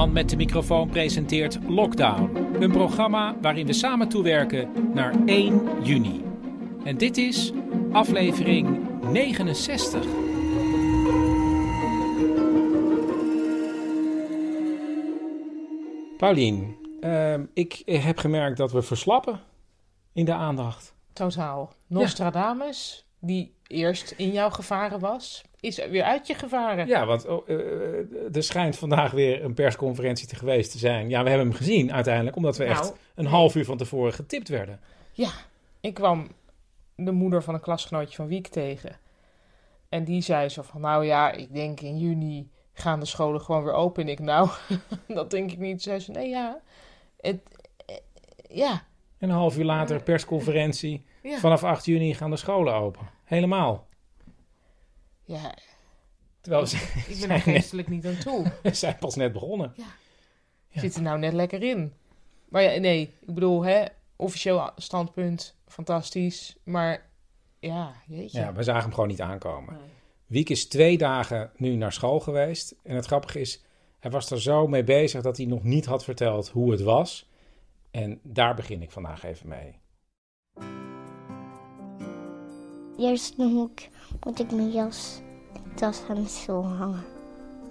Man met de microfoon presenteert Lockdown. Een programma waarin we samen toewerken naar 1 juni. En dit is aflevering 69. Paulien, ehm, ik heb gemerkt dat we verslappen in de aandacht. Totaal. Nostradamus, die eerst in jouw gevaren was, is weer uit je gevaren. Ja, want oh, eh, eh, er schijnt vandaag weer een persconferentie te geweest te zijn. Ja, we hebben hem gezien uiteindelijk, omdat we echt Nou, een half uur van tevoren getipt werden. Ja, ik kwam de moeder van een klasgenootje van Wiek tegen. En die zei zo van, nou ja, ik denk in juni gaan de scholen gewoon weer open. En ik, nou, dat denk ik niet. Zei ze, nee ja, het, eh, ja, En een half uur later persconferentie. ja, Vanaf 8 juni gaan de scholen open. Helemaal. ja, Terwijl ze ik ben er net- geestelijk niet aan toe. we zijn pas net begonnen. Ja. Zit er nou net lekker in. Maar ja, nee, ik bedoel, hè, officieel standpunt, fantastisch. Maar ja, jeetje. Ja, we zagen hem gewoon niet aankomen. Nee. Wiek is twee dagen nu naar school geweest. En het grappige is, hij was er zo mee bezig dat hij nog niet had verteld hoe het was. En daar begin ik vandaag even mee. Eerst moet ik, moet ik mijn jas en tas aan de stoel hangen.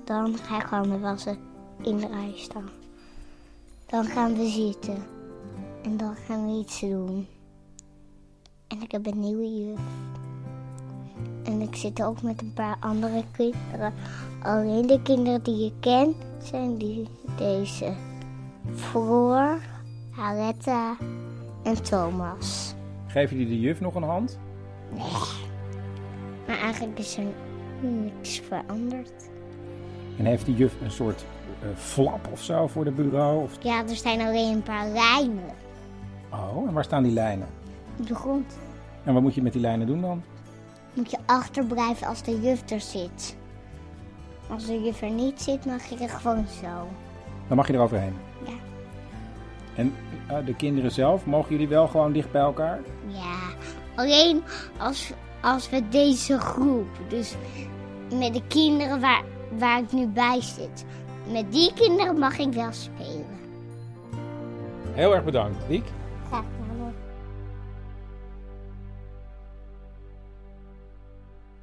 Dan ga ik mijn wassen in de rij staan. Dan gaan we zitten. En dan gaan we iets doen. En ik heb een nieuwe juf. En ik zit ook met een paar andere kinderen. Alleen de kinderen die je kent zijn die, deze. Floor, Aletta en Thomas. Geef jullie de juf nog een hand? Maar eigenlijk is er niks veranderd. En heeft die juf een soort eh, flap of zo voor de bureau? Of... Ja, er zijn alleen een paar lijnen Oh, en waar staan die lijnen? op de grond. En wat moet je met die lijnen doen dan? Moet je achterblijven als de juf er zit. Als de juf er niet zit, mag je er gewoon zo. Dan mag je er overheen. Ja. En eh, de kinderen zelf, mogen jullie wel gewoon dicht bij elkaar? Ja, alleen als, als we deze groep, dus met de kinderen waar, waar ik nu bij zit, met die kinderen mag ik wel spelen. Heel erg bedankt, Wiek. Graag gedaan.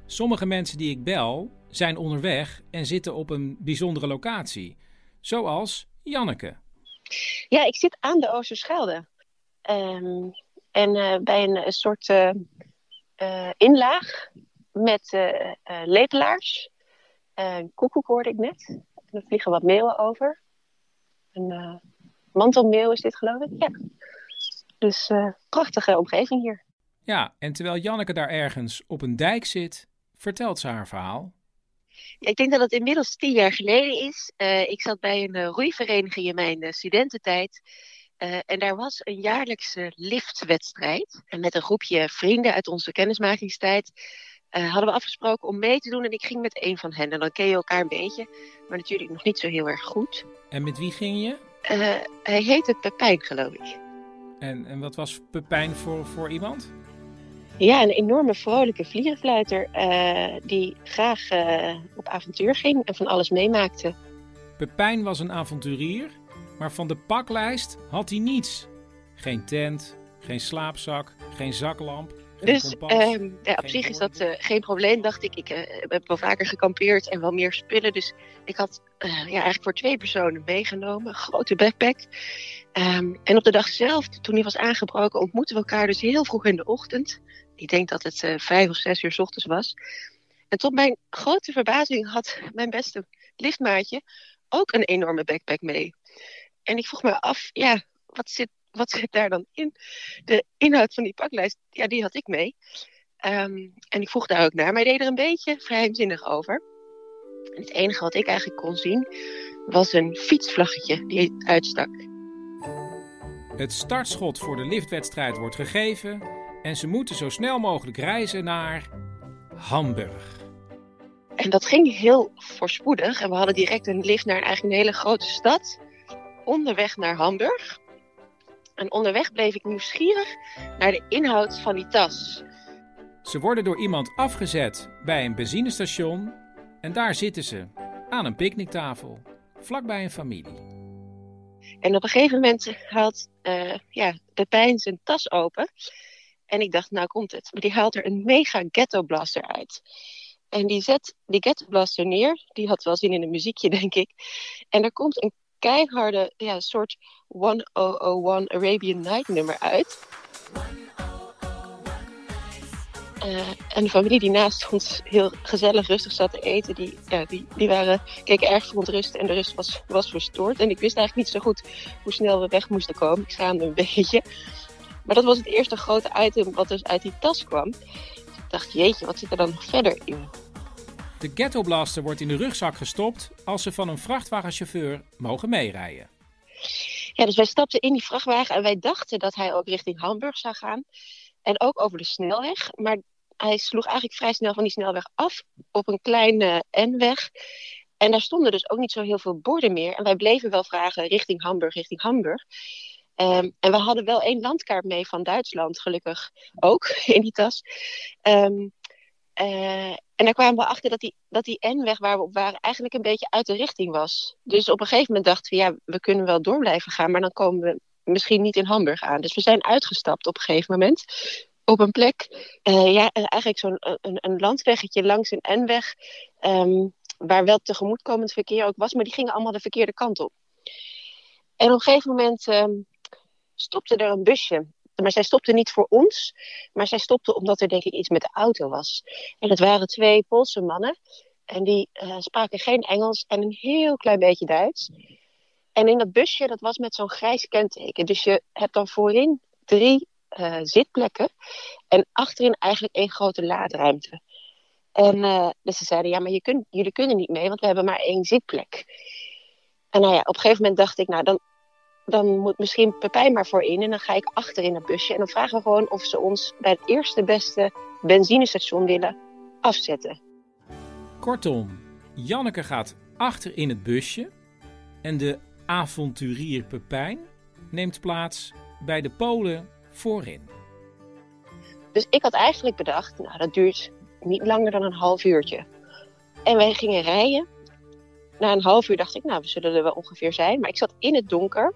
Sommige mensen die ik bel zijn onderweg en zitten op een bijzondere locatie. Zoals Janneke. Ja, ik zit aan de Oosterschelde. Ehm, en eh, bij een, een soort eh, eh, inlaag met eh, eh, lepelaars. Uh, koekoek hoorde ik net. Er vliegen wat meeuwen over. Een eh mantelmeeuw is dit geloof ik. Ja. Dus eh, prachtige omgeving hier. Ja, en terwijl Janneke daar ergens op een dijk zit, vertelt ze haar verhaal. Ja, ik denk dat het inmiddels tien jaar geleden is. Eh, ik zat bij een roeivereniging in mijn studententijd. Eh, en daar was een jaarlijkse liftwedstrijd. En met een groepje vrienden uit onze kennismakingstijd eh, hadden we afgesproken om mee te doen. En ik ging met een van hen. En dan ken je elkaar een beetje, maar natuurlijk nog niet zo heel erg goed. En met wie ging je? Eh, hij heette Pepijn, geloof ik. En, en wat was Pepijn voor, voor iemand? Ja, een enorme vrolijke vlierenfluiter die graag op avontuur ging en van alles meemaakte. Pepijn was een avonturier, maar van de paklijst had hij niets. Geen tent, geen slaapzak, geen zaklamp, Dus ehm, ja, op zich is dat uh, geen probleem, dacht ik. Ik uh, heb wel vaker gekampeerd en wel meer spullen. Dus ik had uh, ja, eigenlijk voor twee personen meegenomen. Een grote backpack. Um, en op de dag zelf, toen hij was aangebroken, ontmoetten we elkaar dus heel vroeg in de ochtend. Ik denk dat het vijf of zes uur s ochtends was. En tot mijn grote verbazing had mijn beste liftmaatje ook een enorme backpack mee. En ik vroeg me af, ja, wat zit, wat zit daar dan in? De inhoud van die paklijst, ja, die had ik mee. Um, en ik vroeg daar ook naar, maar hij deed er een beetje geheimzinnig over. En het enige wat ik eigenlijk kon zien, was een fietsvlaggetje die uitstak. Het startschot voor de liftwedstrijd wordt gegeven en ze moeten zo snel mogelijk reizen naar Hamburg. En dat ging heel voorspoedig. En we hadden direct een lift naar eigenlijk een hele grote stad. Onderweg naar Hamburg. En onderweg bleef ik nieuwsgierig naar de inhoud van die tas. Ze worden door iemand afgezet bij een benzinestation. En daar zitten ze, aan een picknicktafel, vlakbij een familie. En op een gegeven moment haalt uh, ja, Pepijn zijn tas open. En ik dacht, nou komt het. Maar die haalt er een mega ghetto blaster uit. En die zet die Ghetto Blaster neer. Die had wel zin in een muziekje, denk ik. En er komt een keiharde ja, soort 1001 Arabian Night nummer uit. Uh, en de familie die naast ons heel gezellig rustig zat te eten, die, ja, die, die waren, keken erg verontrust en de rust was, was verstoord. En ik wist eigenlijk niet zo goed hoe snel we weg moesten komen. Ik schaamde een beetje. Maar dat was het eerste grote item wat dus uit die tas kwam. Ik dacht, jeetje, wat zit er dan nog verder in? De Ghetto Blaster wordt in de rugzak gestopt als ze van een vrachtwagenchauffeur mogen meerijden. Ja, dus wij stapten in die vrachtwagen en wij dachten dat hij ook richting Hamburg zou gaan. En ook over de snelweg. Maar hij sloeg eigenlijk vrij snel van die snelweg af op een kleine N-weg. En daar stonden dus ook niet zo heel veel borden meer. En wij bleven wel vragen richting Hamburg, richting Hamburg. Um, en we hadden wel één landkaart mee van Duitsland, gelukkig ook, in die tas. Um, uh, en daar kwamen we achter dat die, dat die N-weg waar we op waren eigenlijk een beetje uit de richting was. Dus op een gegeven moment dachten we, ja, we kunnen wel door blijven gaan, maar dan komen we misschien niet in Hamburg aan. Dus we zijn uitgestapt op een gegeven moment op een plek, uh, ja, eigenlijk zo'n een, een landweggetje langs een N-weg, um, waar wel tegemoetkomend verkeer ook was, maar die gingen allemaal de verkeerde kant op. En op een gegeven moment um, stopte er een busje. Maar zij stopte niet voor ons, maar zij stopte omdat er denk ik iets met de auto was. En het waren twee Poolse mannen. En die uh, spraken geen Engels en een heel klein beetje Duits. En in dat busje, dat was met zo'n grijs kenteken. Dus je hebt dan voorin drie uh, zitplekken. En achterin eigenlijk één grote laadruimte. En uh, dus ze zeiden, ja, maar je kunt, jullie kunnen niet mee, want we hebben maar één zitplek. En nou ja, op een gegeven moment dacht ik, nou, dan, dan moet misschien Pepijn maar voorin en dan ga ik achter in het busje. En dan vragen we gewoon of ze ons bij het eerste beste benzinestation willen afzetten. Kortom, Janneke gaat achter in het busje en de avonturier Pepijn neemt plaats bij de Polen voorin. Dus ik had eigenlijk bedacht, nou dat duurt niet langer dan een half uurtje. En wij gingen rijden na een half uur dacht ik, nou, we zullen er wel ongeveer zijn. Maar ik zat in het donker.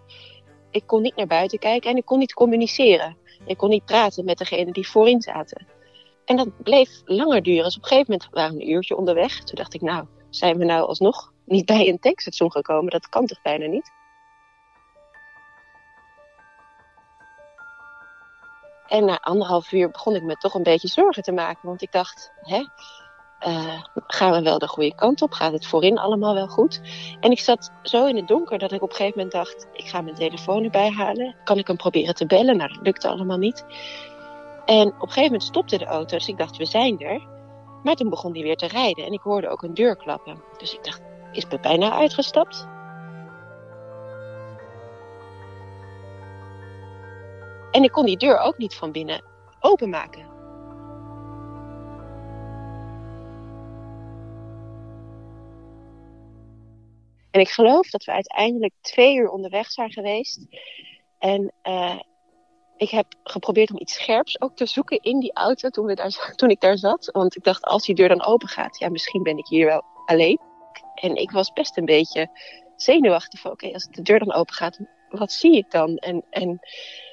Ik kon niet naar buiten kijken en ik kon niet communiceren. Ik kon niet praten met degene die voorin zaten. En dat bleef langer duren. Dus op een gegeven moment waren we een uurtje onderweg. Toen dacht ik, nou, zijn we nou alsnog niet bij een tankstation gekomen? Dat kan toch bijna niet? En na anderhalf uur begon ik me toch een beetje zorgen te maken. Want ik dacht, hè, uh, gaan we wel de goede kant op? Gaat het voorin allemaal wel goed? En ik zat zo in het donker dat ik op een gegeven moment dacht: ik ga mijn telefoon erbij halen. Kan ik hem proberen te bellen? Nou, dat lukte allemaal niet. En op een gegeven moment stopte de auto, dus ik dacht: we zijn er. Maar toen begon hij weer te rijden en ik hoorde ook een deur klappen. Dus ik dacht: is Pepijn nou uitgestapt? En ik kon die deur ook niet van binnen openmaken. En ik geloof dat we uiteindelijk twee uur onderweg zijn geweest. En uh, ik heb geprobeerd om iets scherps ook te zoeken in die auto toen, we daar, toen ik daar zat. Want ik dacht, als die deur dan open gaat, ja, misschien ben ik hier wel alleen. En ik was best een beetje zenuwachtig van, oké, als de deur dan open gaat, wat zie ik dan? En, en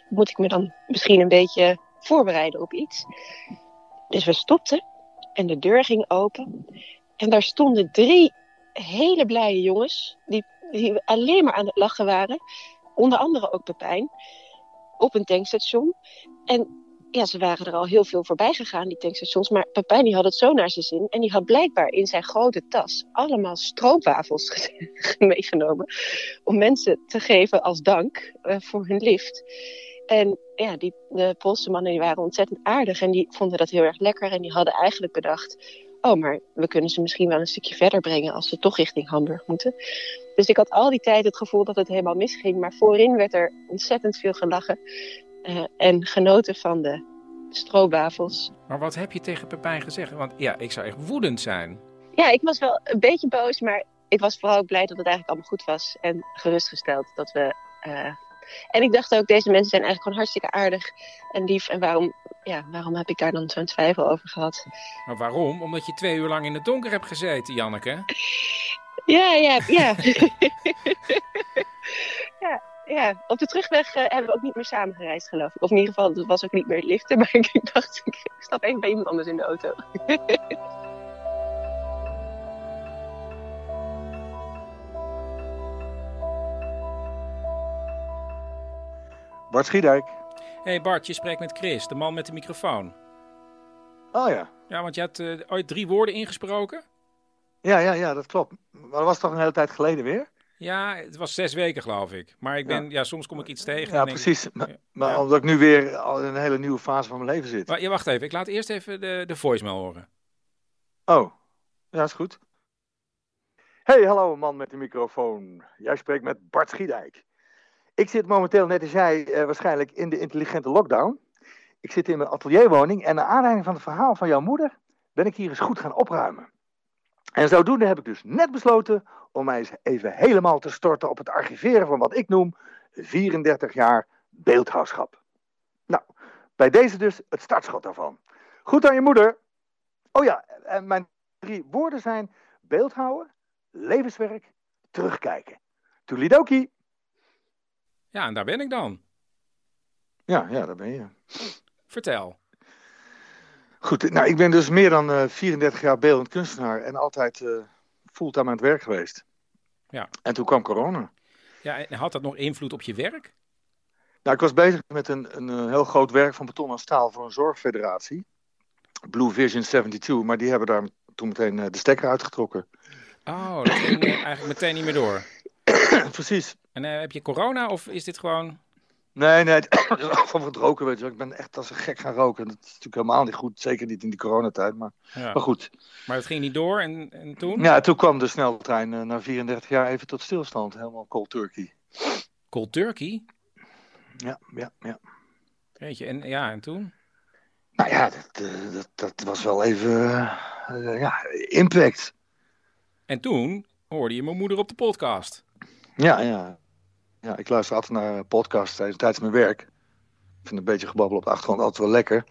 moet ik me dan misschien een beetje voorbereiden op iets. Dus we stopten en de deur ging open. En daar stonden drie hele blije jongens, die, alleen maar aan het lachen waren. Onder andere ook Pepijn, op een tankstation. En ja, ze waren er al heel veel voorbij gegaan, die tankstations. Maar Pepijn die had het zo naar zijn zin. En die had blijkbaar in zijn grote tas allemaal stroopwafels meegenomen. Om mensen te geven als dank uh, voor hun lift. En ja, die, de Poolse mannen die waren ontzettend aardig. En die vonden dat heel erg lekker. En die hadden eigenlijk bedacht... Oh, maar we kunnen ze misschien wel een stukje verder brengen... als ze toch richting Hamburg moeten. Dus ik had al die tijd het gevoel dat het helemaal misging. Maar voorin werd er ontzettend veel gelachen. Uh, en genoten van de stroopwafels. Maar wat heb je tegen Pepijn gezegd? Want ja, ik zou echt woedend zijn. Ja, ik was wel een beetje boos, maar ik was vooral ook blij dat het eigenlijk allemaal goed was. En gerustgesteld dat we... Uh... En ik dacht ook, deze mensen zijn eigenlijk gewoon hartstikke aardig en lief. En waarom, ja, waarom heb ik daar dan zo'n twijfel over gehad? Maar waarom? Omdat je twee uur lang in het donker hebt gezeten, Janneke. Ja, ja, ja. ja ja, op de terugweg uh, hebben we ook niet meer samen gereisd, geloof ik. Of in ieder geval, dat was ook niet meer het liften. Maar ik dacht, ik stap even bij iemand anders in de auto. Bart Schiedijk. Hey Bart, je spreekt met Chris, de man met de microfoon. Oh ja. Ja, want je had uh, ooit drie woorden ingesproken? Ja, ja, ja, dat klopt. Maar dat was toch een hele tijd geleden weer? Ja, het was zes weken geloof ik. Maar ik ben, ja, ja soms kom ik iets tegen. Ja, precies. Ik, maar, maar ja. omdat ik nu weer al in een hele nieuwe fase van mijn leven zit. Maar, ja, wacht even. Ik laat eerst even de, de voicemail horen. Oh, ja, is goed. Hey, hallo man met de microfoon. Jij spreekt met Bart Schiedijk. Ik zit momenteel, net als jij, eh, waarschijnlijk in de intelligente lockdown. Ik zit in mijn atelierwoning en naar aanleiding van het verhaal van jouw moeder ben ik hier eens goed gaan opruimen. En zodoende heb ik dus net besloten om mij eens even helemaal te storten op het archiveren van wat ik noem 34 jaar beeldhouwschap. Nou, bij deze dus het startschot daarvan. Goed aan je moeder. Oh ja, en mijn drie woorden zijn beeldhouden, levenswerk, terugkijken. Toelidoki. Ja, en daar ben ik dan. Ja, ja, daar ben je. Vertel. Goed, nou, ik ben dus meer dan uh, 34 jaar beeldend kunstenaar en altijd uh, fulltime aan het werk geweest. Ja. En toen kwam corona. Ja, en had dat nog invloed op je werk? Nou, ik was bezig met een, een, heel groot werk van beton en staal voor een zorgfederatie. Blue Vision 72, maar die hebben daar toen meteen de stekker uitgetrokken. Oh, dat ging eigenlijk meteen niet meer door. Precies. En heb je corona of is dit gewoon... Nee, nee, van het roken, weet je Ik ben echt als een gek gaan roken. Dat is natuurlijk helemaal niet goed, zeker niet in die coronatijd, maar, ja. maar goed. Maar het ging niet door en, en toen? Ja, toen kwam de sneltrein uh, na 34 jaar even tot stilstand, helemaal cold turkey. Cold turkey? Ja, ja, ja. Weet je, en, ja, en toen? Nou ja, dat, uh, dat, dat, was wel even, uh, ja, impact. En toen hoorde je mijn moeder op de podcast. Ja, ja. Ja, ik luister altijd naar podcasts tijdens, tijdens mijn werk. Ik vind een beetje gebabbel op de achtergrond altijd wel lekker.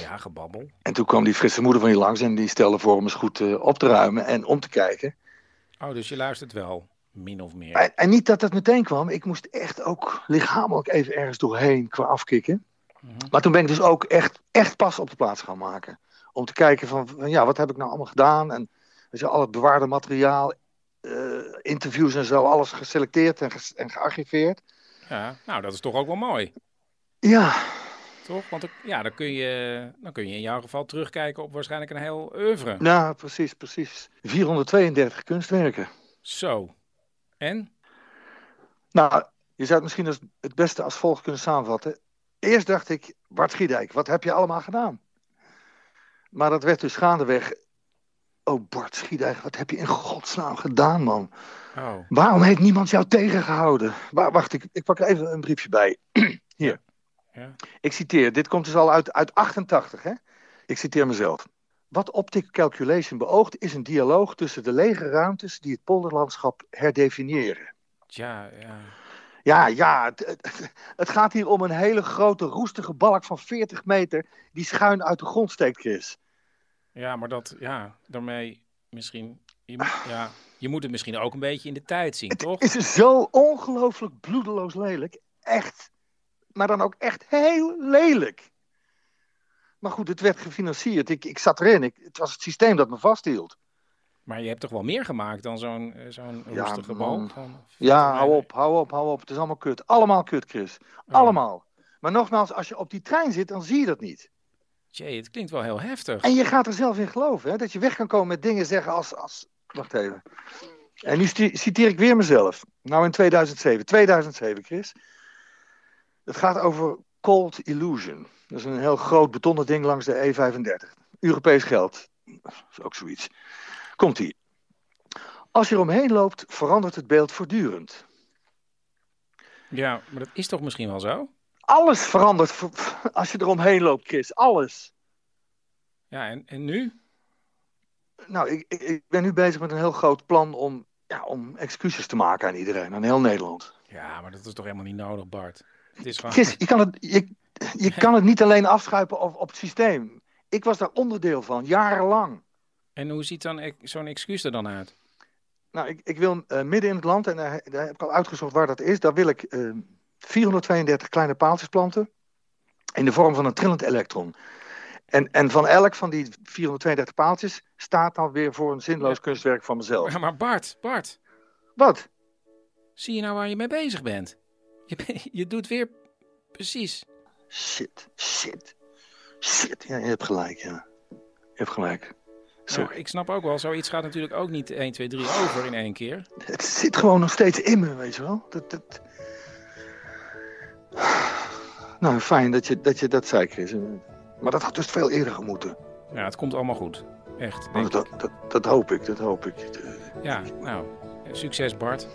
Ja, gebabbel. En toen kwam die frisse moeder van je langs en die stelde voor om eens goed uh, op te ruimen en om te kijken. Oh, dus je luistert wel, min of meer. En, en niet dat dat meteen kwam. Ik moest echt ook lichamelijk even ergens doorheen qua afkicken. Mm -hmm. Maar toen ben ik dus ook echt, echt pas op de plaats gaan maken. Om te kijken van, van ja, wat heb ik nou allemaal gedaan? En je, al het bewaarde materiaal, interviews en zo, alles geselecteerd en, ge en gearchiveerd. Ja, nou, dat is toch ook wel mooi. Ja. Toch? Want ja, dan kun, je, dan kun je in jouw geval terugkijken op waarschijnlijk een heel oeuvre. Ja, precies, precies. 432 kunstwerken. Zo. En? Nou, je zou het misschien als het beste als volgt kunnen samenvatten. Eerst dacht ik, Bart Schiedijk, wat heb je allemaal gedaan? Maar dat werd dus gaandeweg Oh, Bart Schiedijk, wat heb je in godsnaam gedaan, man? Oh. Waarom heeft niemand jou tegengehouden? Wacht, ik, ik pak er even een briefje bij. Hier. Ja. Ik citeer, dit komt dus al uit, uit 88, hè? Ik citeer mezelf. Wat Optic Calculation beoogt is een dialoog tussen de lege ruimtes die het polderlandschap herdefiniëren. Ja, ja. Ja, ja, het, het, het gaat hier om een hele grote roestige balk van 40 meter die schuin uit de grond steekt, Chris. Ja, maar dat, ja, daarmee misschien, je, ja, je moet het misschien ook een beetje in de tijd zien, het toch? Het is zo ongelooflijk bloedeloos lelijk. Echt. Maar dan ook echt heel lelijk. Maar goed, het werd gefinancierd. Ik, ik zat erin. Ik, het was het systeem dat me vasthield. Maar je hebt toch wel meer gemaakt dan zo'n eh, zo'n Ja, roestige man. bal? Van Ja, hou op, hou op, hou op. Het is allemaal kut. Allemaal kut, Chris. Oh. Allemaal. Maar nogmaals, als je op die trein zit, dan zie je dat niet. Jee, het klinkt wel heel heftig. En je gaat er zelf in geloven, hè? Dat je weg kan komen met dingen zeggen als... als... Wacht even. En nu citeer ik weer mezelf. Nou in 2007. 2007, Chris. Het gaat over Cold Illusion. Dat is een heel groot betonnen ding langs de E35. Europees geld. Dat is ook zoiets. Komt-ie. Als je eromheen loopt, verandert het beeld voortdurend. Ja, maar dat is toch misschien wel zo? Alles verandert als je eromheen loopt, Chris. Alles. Ja, en, en nu? Nou, ik, ik, ben nu bezig met een heel groot plan om, ja, om excuses te maken aan iedereen, aan heel Nederland. Ja, maar dat is toch helemaal niet nodig, Bart? Het is gewoon... Chris, je kan het, je, je kan het niet alleen afschuipen op, op het systeem. Ik was daar onderdeel van, jarenlang. En hoe ziet dan zo'n excuus er dan uit? Nou, ik, ik wil eh, midden in het land, en daar, daar heb ik al uitgezocht waar dat is, daar wil ik eh, 432 kleine paaltjes planten in de vorm van een trillend elektron. En, en van elk van die 432 paaltjes staat dan weer voor een zinloos kunstwerk van mezelf. Ja, maar Bart, Bart. Wat? Zie je nou waar je mee bezig bent? Je, je doet weer precies. Shit, shit, shit. Ja, je hebt gelijk, ja. Je hebt gelijk. Ja, ik snap ook wel, zoiets gaat natuurlijk ook niet 1, 2, 3 over in één keer. Het zit gewoon nog steeds in me, weet je wel. Dat, dat... Nou, fijn dat je, dat je dat zei, Chris. Maar dat had dus veel eerder gemoeten. Ja, het komt allemaal goed. Echt. Denk dat, ik. dat, dat hoop ik, dat hoop ik. Ja, nou, succes Bart.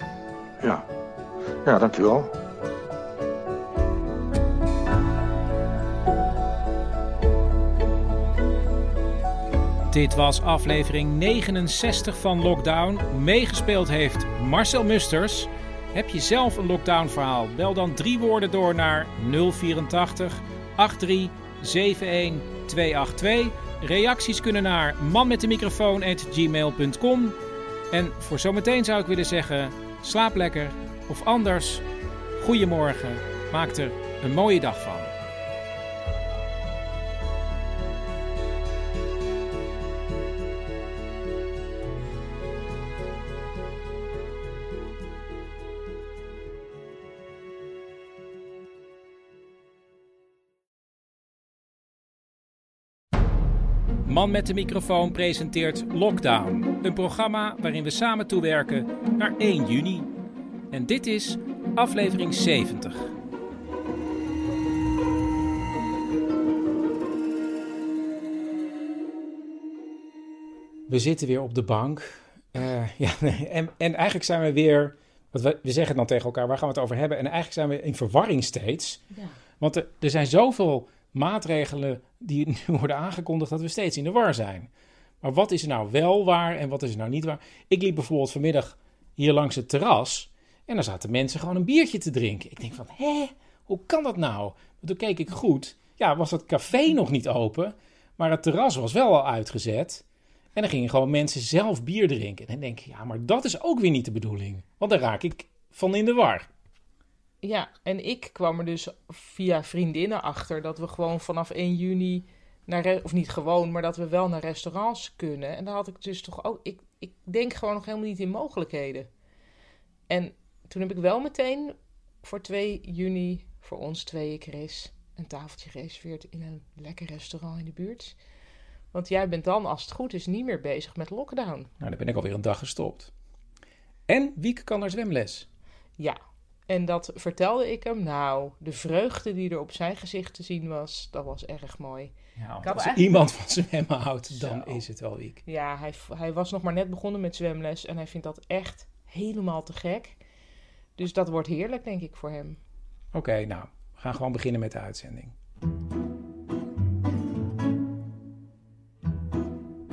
Ja, ja dankjewel. Dit was aflevering 69 van Lockdown. Meegespeeld heeft Marcel Musters. Heb je zelf een lockdown verhaal? Bel dan drie woorden door naar 084 83 71 282. Reacties kunnen naar manmetdemicrofoon@gmail.com. En voor zometeen zou ik willen zeggen: slaap lekker of anders. Goedemorgen. Maak er een mooie dag van. Man met de microfoon presenteert Lockdown, een programma waarin we samen toewerken naar 1 juni. En dit is aflevering 70. We zitten weer op de bank. Eh, ja, nee, en, en eigenlijk zijn we weer. Want we, we zeggen dan tegen elkaar, waar gaan we het over hebben? En eigenlijk zijn we in verwarring steeds. Ja. Want er, er zijn zoveel maatregelen die nu worden aangekondigd dat we steeds in de war zijn. Maar wat is er nou wel waar en wat is er nou niet waar? Ik liep bijvoorbeeld vanmiddag hier langs het terras en daar zaten mensen gewoon een biertje te drinken. Ik denk van, hé, hoe kan dat nou? Toen keek ik goed. Ja, was het café nog niet open, maar het terras was wel al uitgezet. En dan gingen gewoon mensen zelf bier drinken. En dan denk ik, ja, maar dat is ook weer niet de bedoeling. Want daar raak ik van in de war. Ja, en ik kwam er dus via vriendinnen achter dat we gewoon vanaf 1 juni naar, of niet gewoon, maar dat we wel naar restaurants kunnen. En daar had ik dus toch ook, ik, ik denk gewoon nog helemaal niet in mogelijkheden. En toen heb ik wel meteen voor 2 juni voor ons tweeën, Chris, een tafeltje gereserveerd in een lekker restaurant in de buurt. Want jij bent dan, als het goed is, niet meer bezig met lockdown. Nou, dan ben ik alweer een dag gestopt. En Wieke kan naar zwemles. Ja, en dat vertelde ik hem. Nou, de vreugde die er op zijn gezicht te zien was, dat was erg mooi. Ja, als eigenlijk- iemand van zwemmen houdt, dan Zo. is het wel Wiek. Ja, hij, hij was nog maar net begonnen met zwemles en hij vindt dat echt helemaal te gek. Dus dat wordt heerlijk, denk ik, voor hem. Oké, nou, we gaan gewoon beginnen met de uitzending.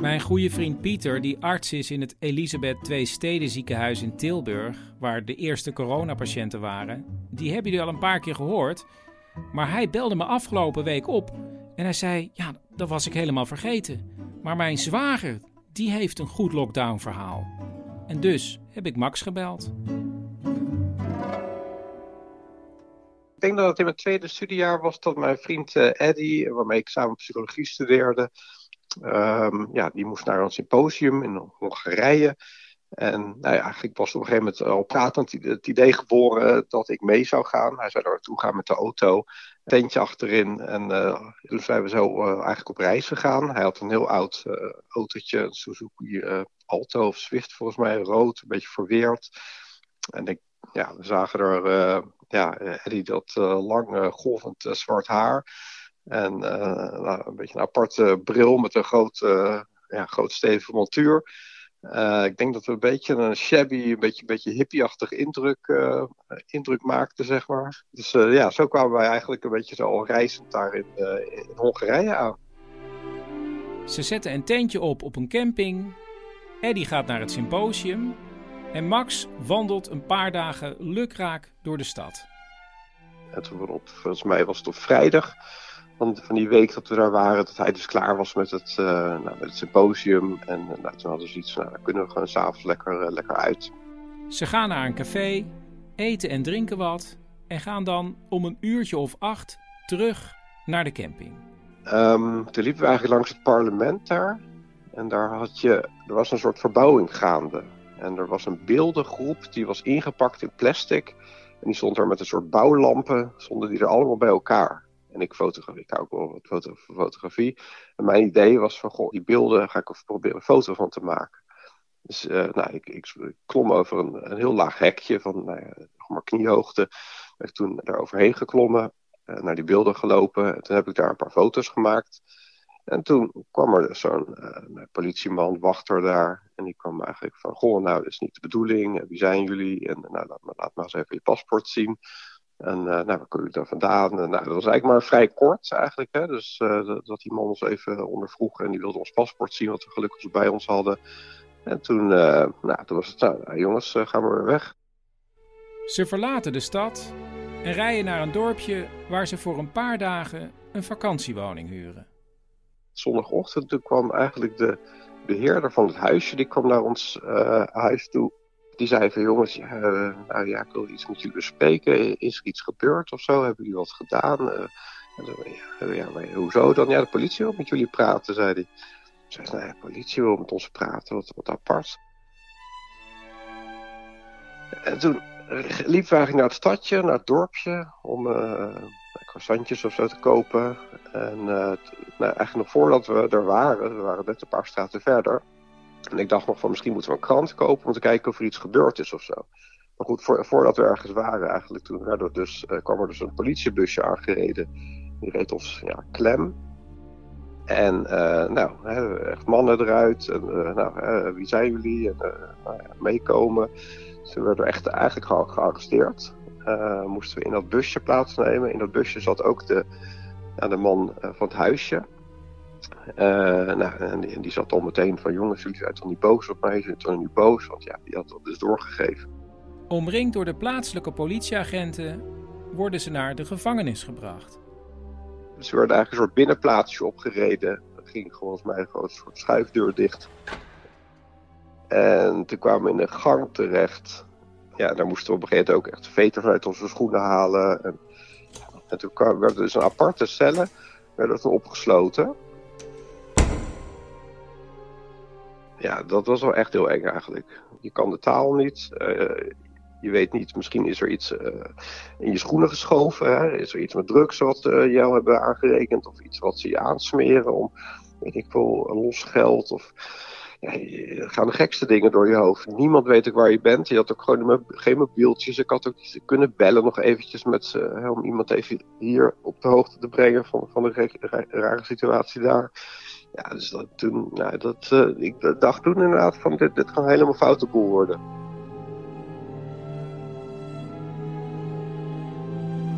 Mijn goede vriend Pieter, die arts is in het Elisabeth II Steden ziekenhuis in Tilburg, waar de eerste coronapatiënten waren, die hebben jullie al een paar keer gehoord. Maar hij belde me afgelopen week op en hij zei: Ja, dat was ik helemaal vergeten. Maar mijn zwager, die heeft een goed lockdown verhaal. En dus heb ik Max gebeld. Ik denk dat het in mijn tweede studiejaar was dat mijn vriend uh, Eddy, waarmee ik samen psychologie studeerde, um, ja, die moest naar een symposium in Hongarije. En nou ja, eigenlijk was op een gegeven moment al pratend het idee geboren dat ik mee zou gaan. Hij zou daar naartoe gaan met de auto, tentje achterin. En uh, dus zijn we zo uh, eigenlijk op reis gegaan. Hij had een heel oud uh, autootje, een Suzuki Alto of Swift volgens mij, rood, een beetje verweerd. En ik, ja, we zagen er, ja, Eddie dat lang golvend zwart haar. En nou, een beetje een aparte bril met een groot, ja, groot stevige montuur. Uh, ik denk dat we een beetje een shabby, een beetje, een beetje hippieachtig indruk, uh, indruk maakten, zeg maar. Dus uh, ja, zo kwamen wij eigenlijk een beetje zo al reizend daar in, in Hongarije aan. Ze zetten een tentje op op een camping. Eddie gaat naar het symposium. En Max wandelt een paar dagen lukraak door de stad. En toen op, volgens mij was het op vrijdag van, van die week dat we daar waren, dat hij dus klaar was met het, uh, nou, met het symposium. En uh, nou, toen hadden ze iets van, nou, dan kunnen we gewoon s'avonds lekker, uh, lekker uit. Ze gaan naar een café, eten en drinken wat en gaan dan om een uurtje of acht terug naar de camping. Um, toen liepen we eigenlijk langs het parlement daar. En daar had je, er was een soort verbouwing gaande. En er was een beeldengroep die was ingepakt in plastic. En die stond er met een soort bouwlampen, stonden die er allemaal bij elkaar. En ik, fotografie, ik hou ook wel wat foto, fotografie. En mijn idee was van, goh, die beelden ga ik proberen een foto van te maken. Dus uh, nou, ik, ik, klom over een, een, heel laag hekje van nou ja, maar kniehoogte. Ben toen daar overheen geklommen, uh, naar die beelden gelopen. En toen heb ik daar een paar foto's gemaakt. En toen kwam er zo'n uh, politieman, wachter daar. En die kwam eigenlijk van, goh, nou, dat is niet de bedoeling. Wie zijn jullie? En nou, laat, laat maar eens even je paspoort zien. En uh, nou, je daar vandaan? Nou, dat was eigenlijk maar vrij kort eigenlijk. Hè? Dus uh, dat, dat, die man ons even ondervroeg en die wilde ons paspoort zien, wat we gelukkig bij ons hadden. En toen, uh, nou, toen was het, nou, jongens, gaan we weer weg. Ze verlaten de stad en rijden naar een dorpje waar ze voor een paar dagen een vakantiewoning huren. Zondagochtend toen kwam eigenlijk de beheerder van het huisje, die kwam naar ons huis toe die zei van jongens, uh, nou ik wil iets met jullie bespreken. Is er iets gebeurd of zo? Hebben jullie wat gedaan? Uh, ja, ja, hoezo dan? Ja, de politie wil met jullie praten, zei hij. Zei, nou de politie wil met ons praten, wat, apart. En toen liepen we eigenlijk naar het stadje, naar het dorpje, om uh, croissantjes of zo te kopen. En nou, eigenlijk nog voordat we er waren, we waren net een paar straten verder, en ik dacht nog van misschien moeten we een krant kopen om te kijken of er iets gebeurd is of zo. Maar goed, voor, voordat we ergens waren eigenlijk, toen er dus, uh, kwam er dus een politiebusje aangereden. Die reed ons ja, klem. En uh, nou, hè, echt mannen eruit. En, uh, nou, wie zijn jullie? En, nou ja, meekomen. We werden echt eigenlijk ge gearresteerd. moesten we in dat busje plaatsnemen. In dat busje zat ook de, ja, de man van het huisje. Uh, nou, en die, en, die, zat al meteen van jongens, jullie zijn toch niet boos op mij? Jullie zijn niet boos? Want ja, die had dat dus doorgegeven. Omringd door de plaatselijke politieagenten worden ze naar de gevangenis gebracht. Dus ze werden eigenlijk een soort binnenplaatsje opgereden. Er ging volgens mij gewoon een soort schuifdeur dicht. En toen kwamen we in een gang terecht. Ja, daar moesten we op een gegeven moment ook echt veters uit onze schoenen halen. En, en toen werden dus een aparte cellen werden opgesloten. Ja, dat was wel echt heel eng eigenlijk. Je kan de taal niet. Uh, je weet niet, misschien is er iets uh, in je schoenen geschoven. Hè? Is er iets met drugs wat uh, jou hebben aangerekend? Of iets wat ze je aansmeren om, weet ik veel, los geld? Of ja, gaan de gekste dingen door je hoofd. Niemand weet ook waar je bent. Je had ook gewoon geen mobieltjes. Ik had ook kunnen bellen nog eventjes met ze. Om iemand even hier op de hoogte te brengen van, van de rare situatie daar. Ja, dus dat, toen, nou, dat, uh, ik dacht toen inderdaad van dit, dit kan helemaal foute boel worden.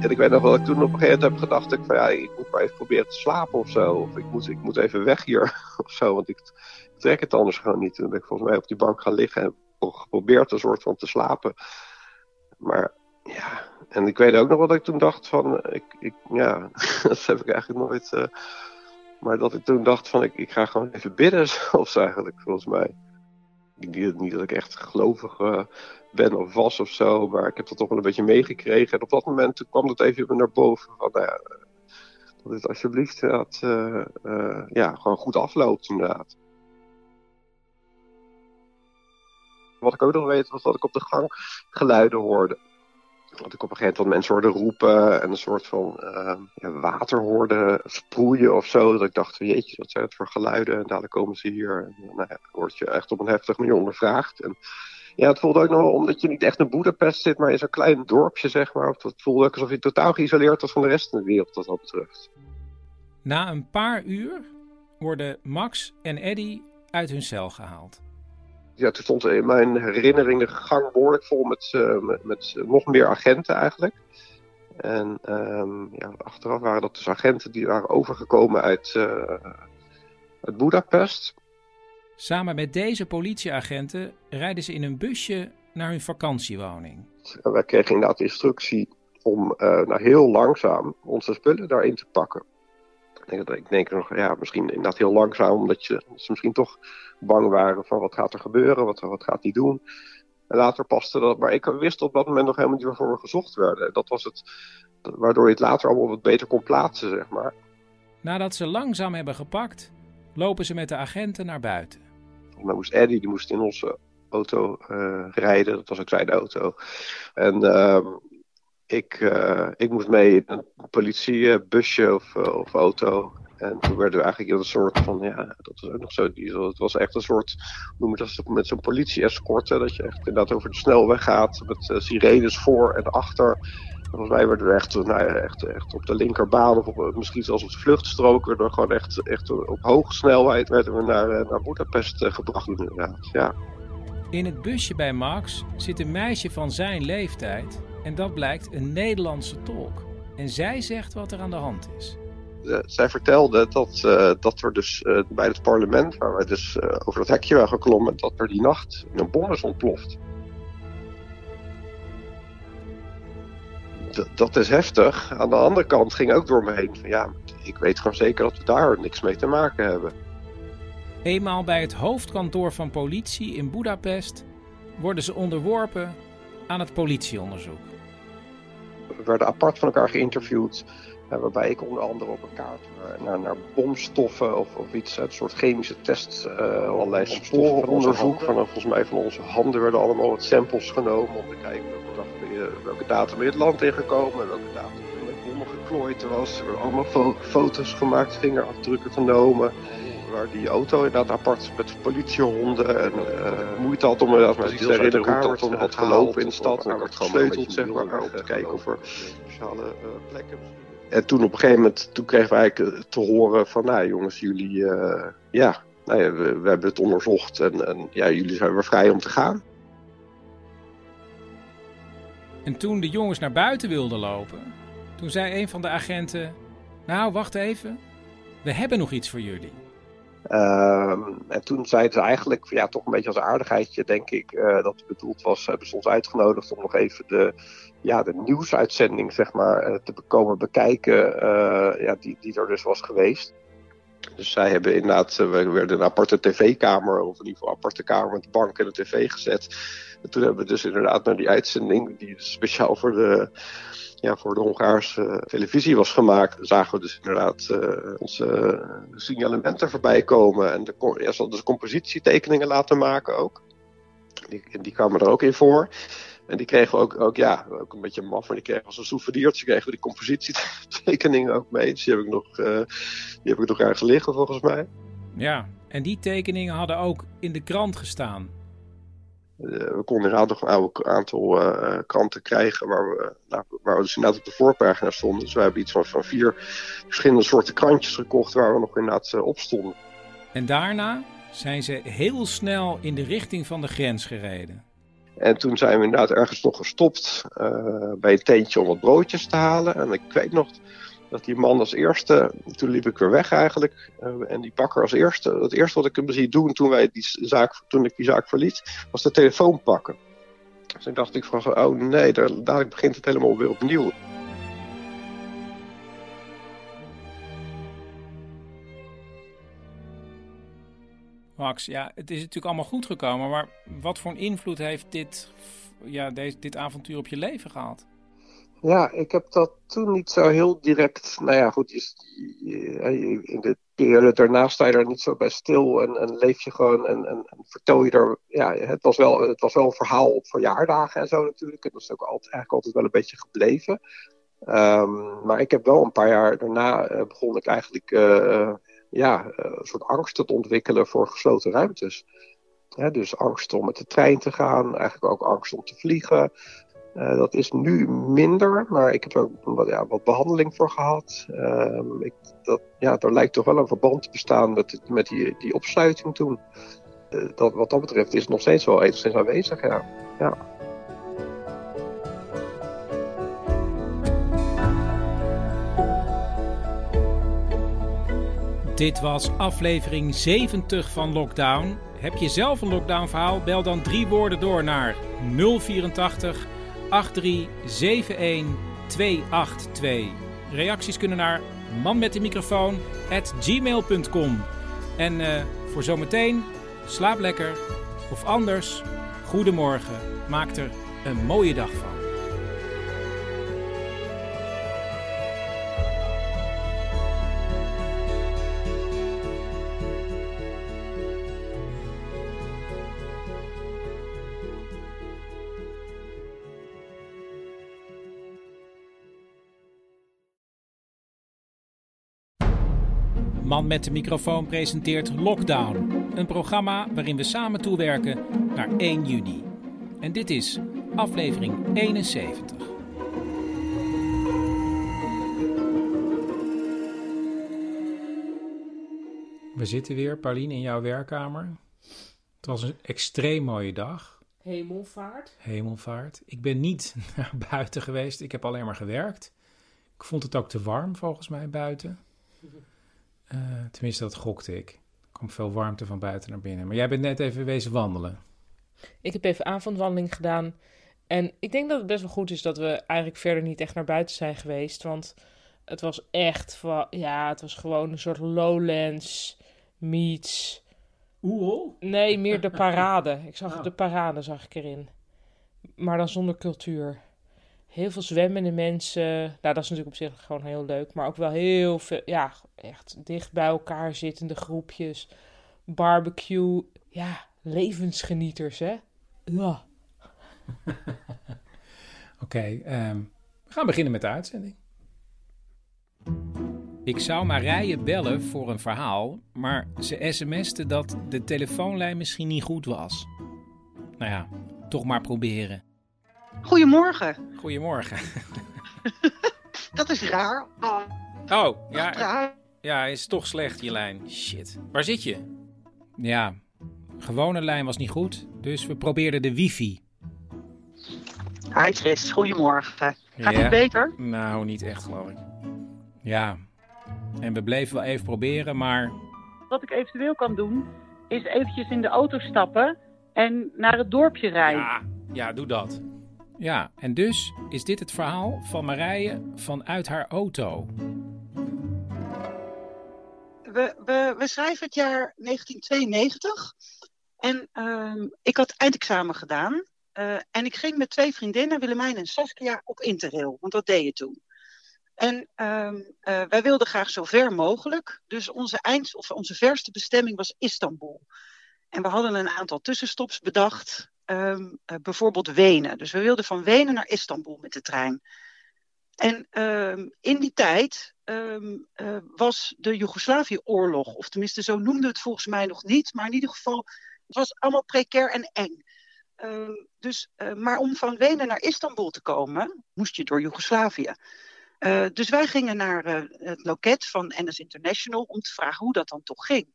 En ik weet nog wel, ik toen op een gegeven moment heb gedacht, ik, van, ja, ik moet maar even proberen te slapen of zo. Of ik moet, ik moet even weg hier of zo, want ik, ik trek het anders gewoon niet. Toen ben ik volgens mij op die bank gaan liggen en geprobeerd een soort van te slapen. Maar ja, en ik weet ook nog wat ik toen dacht van, ik, ik, ja, dat heb ik eigenlijk nooit... Uh, maar dat ik toen dacht van ik, ik ga gewoon even bidden, zelfs eigenlijk, volgens mij. Niet, niet dat ik echt gelovig uh, ben of was of zo, maar ik heb dat toch wel een beetje meegekregen. En op dat moment kwam dat even naar boven van, nou ja, dat het alsjeblieft dat, uh, uh, ja, gewoon goed afloopt inderdaad. Wat ik ook nog weet was dat ik op de gang geluiden hoorde. Dat ik op een gegeven moment mensen hoorde roepen en een soort van uh, ja, water hoorde sproeien of zo. Dat ik dacht, jeetje, wat zijn het voor geluiden? En dadelijk komen ze hier. En nou ja, word je echt op een heftige manier ondervraagd. En ja, het voelde ook nog wel omdat je niet echt in Boedapest zit, maar in zo'n klein dorpje, zeg maar. Het voelde ook alsof je totaal geïsoleerd was van de rest van de wereld, wat dat betreft. Na een paar uur worden Max en Eddy uit hun cel gehaald ja, toen stond in mijn herinnering de gang behoorlijk vol met, uh, met, met, nog meer agenten eigenlijk. En um, ja, achteraf waren dat dus agenten die waren overgekomen uit, uh, uit Budapest. Samen met deze politieagenten rijden ze in een busje naar hun vakantiewoning. En wij kregen inderdaad de instructie om uh, nou heel langzaam onze spullen daarin te pakken. Ik denk, ik denk nog, ja, misschien inderdaad heel langzaam, omdat je, ze misschien toch bang waren van wat gaat er gebeuren, wat, wat gaat hij doen. En later paste dat, maar ik wist op dat moment nog helemaal niet waarvoor we gezocht werden. Dat was het, waardoor je het later allemaal wat beter kon plaatsen, zeg maar. Nadat ze langzaam hebben gepakt, lopen ze met de agenten naar buiten. Dan moest Eddie, die moest in onze auto uh, rijden, dat was ook zijn auto. En uh, ik, uh, ik moest mee in een politiebusje of, uh, of auto. En toen werden we eigenlijk in een soort van, ja, dat was ook nog zo. Het was echt een soort, noem het als met zo'n politie-escort. Dat je echt inderdaad over de snelweg gaat met uh, sirenes voor en achter. Volgens mij werden we echt, nou ja, echt, echt op de linkerbaan of misschien zelfs op de vluchtstrook. Gewoon echt, echt op hoge snelheid werden we naar, naar Budapest gebracht inderdaad, ja. In het busje bij Max zit een meisje van zijn leeftijd en dat blijkt een Nederlandse tolk. En zij zegt wat er aan de hand is. Uh, zij vertelde dat, uh, dat er dus uh, bij het parlement, waar wij dus over dat hekje waren geklommen, dat er die nacht een bom is ontploft. D dat is heftig. Aan de andere kant ging ook door me heen van ja, ik weet gewoon zeker dat we daar niks mee te maken hebben. Eenmaal bij het hoofdkantoor van politie in Budapest worden ze onderworpen aan het politieonderzoek. We werden apart van elkaar geïnterviewd. Waarbij ik onder andere op een kaart naar, naar bomstoffen of, of iets, een soort chemische test, uh, allerlei sporenonderzoek. Van, volgens mij van onze handen werden allemaal wat samples genomen om te kijken welke, welke datum in het land ingekomen, welke datum er met bommen geklooid was. Er werden allemaal fo foto's gemaakt, vingerafdrukken genomen. Waar die auto inderdaad apart met politiehonden en uh, moeite had om inderdaad maar iets te herinneren hoe dat had gelopen in de stad. En werd gesleuteld zeg maar, om te kijken of er speciale uh, plekken en toen op een gegeven moment, toen kregen we eigenlijk te horen van, nou jongens, jullie, uh, ja, nou ja we, we, hebben het onderzocht en, en, ja, jullie zijn weer vrij om te gaan. En toen de jongens naar buiten wilden lopen, toen zei een van de agenten, nou wacht even, we hebben nog iets voor jullie. Uh, en toen zeiden ze eigenlijk, ja, toch een beetje als aardigheidje, denk ik, uh, dat het bedoeld was. Hebben ze ons uitgenodigd om nog even de, ja, de nieuwsuitzending, zeg maar, uh, te komen bekijken, uh, ja, die, die er dus was geweest. Dus zij hebben inderdaad, we werden een aparte tv-kamer, of in ieder geval een aparte kamer met de bank en de tv gezet. En toen hebben we dus inderdaad naar die uitzending, die speciaal voor de ja, voor de Hongaarse televisie was gemaakt, zagen we dus inderdaad uh, onze signalementen voorbij komen. En de, ja, ze dus compositietekeningen laten maken ook. Die, die kwamen er ook in voor. En die kregen we ook, ook, ja, ook een beetje maf, maar die kregen als een souvenirtje kregen we die compositietekeningen ook mee. Dus die heb ik nog, uh, die heb ik nog ergens liggen volgens mij. Ja, en die tekeningen hadden ook in de krant gestaan. Uh, we konden inderdaad nog een aantal uh, kranten krijgen waar we, nou, waar we dus inderdaad op de voorpagina stonden. Dus we hebben iets van, van vier verschillende soorten krantjes gekocht waar we nog inderdaad op stonden. En daarna zijn ze heel snel in de richting van de grens gereden. En toen zijn we inderdaad ergens nog gestopt bij een tentje om wat broodjes te halen. En ik weet nog dat die man als eerste, toen liep ik weer weg eigenlijk, uh, en die pakker als eerste, het eerste wat ik hem zie doen toen, wij die zaak, toen ik die zaak verliet, was de telefoon pakken. Dus ik dacht ik van, oh nee, daar, begint het helemaal weer opnieuw. Max, ja, het is natuurlijk allemaal goed gekomen, maar wat voor een invloed heeft dit, ja, deze, dit avontuur op je leven gehad? Ja, ik heb dat toen niet zo heel direct. Nou ja, goed, in de periode daarna sta je er niet zo bij stil en, en leef je gewoon en, en, vertel je er. Ja, het was, wel, het was wel een verhaal op verjaardagen en zo natuurlijk. En dat is ook altijd, eigenlijk altijd wel een beetje gebleven. Um, maar ik heb wel een paar jaar daarna uh, begon ik eigenlijk uh, ja, een soort angst te ontwikkelen voor gesloten ruimtes. dus angst om met de trein te gaan, eigenlijk ook angst om te vliegen. Uh, dat is nu minder, maar ik heb er wat, ja, wat behandeling voor gehad. Uh, ik, dat, ja, er lijkt toch wel een verband te bestaan met, met die, die opsluiting toen. Uh, dat, wat dat betreft is het nog steeds wel enigszins aanwezig, ja. ja. Dit was aflevering 70 van Lockdown. Heb je zelf een lockdown verhaal? Bel dan drie woorden door naar 084 8371 282. Reacties kunnen naar manmetdemicrofoon at gmail.com. En uh, voor zometeen, slaap lekker. Of anders, goedemorgen. Maak er een mooie dag van. Man met de microfoon presenteert Lockdown, een programma waarin we samen toewerken naar 1 juni. En dit is aflevering 71. We zitten weer, Pauline, in jouw werkkamer. Het was een extreem mooie dag. Hemelvaart. Hemelvaart. Ik ben niet naar buiten geweest, ik heb alleen maar gewerkt. Ik vond het ook te warm volgens mij buiten. Uh, tenminste, dat gokte ik. Er kwam veel warmte van buiten naar binnen. Maar jij bent net even wezen wandelen. Ik heb even avondwandeling gedaan. En ik denk dat het best wel goed is dat we eigenlijk verder niet echt naar buiten zijn geweest. Want het was echt, ja, het was gewoon een soort lowlands meets... Oeh? Nee, meer de parade. Ik zag oh. de parade, zag ik erin. Maar dan zonder cultuur heel veel zwemmende mensen. Nou, dat is natuurlijk op zich gewoon heel leuk. Maar ook wel heel veel, ja, echt dicht bij elkaar zittende groepjes. Barbecue. Ja, levensgenieters, hè? Ja. Oké, okay, um, we gaan beginnen met de uitzending. Ik zou Marije bellen voor een verhaal, maar ze sms'te dat de telefoonlijn misschien niet goed was. Nou ja, toch maar proberen. Goedemorgen. Goedemorgen. dat is raar. Oh, ja. Ja, is toch slecht, je lijn. Shit. Waar zit je? Ja, gewone lijn was niet goed, dus we probeerden de wifi. Hi Chris, goedemorgen. Gaat het beter? Nou, niet echt geloof ik. Ja, en we bleven wel even proberen, maar... Wat ik eventueel kan doen, is eventjes in de auto stappen en naar het dorpje rijden. Ja, ja doe dat. Ja, en dus is dit het verhaal van Marije vanuit haar auto. We, we, schrijven het jaar 1992 en uh, ik had eindexamen gedaan. Uh, en ik ging met twee vriendinnen, Willemijn en Saskia, op interrail. Want dat deed je toen. En uh, wij wilden graag zo ver mogelijk. Dus onze, eind, of onze verste bestemming was Istanbul. En we hadden een aantal tussenstops bedacht. Um, uh, bijvoorbeeld Wenen. Dus we wilden van Wenen naar Istanbul met de trein. En um, in die tijd um, uh, was de Joegoslavië-oorlog, of tenminste zo noemde het volgens mij nog niet, maar in ieder geval, het was allemaal precair en eng. dus, uh, maar om van Wenen naar Istanbul te komen, moest je door Joegoslavië. dus wij gingen naar het loket van NS International om te vragen hoe dat dan toch ging.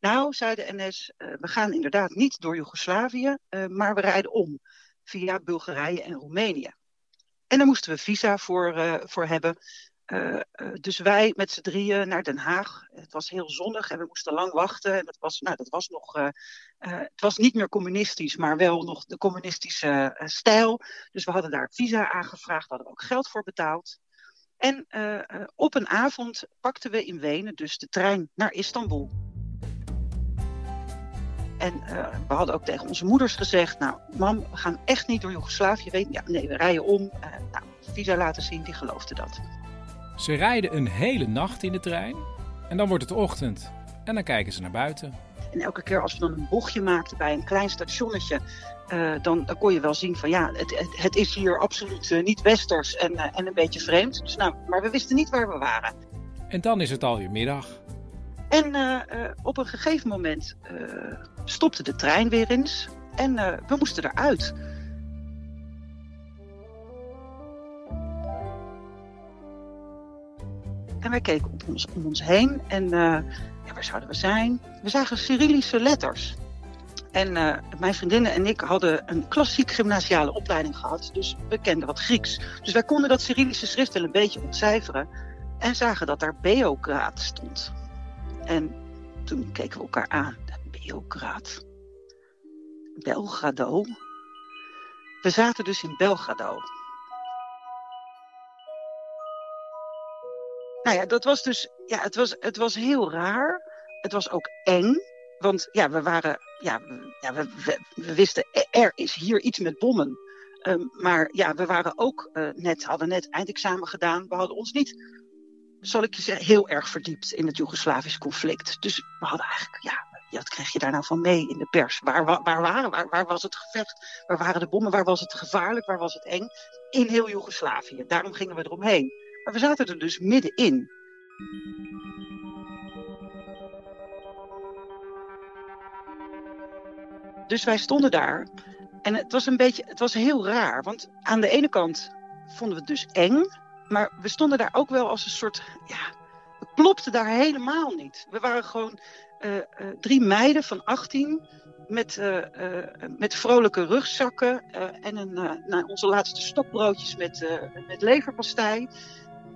Nou, zei de NS, uh, we gaan inderdaad niet door Joegoslavië, uh, maar we rijden om via Bulgarije en Roemenië. En daar moesten we visa voor, uh, voor hebben. dus wij met z'n drieën naar Den Haag. Het was heel zonnig en we moesten lang wachten. En dat was, nou, dat was nog, het was niet meer communistisch, maar wel nog de communistische stijl. Dus we hadden daar visa aangevraagd, hadden we ook geld voor betaald. En op een avond pakten we in Wenen dus de trein naar Istanbul. En uh, we hadden ook tegen onze moeders gezegd, nou mam, we gaan echt niet door Joegoslavië. Weet, ja, nee, we rijden om. Uh, nou, visa laten zien, die geloofde dat. Ze rijden een hele nacht in de trein en dan wordt het ochtend. En dan kijken ze naar buiten. En elke keer als we dan een bochtje maakten bij een klein stationnetje, uh, dan, dan, kon je wel zien van ja, het, het, het is hier absoluut uh, niet westers en, uh, en een beetje vreemd. Dus, nou, maar we wisten niet waar we waren. En dan is het alweer middag. En op een gegeven moment stopte de trein weer eens en we moesten eruit. En wij keken op ons, om ons heen en ja, waar zouden we zijn? We zagen Cyrillische letters. En mijn vriendinnen en ik hadden een klassiek gymnasiale opleiding gehad. Dus we kenden wat Grieks. Dus wij konden dat Cyrillische schrift wel een beetje ontcijferen. En zagen dat daar Beokraat stond. En toen keken we elkaar aan. Beokraat. Belgrado. We zaten dus in Belgrado. Nou ja, dat was dus. Ja, het was, het was heel raar. Het was ook eng. Want ja, we waren. Ja, ja we, we, wisten, er is hier iets met bommen. Um, maar ja, we waren ook uh, net, hadden net eindexamen gedaan. We hadden ons niet, zal ik je zeggen, heel erg verdiept in het Joegoslavisch conflict. Dus we hadden eigenlijk, ja, wat kreeg je daar nou van mee in de pers? Waar, waar, waar waar, waar was het gevecht? Waar waren de bommen? Waar was het gevaarlijk? Waar was het eng? In heel Joegoslavië. Daarom gingen we eromheen. Maar we zaten er dus middenin. Dus wij stonden daar. En het was een beetje, het was heel raar. Want aan de ene kant vonden we het dus eng. Maar we stonden daar ook wel als een soort, ja, het klopte daar helemaal niet. We waren gewoon uh, uh, drie meiden van 18 met, uh, met vrolijke rugzakken en een, nou, onze laatste stokbroodjes met, met leverpastei.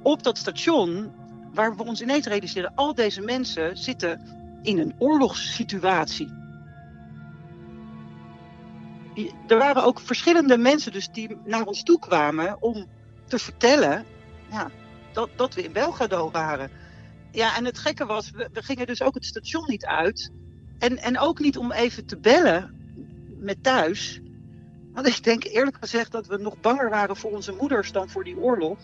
Op dat station waar we ons ineens realiseerden, al deze mensen zitten in een oorlogssituatie er waren ook verschillende mensen dus die naar ons toe kwamen om te vertellen ja, dat, dat we in Belgrado waren. Ja, en het gekke was, we, gingen dus ook het station niet uit. En, en ook niet om even te bellen met thuis. Want ik denk eerlijk gezegd dat we nog banger waren voor onze moeders dan voor die oorlog.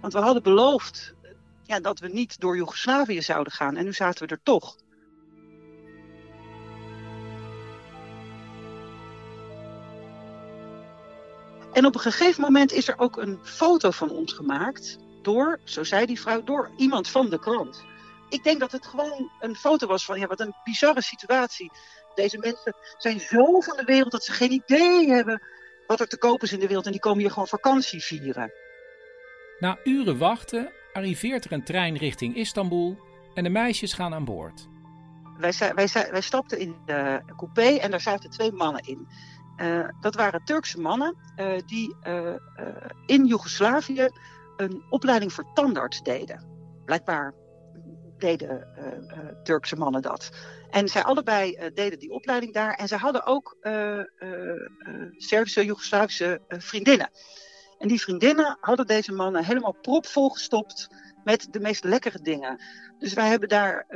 Want we hadden beloofd ja, dat we niet door Joegoslavië zouden gaan. En nu zaten we er toch. En op een gegeven moment is er ook een foto van ons gemaakt door, zo zei die vrouw, door iemand van de krant. Ik denk dat het gewoon een foto was van, ja, wat een bizarre situatie. Deze mensen zijn zo van de wereld dat ze geen idee hebben wat er te koop is in de wereld. En die komen hier gewoon vakantie vieren. Na uren wachten arriveert er een trein richting Istanbul en de meisjes gaan aan boord. Wij, wij, wij stapten in de coupé en daar zaten twee mannen in. Uh, dat waren Turkse mannen uh, die uh, in Joegoslavië een opleiding voor tandarts deden. Blijkbaar deden Turkse mannen dat. En zij allebei deden die opleiding daar. En zij hadden ook Servische, Joegoslavische vriendinnen. En die vriendinnen hadden deze mannen helemaal propvol gestopt met de meest lekkere dingen. Dus wij hebben daar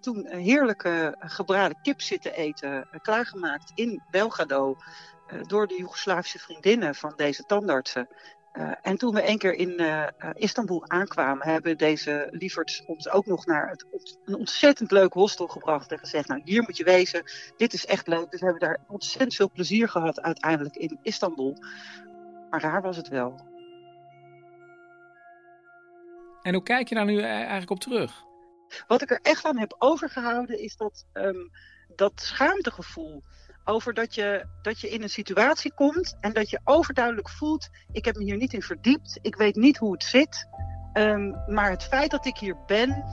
toen heerlijke gebraden kip zitten eten, klaargemaakt in Belgrado. Door de Joegoslavische vriendinnen van deze tandartsen. En toen we één keer in Istanbul aankwamen, hebben deze lieverds ons ook nog naar het, een ontzettend leuk hostel gebracht. En gezegd, nou hier moet je wezen, dit is echt leuk. Dus we hebben daar ontzettend veel plezier gehad uiteindelijk in Istanbul. Maar raar was het wel. En hoe kijk je daar nu eigenlijk op terug? Wat ik er echt aan heb overgehouden is dat, um, dat schaamtegevoel. Over dat je, dat je in een situatie komt en dat je overduidelijk voelt: ik heb me hier niet in verdiept, ik weet niet hoe het zit. Um, maar het feit dat ik hier ben,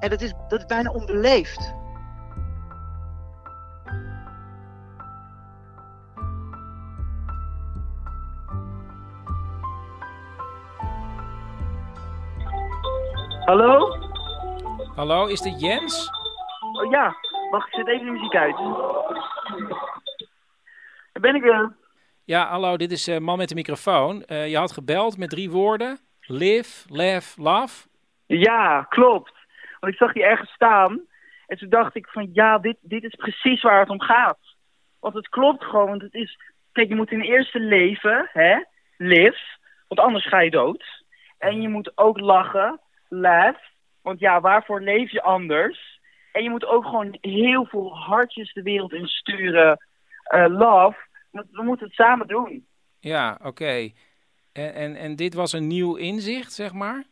en dat is, dat is bijna onbeleefd. Hallo? Hallo, is dit Jens? Oh ja, wacht, ik zet even de muziek uit. Daar ben ik weer. Ja, hallo, dit is uh, Man met de microfoon. Uh, je had gebeld met drie woorden. Live, laugh, love. Ja, klopt. Want ik zag die ergens staan. En toen dacht ik van, ja, dit, dit is precies waar het om gaat. Want het klopt gewoon. Want het is. Kijk, je moet in eerste leven, hè? Live. Want anders ga je dood. En je moet ook lachen. Laugh. Want ja, waarvoor leef je anders? En je moet ook gewoon heel veel hartjes de wereld in sturen. Eh, love. We moeten het samen doen. Ja, oké. En, en, en dit was een nieuw inzicht, zeg maar?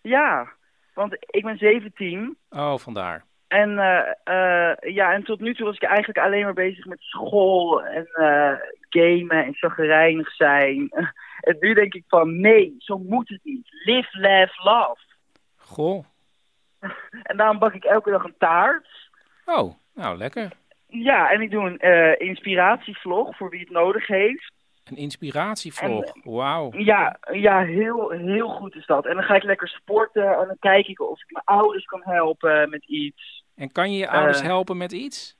Ja, want ik ben 17. Oh, vandaar. En, eh, eh, ja, en tot nu toe was ik eigenlijk alleen maar bezig met school en eh, gamen en chagrijnig zijn. en nu denk ik van nee, zo moet het niet. Live, laugh, love. Goh. En daarom bak ik elke dag een taart. Oh, nou lekker. Ja, en ik doe een eh, inspiratievlog voor wie het nodig heeft. Een inspiratievlog. Wauw. Ja, ja heel, heel goed is dat. En dan ga ik lekker sporten en dan kijk ik of ik mijn ouders kan helpen met iets. En kan je je ouders Eh, helpen met iets?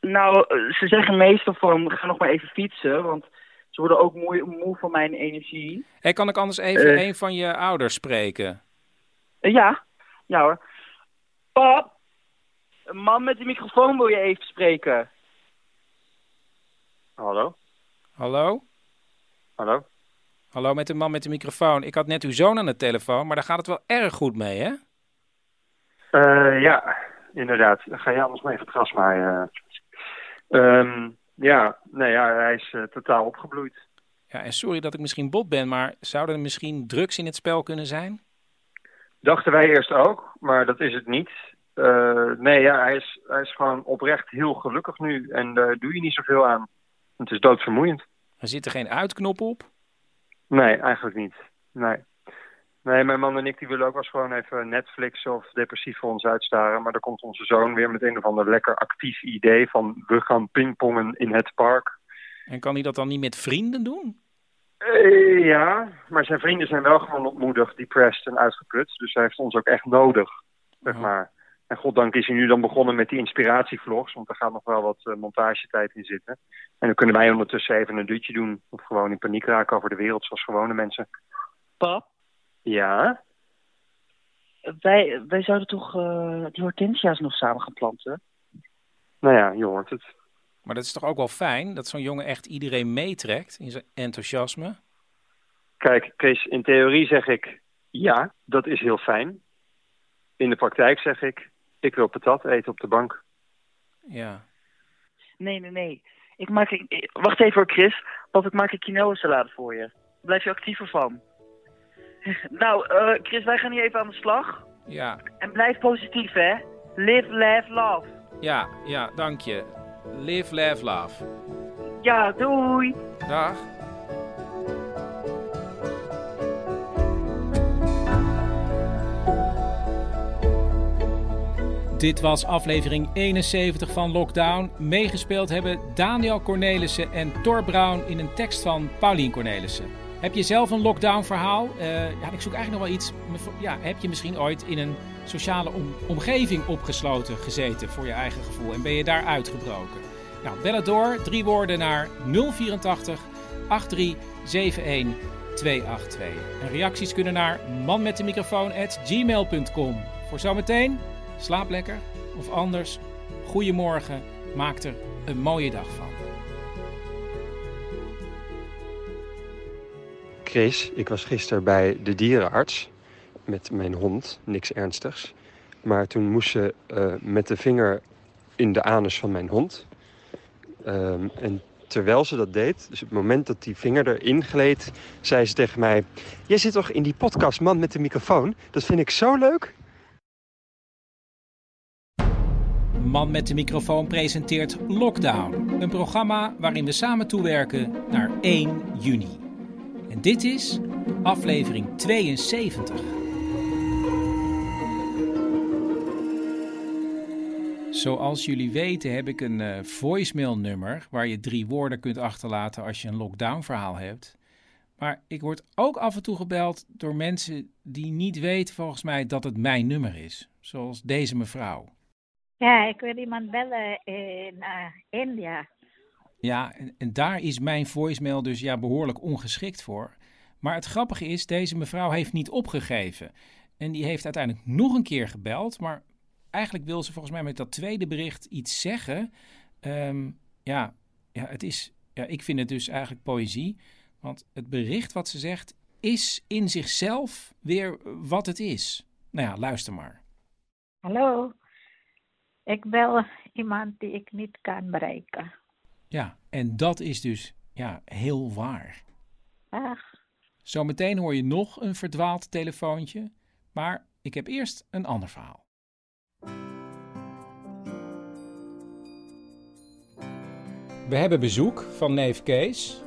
Nou, eh, ze zeggen meestal van, ga nog maar even fietsen, want ze worden ook moe, moe van mijn energie. Hey, kan ik anders even Eh. een van je ouders spreken? Eh, ja, ja hoor. Pap, een man met de microfoon wil je even spreken. Hallo? Hallo? Hallo? Hallo met de man met de microfoon. Ik had net uw zoon aan de telefoon, maar daar gaat het wel erg goed mee, hè? Eh, ja, inderdaad. Dan ga je anders maar even het gras maaien. Ehm, ja, nee, ja, hij is eh, totaal opgebloeid. Ja, en sorry dat ik misschien bot ben, maar zouden er misschien drugs in het spel kunnen zijn? Dachten wij eerst ook, maar dat is het niet. Eh, nee, ja, hij is, hij is gewoon oprecht heel gelukkig nu. En daar doe je niet zoveel aan. Het is doodvermoeiend. Er zit er geen uitknop op? Nee, eigenlijk niet. Nee. Nee, mijn man en ik die willen ook wel eens gewoon even Netflix of depressief voor ons uitstaren. Maar dan komt onze zoon weer met een of ander lekker actief idee van we gaan pingpongen in het park. En kan hij dat dan niet met vrienden doen? Eh, ja, maar zijn vrienden zijn wel gewoon ontmoedigd, depressed en uitgeput. Dus hij heeft ons ook echt nodig, zeg maar. En goddank is hij nu dan begonnen met die inspiratievlogs, want er gaat nog wel wat eh, montagetijd in zitten. En dan kunnen wij ondertussen even een dutje doen, of gewoon in paniek raken over de wereld, zoals gewone mensen. Pap, Ja? wij, wij zouden toch eh, die hortensia's nog samen gaan planten? Nou ja, je hoort het. Maar dat is toch ook wel fijn dat zo'n jongen echt iedereen meetrekt in zijn enthousiasme? Kijk, Chris, in theorie zeg ik ja, dat is heel fijn. In de praktijk zeg ik, ik wil patat eten op de bank. Ja. Nee, nee, nee. Ik maak, ik, wacht even hoor, Chris. Want ik maak een quinoa salade voor je. Blijf je actiever van. nou, eh, Chris, wij gaan hier even aan de slag. Ja, En blijf positief, hè. Live, laugh, love. ja, ja, dank je. Live, laugh, love. Ja, doei. Dag. Dit was aflevering 71 van Lockdown. Meegespeeld hebben Daniel Cornelissen en Thor Brown in een tekst van Paulien Cornelissen. Heb je zelf een lockdown verhaal? Eh, ja, ik zoek eigenlijk nog wel iets. Ja, heb je misschien ooit in een sociale om- omgeving opgesloten gezeten voor je eigen gevoel? En ben je daar uitgebroken? Nou, bel het door. Drie woorden naar 084 8371 282. En reacties kunnen naar manmetdemicrofoon.gmail.com. Voor zometeen, slaap lekker. Of anders, goedemorgen. Maak er een mooie dag van. Chris, ik was gisteren bij de dierenarts met mijn hond, niks ernstigs. Maar toen moest ze eh, met de vinger in de anus van mijn hond. Ehm, en terwijl ze dat deed, dus het moment dat die vinger erin gleed, zei ze tegen mij: Jij zit toch in die podcast, man met de microfoon? Dat vind ik zo leuk. Man met de microfoon presenteert Lockdown. Een programma waarin we samen toewerken naar 1 juni. En dit is aflevering 72. Zoals jullie weten heb ik een eh, voicemail nummer waar je drie woorden kunt achterlaten als je een lockdown verhaal hebt. Maar ik word ook af en toe gebeld door mensen die niet weten volgens mij dat het mijn nummer is. Zoals deze mevrouw. Ja, ik wil iemand bellen in eh, India. Ja, en, en daar is mijn voicemail dus ja behoorlijk ongeschikt voor. Maar het grappige is, deze mevrouw heeft niet opgegeven. En die heeft uiteindelijk nog een keer gebeld. Maar eigenlijk wil ze volgens mij met dat tweede bericht iets zeggen. Ehm, ja, ja, het is, ja, ik vind het dus eigenlijk poëzie. Want het bericht wat ze zegt is in zichzelf weer wat het is. Nou ja, luister maar. Hallo, ik bel iemand die ik niet kan bereiken. Ja, en dat is dus ja, heel waar. Ach, Zometeen hoor je nog een verdwaald telefoontje. Maar ik heb eerst een ander verhaal. We hebben bezoek van neef Kees,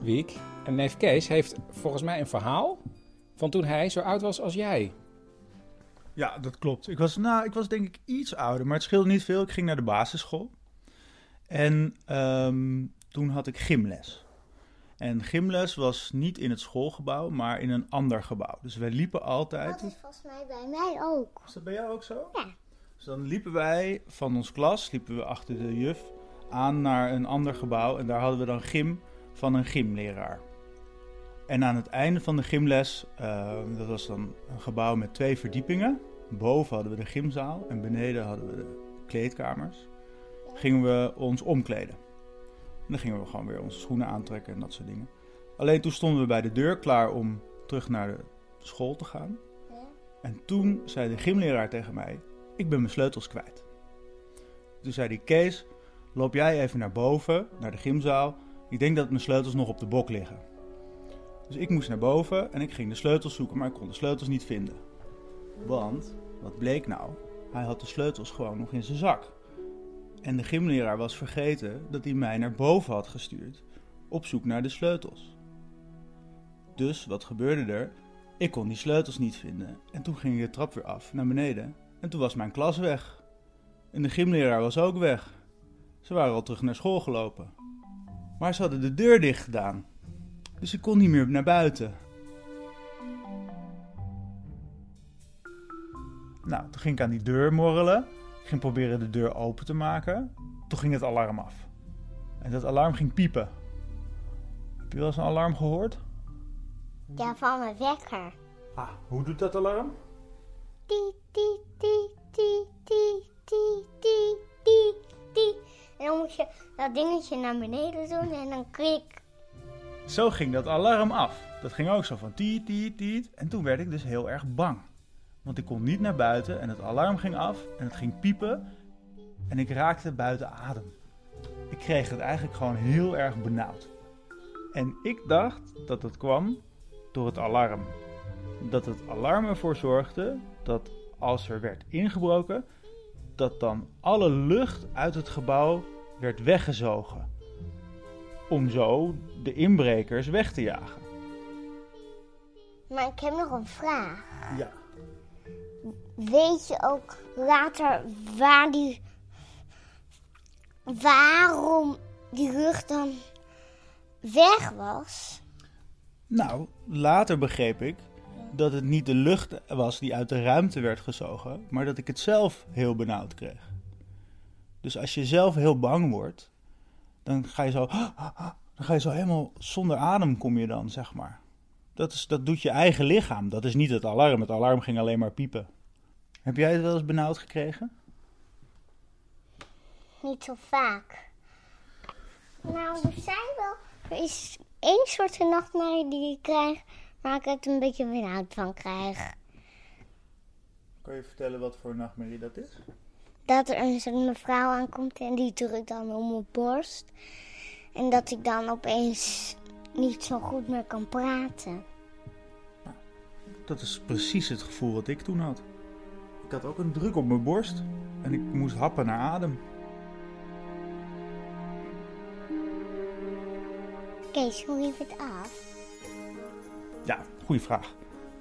Wiek. En neef Kees heeft volgens mij een verhaal van toen hij zo oud was als jij. Ja, dat klopt. Ik was, nou, ik was denk ik iets ouder, maar het scheelde niet veel. Ik ging naar de basisschool. En ehm, toen had ik gymles. En gymles was niet in het schoolgebouw, maar in een ander gebouw. Dus wij liepen altijd... Dat is volgens mij bij mij ook. Is dat bij jou ook zo? Ja. Dus dan liepen wij van ons klas, liepen we achter de juf aan naar een ander gebouw. En daar hadden we dan gym van een gymleraar. En aan het einde van de gymles, eh, dat was dan een gebouw met twee verdiepingen. Boven hadden we de gymzaal en beneden hadden we de kleedkamers. Gingen we ons omkleden. En dan gingen we gewoon weer onze schoenen aantrekken en dat soort dingen. Alleen toen stonden we bij de deur klaar om terug naar de school te gaan. En toen zei de gymleraar tegen mij: Ik ben mijn sleutels kwijt. Toen zei hij: Kees, loop jij even naar boven, naar de gymzaal. Ik denk dat mijn sleutels nog op de bok liggen. Dus ik moest naar boven en ik ging de sleutels zoeken, maar ik kon de sleutels niet vinden. Want, wat bleek nou? Hij had de sleutels gewoon nog in zijn zak. En de gymleraar was vergeten dat hij mij naar boven had gestuurd op zoek naar de sleutels. Dus wat gebeurde er? Ik kon die sleutels niet vinden en toen ging ik de trap weer af naar beneden en toen was mijn klas weg. En de gymleraar was ook weg. Ze waren al terug naar school gelopen. Maar ze hadden de deur dicht gedaan. Dus ik kon niet meer naar buiten. Nou, toen ging ik aan die deur morrelen. Ik ging proberen de deur open te maken. Toen ging het alarm af. En dat alarm ging piepen. Heb je wel eens een alarm gehoord? Ja, van mijn wekker. Ah, hoe doet dat alarm? Tie, tie, tie, tie, tie, tie, tie, tie, tie. En dan moet je dat dingetje naar beneden doen en dan klik. Zo ging dat alarm af. Dat ging ook zo van tiet, tiet, tiet. En toen werd ik dus heel erg bang. Want ik kon niet naar buiten en het alarm ging af en het ging piepen. En ik raakte buiten adem. Ik kreeg het eigenlijk gewoon heel erg benauwd. En ik dacht dat het kwam door het alarm. Dat het alarm ervoor zorgde dat als er werd ingebroken, dat dan alle lucht uit het gebouw werd weggezogen. Om zo de inbrekers weg te jagen. Maar ik heb nog een vraag. Ja. Weet je ook later waar die. waarom die lucht dan weg was? Nou, later begreep ik dat het niet de lucht was die uit de ruimte werd gezogen, maar dat ik het zelf heel benauwd kreeg. Dus als je zelf heel bang wordt, dan ga je zo, dan ga je zo helemaal zonder adem kom je dan, zeg maar. Dat, is, dat doet je eigen lichaam. Dat is niet het alarm. Het alarm ging alleen maar piepen. Heb jij het wel eens benauwd gekregen? Niet zo vaak. Nou, er zijn wel. Er is één soort nachtmerrie die ik krijg, waar ik het een beetje benauwd van krijg. Kan je vertellen wat voor nachtmerrie dat is? Dat er een mevrouw aankomt en die drukt dan om mijn borst. En dat ik dan opeens niet zo goed meer kan praten. Dat is precies het gevoel wat ik toen had. Ik had ook een druk op mijn borst en ik moest happen naar adem. Kees, hoe liep het af? Ja, goede vraag.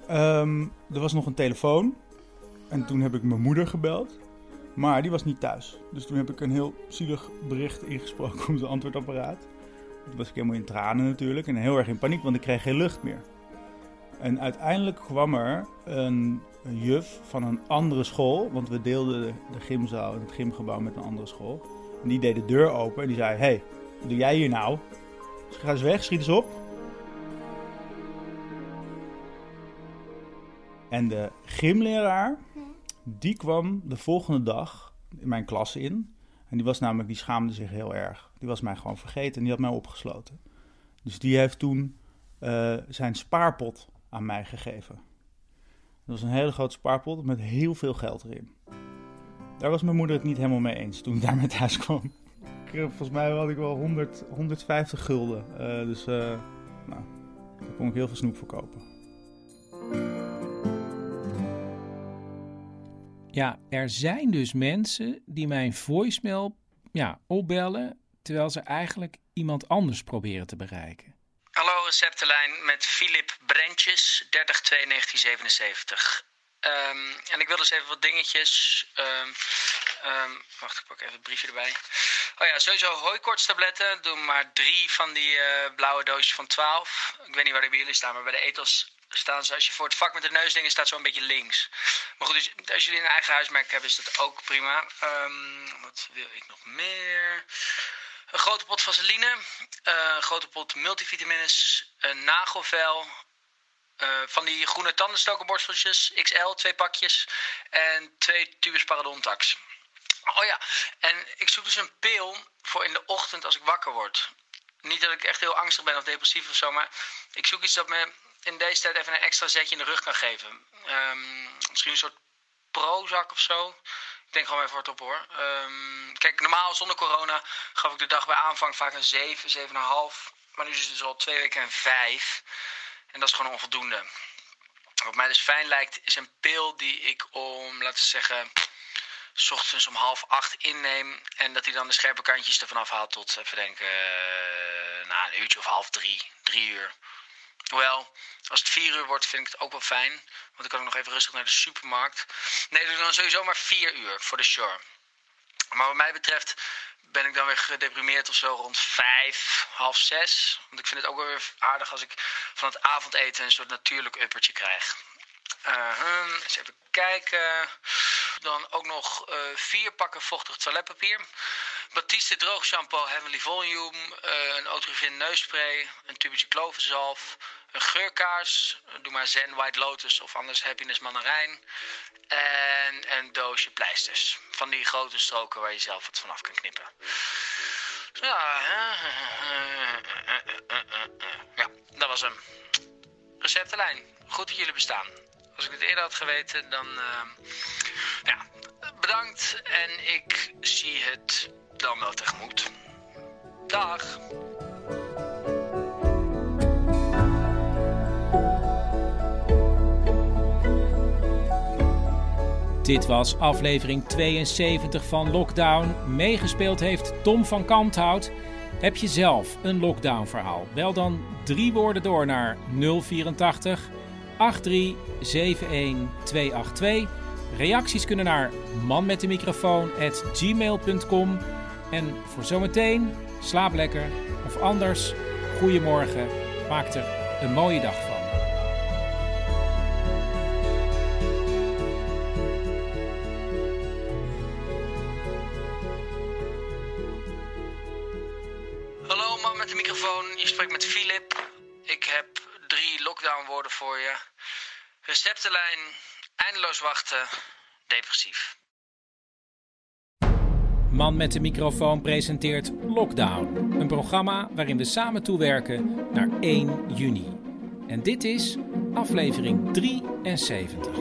Ehm, er was nog een telefoon. En toen heb ik mijn moeder gebeld. Maar die was niet thuis. Dus toen heb ik een heel zielig bericht ingesproken op het antwoordapparaat. Was ik helemaal in tranen natuurlijk. En heel erg in paniek, want ik kreeg geen lucht meer. En uiteindelijk kwam er een, juf van een andere school. Want we deelden de, gymzaal en het gymgebouw met een andere school. En die deed de deur open en die zei... Hey, wat doe jij hier nou? Dus ga eens weg, schiet eens op. En de gymleraar, die kwam de volgende dag in mijn klas in. En die was namelijk, die schaamde zich heel erg. Die was mij gewoon vergeten en die had mij opgesloten. Dus die heeft toen eh, zijn spaarpot aan mij gegeven. Dat was een hele grote spaarpot met heel veel geld erin. Daar was mijn moeder het niet helemaal mee eens toen ik daarmee thuis kwam. Ik, eh, volgens mij had ik wel 100, 150 gulden. Eh, dus eh, nou, daar kon ik heel veel snoep voor kopen. Ja, er zijn dus mensen die mijn voicemail ja, opbellen terwijl ze eigenlijk iemand anders proberen te bereiken. Hallo receptenlijn met Filip Brentjes, 30-2-1977. Ehm, en ik wil dus even wat dingetjes. ehm, wacht, ik pak even het briefje erbij. Oh ja, sowieso hooikortstabletten. Doe maar drie van die eh, blauwe doosjes van 12. Ik weet niet waar die bij jullie staan, maar bij de etels staan ze. Als je voor het vak met de neusdingen staat, zo een beetje links. Maar goed, dus als jullie een eigen huismerk hebben, is dat ook prima. Wat wil ik nog meer? Een grote pot vaseline, eh, een grote pot multivitamines, een nagelvel, eh, van die groene tandenstokerborsteltjes, XL, twee pakjes. En twee tubes parodontax. Oh ja, en ik zoek dus een pil voor in de ochtend als ik wakker word. Niet dat ik echt heel angstig ben of depressief of zo, maar ik zoek iets dat me in deze tijd even een extra zetje in de rug kan geven. Ehm, misschien een soort Prozac of zo. Ik denk gewoon even hardop hoor. Ehm, kijk, normaal zonder corona gaf ik de dag bij aanvang vaak een 7, 7,5. Maar nu is het dus al twee weken en 5. En dat is gewoon onvoldoende. Wat mij dus fijn lijkt, is een pil die ik om, laten we zeggen, s ochtends om half acht inneem. En dat hij dan de scherpe kantjes ervan afhaalt tot, even denken, eh, na een uurtje of half drie, drie uur. Hoewel, als het vier uur wordt, vind ik het ook wel fijn. Want dan kan ik nog even rustig naar de supermarkt. Nee, doe dan sowieso maar vier uur voor de sure. Maar wat mij betreft ben ik dan weer gedeprimeerd of zo rond vijf, half zes. Want ik vind het ook wel weer aardig als ik van het avondeten een soort natuurlijk uppertje krijg. Uh, eens even kijken. Dan ook nog eh, vier pakken vochtig toiletpapier. Batiste droog shampoo Heavenly Volume. eh, een Otrivin neusspray. Een tubetje klovenzalf. Een geurkaars. Doe maar Zen White Lotus of anders Happiness Mandarijn. En een doosje pleisters. Van die grote stroken waar je zelf wat vanaf kan knippen. Ja, ja dat was hem. Receptenlijn. Goed dat jullie bestaan. Als ik het eerder had geweten, dan... eh, ja, bedankt. En ik zie het dan wel tegemoet. Dag. Dit was aflevering 72 van Lockdown. Meegespeeld heeft Tom van Kanthout. Heb je zelf een lockdown-verhaal? Bel dan drie woorden door naar 084 8371 282. Reacties kunnen naar manmetdemicrofoon@gmail.com. En voor zometeen, slaap lekker. Of anders, goedemorgen. Maak er een mooie dag spreekt met Filip. Ik heb drie lockdown-woorden voor je. Receptenlijn, eindeloos wachten, depressief. Man met de microfoon presenteert Lockdown. Een programma waarin we samen toewerken naar 1 juni. En dit is aflevering 73.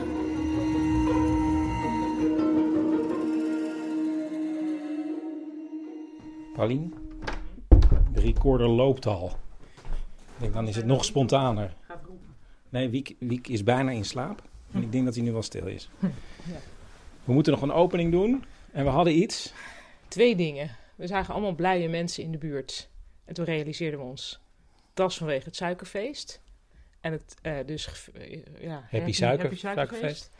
Paulien, de recorder loopt al. Denk, dan is het nog spontaner. Nee, Wiek, Wiek is bijna in slaap. En ik denk dat hij nu wel stil is. We moeten nog een opening doen. En we hadden iets. Twee dingen. We zagen allemaal blije mensen in de buurt. En toen realiseerden we ons, dat is vanwege het suikerfeest. En het eh, dus... eh, ja, Happy, suiker, suikerfeest.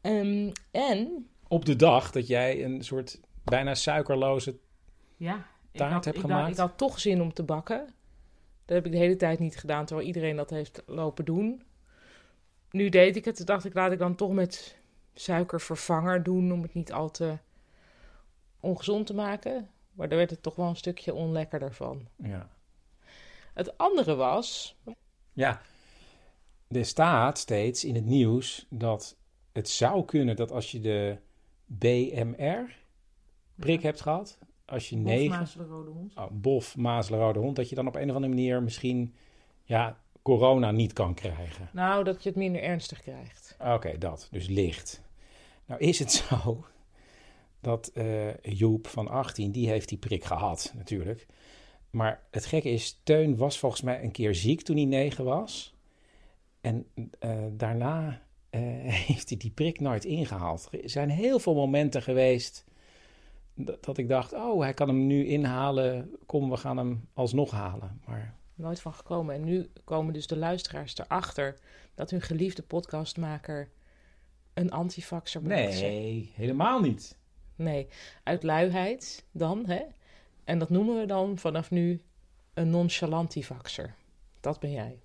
Ehm, en Op de dag dat jij een soort bijna suikerloze Ja, ik taart had, hebt ik, gemaakt. Had, ik had toch zin om te bakken. Dat heb ik de hele tijd niet gedaan, terwijl iedereen dat heeft lopen doen. Nu deed ik het, toen dacht ik, laat ik dan toch met suikervervanger doen, om het niet al te ongezond te maken. Maar daar werd het toch wel een stukje onlekkerder van. Ja. Het andere was, Ja, er staat steeds in het nieuws dat het zou kunnen dat als je de BMR, prik hebt gehad, als je Bof, negen... mazelen, rode hond. Oh, bof, mazelen, rode hond, dat je dan op een of andere manier misschien ja, corona niet kan krijgen. Nou, dat je het minder ernstig krijgt. Oké, dat. Dus licht. Nou is het zo dat eh, Joep van 18, die heeft die prik gehad natuurlijk. Maar het gekke is, Teun was volgens mij een keer ziek toen hij negen was. En eh, daarna eh, heeft hij die prik nooit ingehaald. Er zijn heel veel momenten geweest dat, dat ik dacht, oh, hij kan hem nu inhalen. Kom, we gaan hem alsnog halen. Maar Nooit van gekomen. En nu komen dus de luisteraars erachter dat hun geliefde podcastmaker een antifaxer blijkt. nee, helemaal niet. Nee, uit luiheid dan, hè? En dat noemen we dan vanaf nu een nonchalantifaxer. Dat ben jij.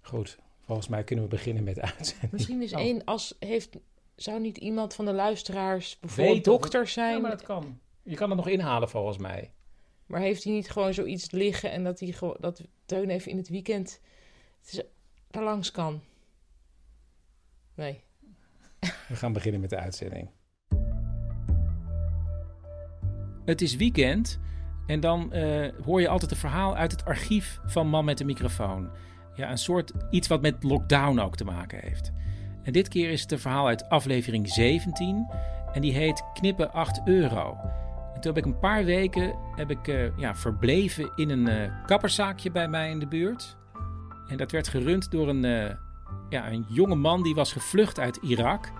Goed, volgens mij kunnen we beginnen met de uitzending. Misschien is Oh. één, als heeft, zou niet iemand van de luisteraars bijvoorbeeld Weet het- dokter zijn? Ja, maar dat kan. Je kan het nog inhalen volgens mij. Maar heeft hij niet gewoon zoiets liggen en dat hij gewoon dat Teun even in het weekend daar langs kan? Nee. We gaan beginnen met de uitzending. Het is weekend en dan eh, hoor je altijd een verhaal uit het archief van Man met de microfoon. Ja, een soort iets wat met lockdown ook te maken heeft. En dit keer is het een verhaal uit aflevering 17 en die heet Knippen 8 euro. En toen heb ik een paar weken heb ik, eh, ja, verbleven in een eh kapperszaakje bij mij in de buurt. En dat werd gerund door een, eh, ja, een jonge man die was gevlucht uit Irak.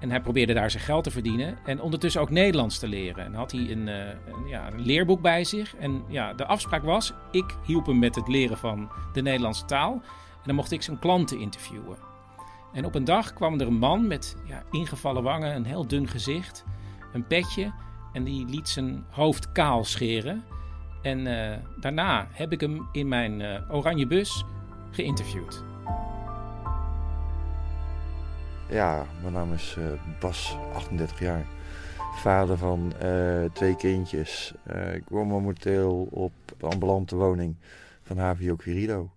En hij probeerde daar zijn geld te verdienen en ondertussen ook Nederlands te leren. En had hij een, een, ja, een leerboek bij zich. En ja, de afspraak was, ik hielp hem met het leren van de Nederlandse taal. En dan mocht ik zijn klanten interviewen. En op een dag kwam er een man met ja, ingevallen wangen, een heel dun gezicht, een petje. En die liet zijn hoofd kaal scheren. En eh, daarna heb ik hem in mijn eh, oranje bus geïnterviewd. Ja, mijn naam is eh, Bas, 38 jaar. Vader van eh, twee kindjes. Eh, ik woon momenteel op de ambulante woning van HVO Quirido.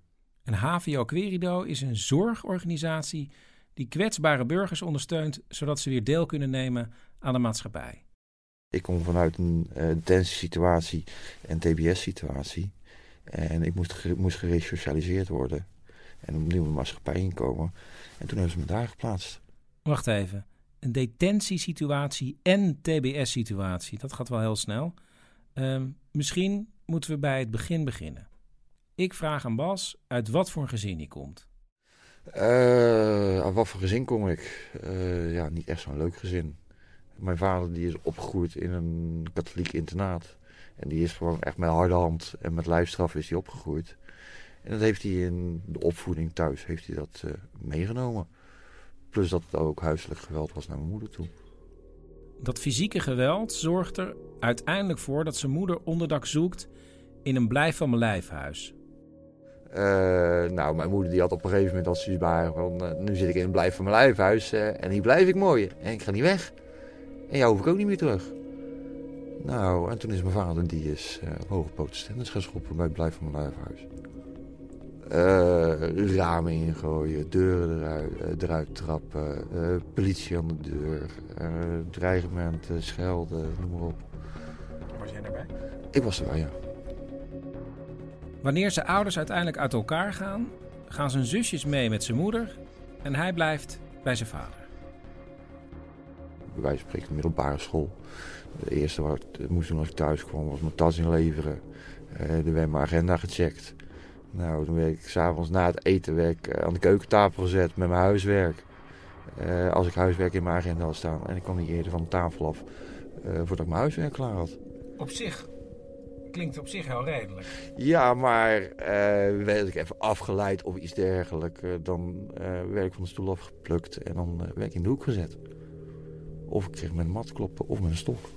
En HVO Querido is een zorgorganisatie die kwetsbare burgers ondersteunt, zodat ze weer deel kunnen nemen aan de maatschappij. Ik kom vanuit een uh, detentiesituatie en TBS-situatie. En ik moest, moest geresocialiseerd worden. En opnieuw de maatschappij inkomen. En toen hebben ze me daar geplaatst. Wacht even. Een detentiesituatie en TBS-situatie. Dat gaat wel heel snel. Ehm, misschien moeten we bij het begin beginnen. Ik vraag aan Bas uit wat voor een gezin hij komt. Uh, uit wat voor gezin kom ik? Uh, ja, niet echt zo'n leuk gezin. Mijn vader die is opgegroeid in een katholiek internaat. En die is gewoon echt met harde hand en met lijfstraf is hij opgegroeid. En dat heeft hij in de opvoeding thuis heeft hij dat uh, meegenomen. Plus dat het ook huiselijk geweld was naar mijn moeder toe. Dat fysieke geweld zorgt er uiteindelijk voor dat zijn moeder onderdak zoekt in een blijf van mijn lijfhuis. Uh, nou, mijn moeder die had op een gegeven moment als zoiets bij van... Uh, nu zit ik in een blijf van mijn lijfhuis uh, en hier blijf ik mooi. En ik ga niet weg. En jou hoef ik ook niet meer terug. Nou, en toen is mijn vader, die is hoge protestant gaan schoppen bij het blijf van mijn lijfhuis. Ramen ingooien, deuren eruit, eruit trappen, politie aan de deur, dreigementen, schelden, noem maar op. Was jij erbij? Ik was erbij, ja. Wanneer zijn ouders uiteindelijk uit elkaar gaan, gaan zijn zusjes mee met zijn moeder en hij blijft bij zijn vader. Bij wijze van spreken middelbare school. De eerste wat ik moest doen als ik thuis kwam was mijn tas inleveren. Uh, er werd mijn agenda gecheckt. Nou, dan werd ik s'avonds na het eten werd ik aan de keukentafel gezet met mijn huiswerk. Uh, als ik huiswerk in mijn agenda had staan. En ik kwam niet eerder van de tafel af voordat ik mijn huiswerk klaar had. Op zich klinkt op zich heel redelijk. Ja, maar uh, werd ik even afgeleid of iets dergelijks. dan werd ik van de stoel afgeplukt en dan werd ik in de hoek gezet. Of ik kreeg met een mat kloppen of met een stok.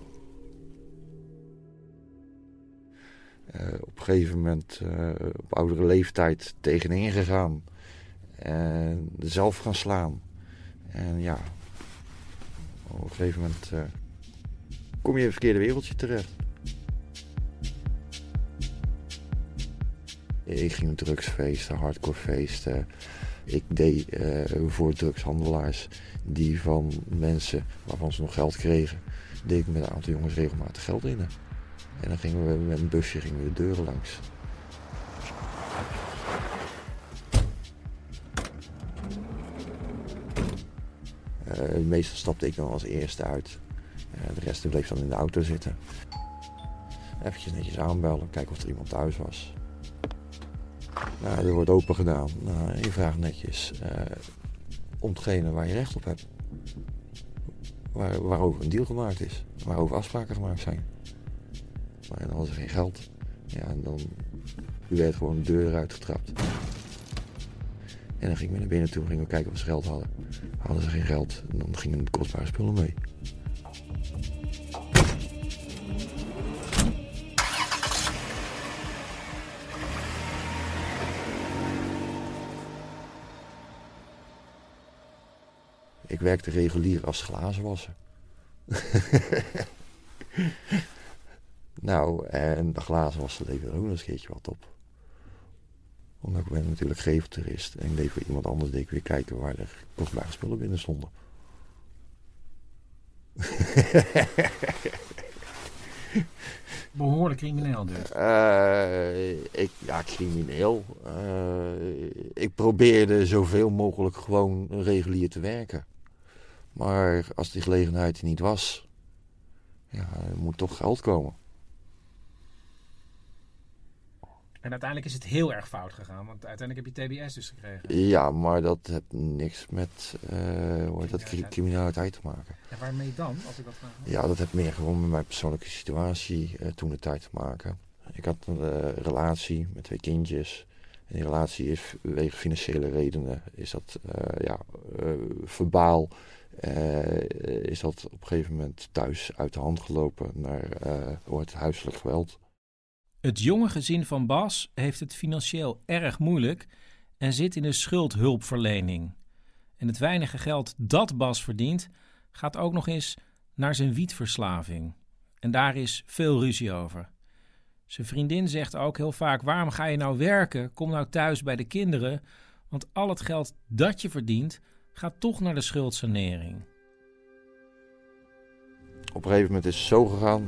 Op een gegeven moment op oudere leeftijd tegenin gegaan. En zelf gaan slaan. En ja, op een gegeven moment kom je in het verkeerde wereldje terecht. Ik ging drugsfeesten, hardcore feesten. Ik deed eh, voor drugshandelaars die van mensen waarvan ze nog geld kregen, deed ik met een aantal jongens regelmatig geld in. En dan gingen we met een busje gingen we de deuren langs. Eh, meestal stapte ik dan als eerste uit. Eh, de rest bleef dan in de auto zitten. Even netjes aanbellen, kijken of er iemand thuis was. Nou, er wordt open gedaan. Nou, je vraagt netjes eh, om hetgene waar je recht op hebt. Waar, waarover een deal gemaakt is. Waarover afspraken gemaakt zijn. Maar dan hadden ze geen geld. Ja, en dan werd gewoon de deur eruit getrapt. En dan gingen we naar binnen toe, gingen we kijken of ze geld hadden. Hadden ze geen geld, dan gingen de kostbare spullen mee. Ik werkte regulier als glazenwasser. nou, en de glazenwasser er ook nog eens een keertje wat op omdat ik ben natuurlijk geveltoerist. En ik deed voor iemand anders deed ik weer kijken waar er kostbare spullen binnen stonden. Behoorlijk crimineel dus. Uh, ik, ja, crimineel. Uh, ik probeerde zoveel mogelijk gewoon regulier te werken. Maar als die gelegenheid er niet was, ja, er moet toch geld komen. En uiteindelijk is het heel erg fout gegaan, want uiteindelijk heb je TBS dus gekregen. Ja, maar dat heeft niks met uh, hoe dat, criminaliteit te maken. En waarmee dan, als ik dat vraag? Ja, dat heeft meer gewoon met mijn persoonlijke situatie uh, toen de tijd te maken. Ik had een uh, relatie met twee kindjes. En die relatie is wegen financiële redenen, is dat ja, verbaal, is dat op een gegeven moment thuis uit de hand gelopen naar het huiselijk geweld. Het jonge gezin van Bas heeft het financieel erg moeilijk en zit in de schuldhulpverlening. En het weinige geld dat Bas verdient, gaat ook nog eens naar zijn wietverslaving. En daar is veel ruzie over. Zijn vriendin zegt ook heel vaak: Waarom ga je nou werken? Kom nou thuis bij de kinderen. Want al het geld dat je verdient, gaat toch naar de schuldsanering. Op een gegeven moment is het zo gegaan.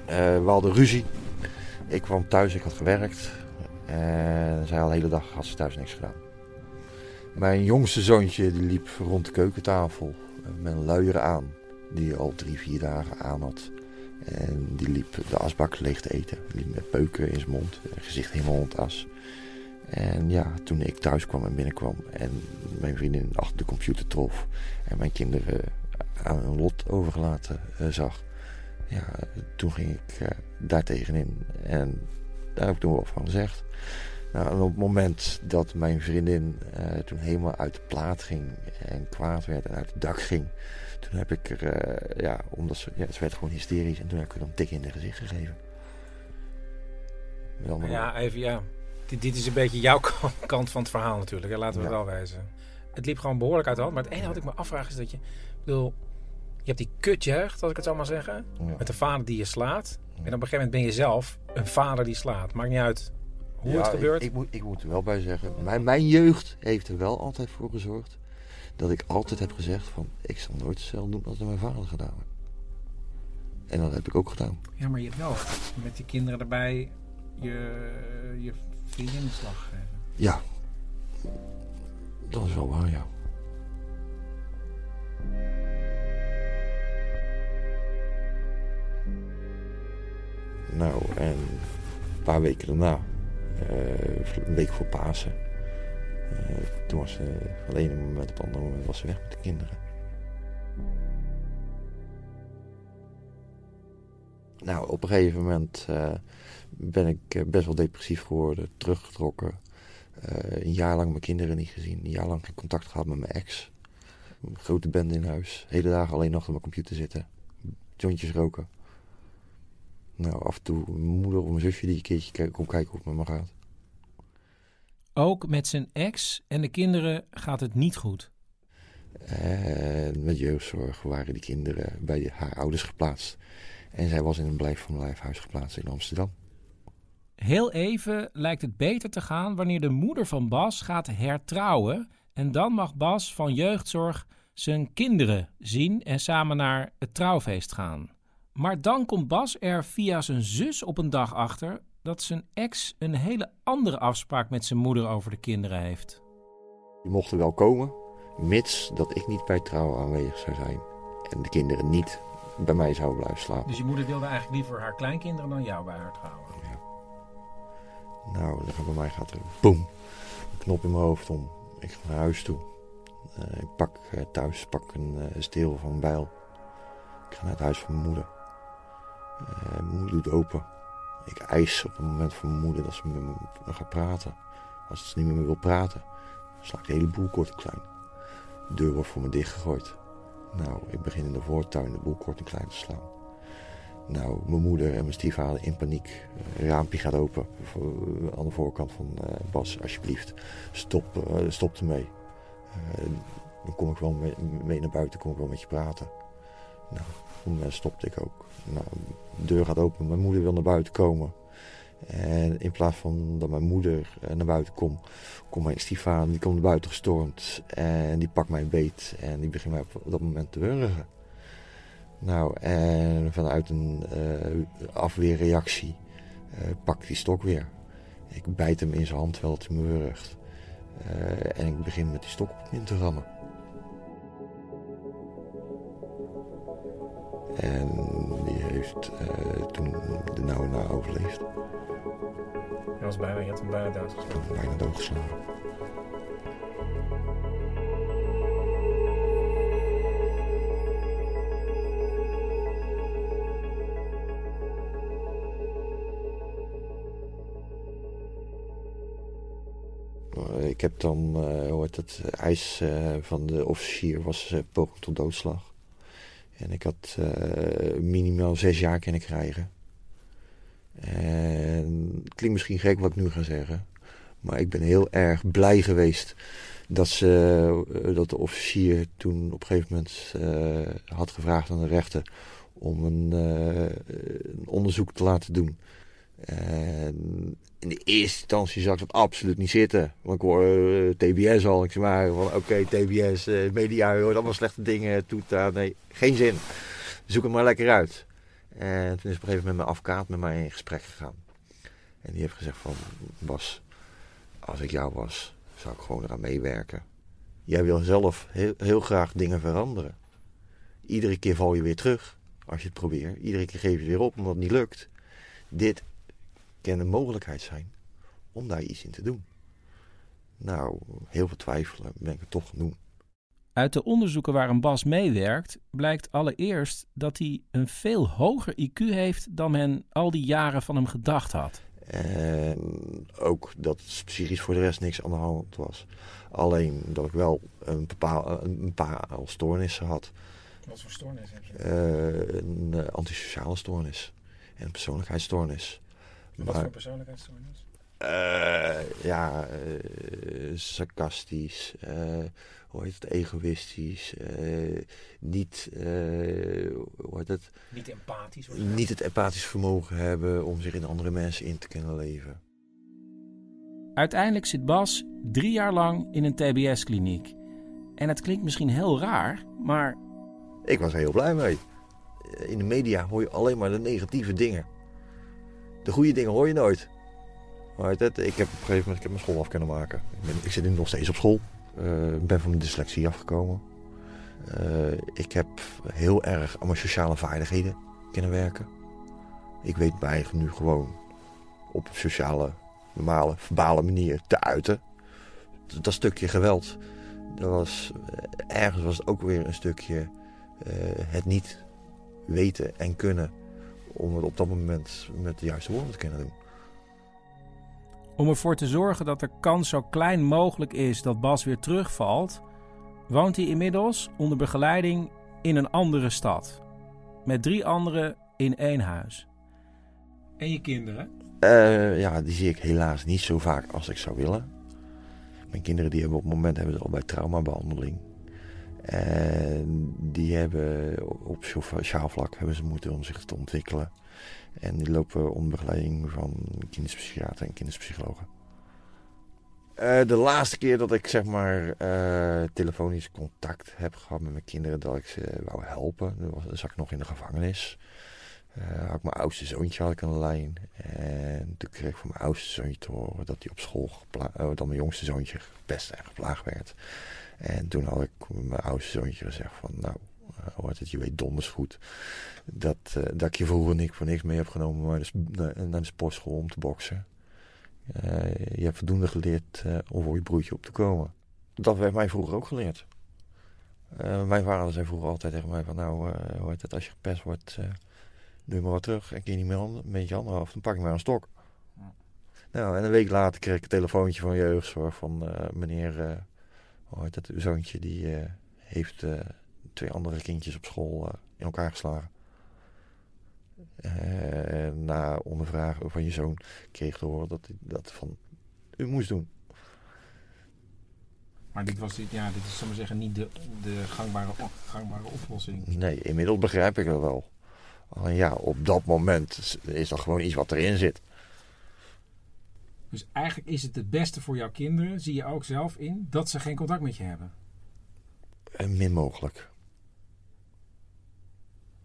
Uh, we hadden ruzie. Ik kwam thuis, ik had gewerkt. En zij al de hele dag had ze thuis niks gedaan. Mijn jongste zoontje die liep rond de keukentafel met een luier aan. Die al drie, vier dagen aan had. En die liep de asbak leeg te eten. Die liep met peuken in zijn mond. Gezicht helemaal ontas. En ja, toen ik thuis kwam en binnenkwam en mijn vriendin achter de computer trof en mijn kinderen aan hun lot overgelaten uh, zag, ja, toen ging ik uh, daar tegenin. En daar heb ik toen wel van gezegd. Nou, en op het moment dat mijn vriendin toen helemaal uit de plaat ging en kwaad werd en uit het dak ging, toen heb ik er, ja, omdat ze, ja, ze werd gewoon hysterisch en toen heb ik er dan tik in de gezicht gegeven. Ja, even ja. Dit, dit, is een beetje jouw kant van het verhaal natuurlijk, hè? laten we ja. het wel wijzen. Het liep gewoon behoorlijk uit de hand, maar het enige wat ik me afvraag is dat je, ik bedoel, je hebt die kutjeugd, als ik het zo maar zeggen. Ja. Met een vader die je slaat. En op een gegeven moment ben je zelf een vader die slaat. Maakt niet uit hoe ja, het gebeurt. Ik, ik, moet, ik moet er wel bij zeggen. Mijn, mijn jeugd heeft er wel altijd voor gezorgd. Dat ik altijd heb gezegd van... Ik zal nooit hetzelfde doen als mijn vader gedaan heeft. En dat heb ik ook gedaan. Ja, maar je hebt wel met die kinderen erbij je, je vriendin in slag gegeven. Ja. Dat is wel waar, ja. Nou, en een paar weken daarna, uh, een week voor Pasen, uh, toen was ze van het ene moment op het andere moment was ze weg met de kinderen. Nou, op een gegeven moment ben ik best wel depressief geworden, teruggetrokken. een jaar lang mijn kinderen niet gezien, een jaar lang geen contact gehad met mijn ex. Een grote band in huis, hele dagen alleen nog op mijn computer zitten, jointjes roken. Nou, af en toe mijn moeder of mijn zusje die een keertje komt kijken hoe het met me gaat. Ook met zijn ex en de kinderen gaat het niet goed. En met jeugdzorg waren die kinderen bij haar ouders geplaatst. En zij was in een blijf van lijfhuis geplaatst in Amsterdam. Heel even lijkt het beter te gaan wanneer de moeder van Bas gaat hertrouwen. En dan mag Bas van jeugdzorg zijn kinderen zien en samen naar het trouwfeest gaan. Maar dan komt Bas er via zijn zus op een dag achter dat zijn ex een hele andere afspraak met zijn moeder over de kinderen heeft. Die mochten wel komen, mits dat ik niet bij het trouwen aanwezig zou zijn. En de kinderen niet bij mij zouden blijven slapen. Dus je moeder wilde eigenlijk liever haar kleinkinderen dan jou bij haar trouwen. Nou, bij mij gaat er boem, een knop in mijn hoofd om. Ik ga naar huis toe. Eh, ik pak eh, thuis pak een uh, steel van een bijl. Ik ga naar het huis van mijn moeder. mijn moeder doet open. Ik eis op het moment van mijn moeder dat ze met me gaat praten. Als ze niet meer wil praten, sla ik de hele boel kort en klein. De deur wordt voor me dichtgegooid. Nou, ik begin in de voortuin de boel kort en klein te slaan. Nou, mijn moeder en mijn stiefvader in paniek. Raampje gaat open aan de voorkant van uh, Bas, alsjeblieft. Stop, uh, stop ermee. Uh, dan kom ik wel mee, naar buiten, kom ik wel met je praten. Nou, moment stopte ik ook. Nou, de deur gaat open, mijn moeder wil naar buiten komen. En in plaats van dat mijn moeder naar buiten komt, komt mijn stiefvader, die komt naar buiten gestormd. En die pakt mijn beet en die begint mij op dat moment te wurgen. Nou, en vanuit een uh, afweerreactie uh, pak ik die stok weer. Ik bijt hem in zijn hand terwijl hij me. Uh, en ik begin met die stok op hem in te rammen. En die heeft toen de nauwe na overleefd. Je was bijna, je had hem bijna doodgeslagen. Bijna doodgeslagen. Ik heb dan, uh, hoe heet het, eis uh, van de officier was poging tot doodslag. En ik had minimaal zes jaar kunnen krijgen. En het klinkt misschien gek wat ik nu ga zeggen. Maar ik ben heel erg blij geweest dat, ze, dat de officier toen op een gegeven moment had gevraagd aan de rechter om een, een onderzoek te laten doen. En in de eerste instantie zag ik dat absoluut niet zitten. Want ik hoor uh, TBS al. Ik zeg maar van oké, TBS, uh, media, je hoort allemaal slechte dingen. Toet, nee, geen zin. Zoek het maar lekker uit. En toen is op een gegeven moment mijn advocaat met mij in gesprek gegaan. En die heeft gezegd van, Bas, als ik jou was, zou ik gewoon eraan meewerken. Jij wil zelf heel, heel graag dingen veranderen. Iedere keer val je weer terug als je het probeert. Iedere keer geef je weer op omdat het niet lukt. Dit kan een mogelijkheid zijn om daar iets in te doen. Nou, heel veel twijfelen ben ik het toch gaan doen. Uit de onderzoeken waar een Bas meewerkt, blijkt allereerst dat hij een veel hoger IQ heeft dan men al die jaren van hem gedacht had. En ook dat psychisch voor de rest niks aan de hand was. Alleen dat ik wel een, bepaal, een paar stoornissen had. Wat voor stoornis heb je? Uh, een uh, antisociale stoornis en een persoonlijkheidsstoornis. Wat maar, voor persoonlijkheidsstoornis? Uh, ja, uh, sarcastisch, uh, hoe heet het, egoïstisch, niet, hoe heet het? Niet empathisch. Niet het empathisch vermogen hebben om zich in andere mensen in te kunnen leven. Uiteindelijk zit Bas drie jaar lang in een TBS-kliniek. En het klinkt misschien heel raar, maar... Ik was er heel blij mee. In de media hoor je alleen maar de negatieve dingen de goede dingen hoor je nooit. Maar ik heb op een gegeven moment ik heb mijn school af kunnen maken. Ik, ben, ik zit nu nog steeds op school. Ik uh, ben van mijn dyslexie afgekomen. Uh, ik heb heel erg aan mijn sociale vaardigheden kunnen werken. Ik weet mij nu gewoon op sociale, normale, verbale manier te uiten. Dat, stukje geweld, dat was, uh, ergens was het ook weer een stukje het niet weten en kunnen om het op dat moment met de juiste woorden te kunnen doen. Om ervoor te zorgen dat de kans zo klein mogelijk is dat Bas weer terugvalt, woont hij inmiddels onder begeleiding in een andere stad. Met drie anderen in één huis. En je kinderen? Uh, ja, die zie ik helaas niet zo vaak als ik zou willen. Mijn kinderen die hebben op het moment hebben ze al bij traumabehandeling. En die hebben op sociaal vlak hebben ze moeite om zich te ontwikkelen. En die lopen onder begeleiding van kinderpsychiater en kinderpsychologen. Eh, de laatste keer dat ik zeg maar eh, telefonisch contact heb gehad met mijn kinderen, dat ik ze wou helpen, dan, was, zat ik nog in de gevangenis. Eh, had ik mijn oudste zoontje had ik aan de lijn. En toen kreeg ik van mijn oudste zoontje te horen dat hij op school, dat mijn jongste zoontje gepest en geplaagd werd. En toen had ik mijn oudste zoontje gezegd van, nou, uh, hoort het, je weet donders goed dat, eh, dat ik je vroeger niks voor niks mee heb genomen naar de, naar, de sportschool om te boksen. Eh, je hebt voldoende geleerd eh, om voor je broertje op te komen. Dat werd mij vroeger ook geleerd. Eh, mijn vader zei vroeger altijd tegen mij van, nou, eh hoort het, als je gepest wordt, eh, doe je maar wat terug. En keer niet meer handen, met je handen af, dan pak je maar een stok. Nou, en een week later kreeg ik een telefoontje van jeugdzorg van eh, meneer, heet het, uw zoontje, die eh, heeft eh, twee andere kindjes op school eh, in elkaar geslagen. Na ondervragen van je zoon kreeg ik te horen dat hij dat van u moest doen. Maar dit was dit, ja, dit is, zeggen, niet de, de gangbare, gangbare oplossing. Nee, inmiddels begrijp ik dat wel. Alleen ja, op dat moment is- is dat gewoon iets wat erin zit. Dus eigenlijk is het het beste voor jouw kinderen, zie je ook zelf in, dat ze geen contact met je hebben. En min mogelijk.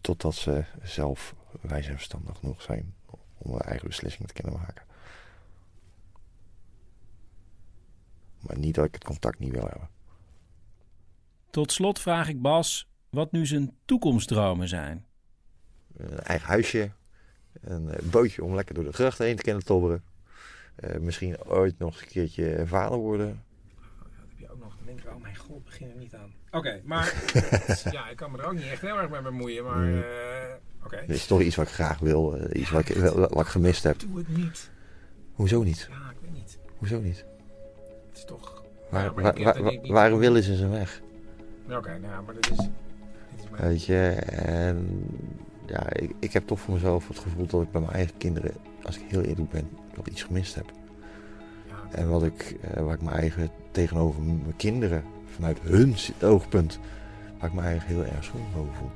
Totdat ze zelf wijs en verstandig genoeg zijn om hun eigen beslissingen te kunnen maken. Maar niet dat ik het contact niet wil hebben. Tot slot vraag ik Bas wat nu zijn toekomstdromen zijn. Een eigen huisje, een eh, bootje om lekker door de grachten heen te kunnen tobberen. Eh, misschien ooit nog eens een keertje vader worden. heb je ook nog. Denk ik, oh mijn god, begin er niet aan. Oké, maar ja, ik kan me er ook niet echt heel erg mee bemoeien, maar eh, oké. Dat is toch iets wat ik graag wil, eh, iets wat ik, wat ik gemist heb. Doe het niet. Hoezo niet? Ja, ik weet niet. Hoezo niet? Het is toch... Waar, Ja, waar, waar, dat wil is, is een weg. Oké, nou, maar dit is... Dit is mijn... Weet je, en ja, ik, ik heb toch voor mezelf het gevoel dat ik bij mijn eigen kinderen, als ik heel eerlijk ben, wat iets gemist heb. En wat ik, eh, waar ik mijn eigen tegenover mijn kinderen, vanuit hun oogpunt, waar ik me eigenlijk heel erg schuldig over voel.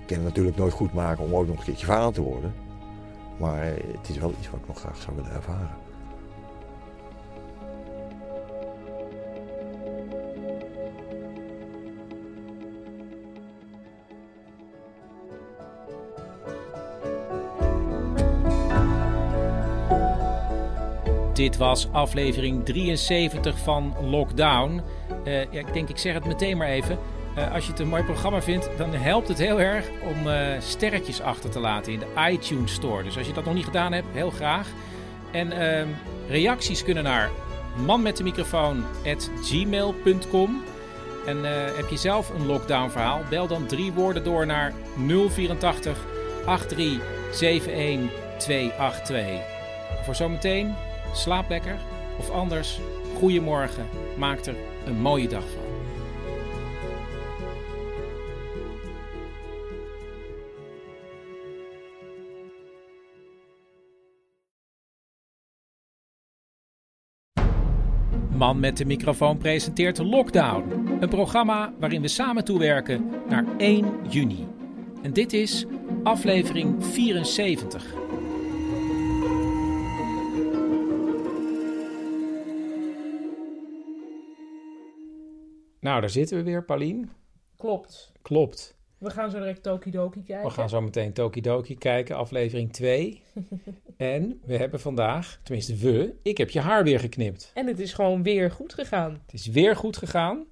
Ik kan het natuurlijk nooit goed maken om ook nog een keertje vader te worden. Maar het is wel iets wat ik nog graag zou willen ervaren. Dit was aflevering 73 van Lockdown. Eh, ja, ik denk, ik zeg het meteen maar even. Eh, als je het een mooi programma vindt, dan helpt het heel erg om eh, sterretjes achter te laten in de iTunes Store. Dus als je dat nog niet gedaan hebt, heel graag. En ehm, reacties kunnen naar manmetdemicrofoon.gmail.com. En heb je zelf een lockdown verhaal? Bel dan drie woorden door naar 084 83 71 282. Voor zometeen, slaap lekker. Of anders, goeiemorgen. Maak er een mooie dag van. Man met de microfoon presenteert Lockdown. Een programma waarin we samen toewerken naar 1 juni. En dit is aflevering 74. Nou, daar zitten we weer, Paulien. Klopt. Klopt. We gaan zo direct Tokidoki kijken. We gaan zo meteen Tokidoki kijken, aflevering 2. en we hebben vandaag, tenminste we, ik heb je haar weer geknipt. En het is gewoon weer goed gegaan. Het is weer goed gegaan.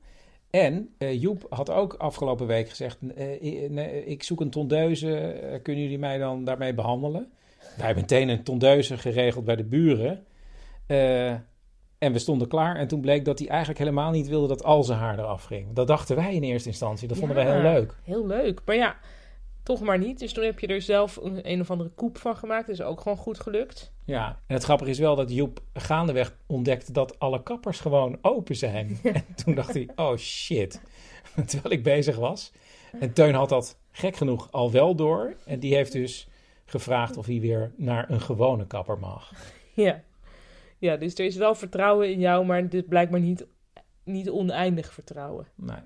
En eh, Joep had ook afgelopen week gezegd: eh, nee, Ik zoek een tondeuze. eh, kunnen jullie mij dan daarmee behandelen? Wij hebben meteen een tondeuze geregeld bij de buren. En we stonden klaar. En toen bleek dat hij eigenlijk helemaal niet wilde dat al zijn haar eraf ging. Dat dachten wij in eerste instantie. Dat vonden wij heel leuk. Heel leuk. Maar ja, toch maar niet. Dus toen heb je er zelf een, een of andere koep van gemaakt. Dat is ook gewoon goed gelukt. Ja, en het grappige is wel dat Joep gaandeweg ontdekte dat alle kappers gewoon open zijn. En toen dacht hij, oh shit. Terwijl ik bezig was. En Teun had dat gek genoeg al wel door. En die heeft dus gevraagd of hij weer naar een gewone kapper mag. Ja. Ja, dus er is wel vertrouwen in jou, maar dit blijkbaar niet niet oneindig vertrouwen. Nee.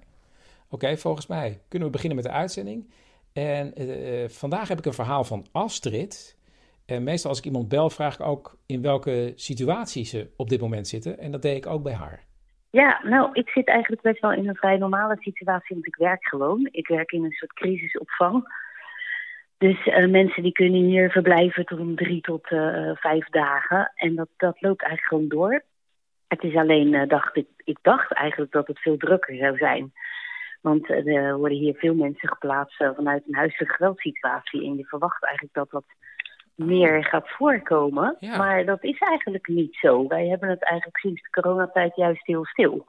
Oké, volgens mij kunnen we beginnen met de uitzending. En eh, vandaag heb ik een verhaal van Astrid. En meestal als ik iemand bel, vraag ik ook in welke situatie ze op dit moment zitten. En dat deed ik ook bij haar. Ja, nou, ik zit eigenlijk best wel in een vrij normale situatie, want ik werk gewoon. Ik werk in een soort crisisopvang. Dus eh, mensen die kunnen hier verblijven tot drie tot eh, vijf dagen. En dat, dat loopt eigenlijk gewoon door. Het is alleen, eh, dacht ik, ik dacht eigenlijk dat het veel drukker zou zijn. Want er worden hier veel mensen geplaatst vanuit een huiselijke geweldsituatie. En je verwacht eigenlijk dat dat meer gaat voorkomen. Maar dat is eigenlijk niet zo. Wij hebben het eigenlijk sinds de coronatijd juist heel stil.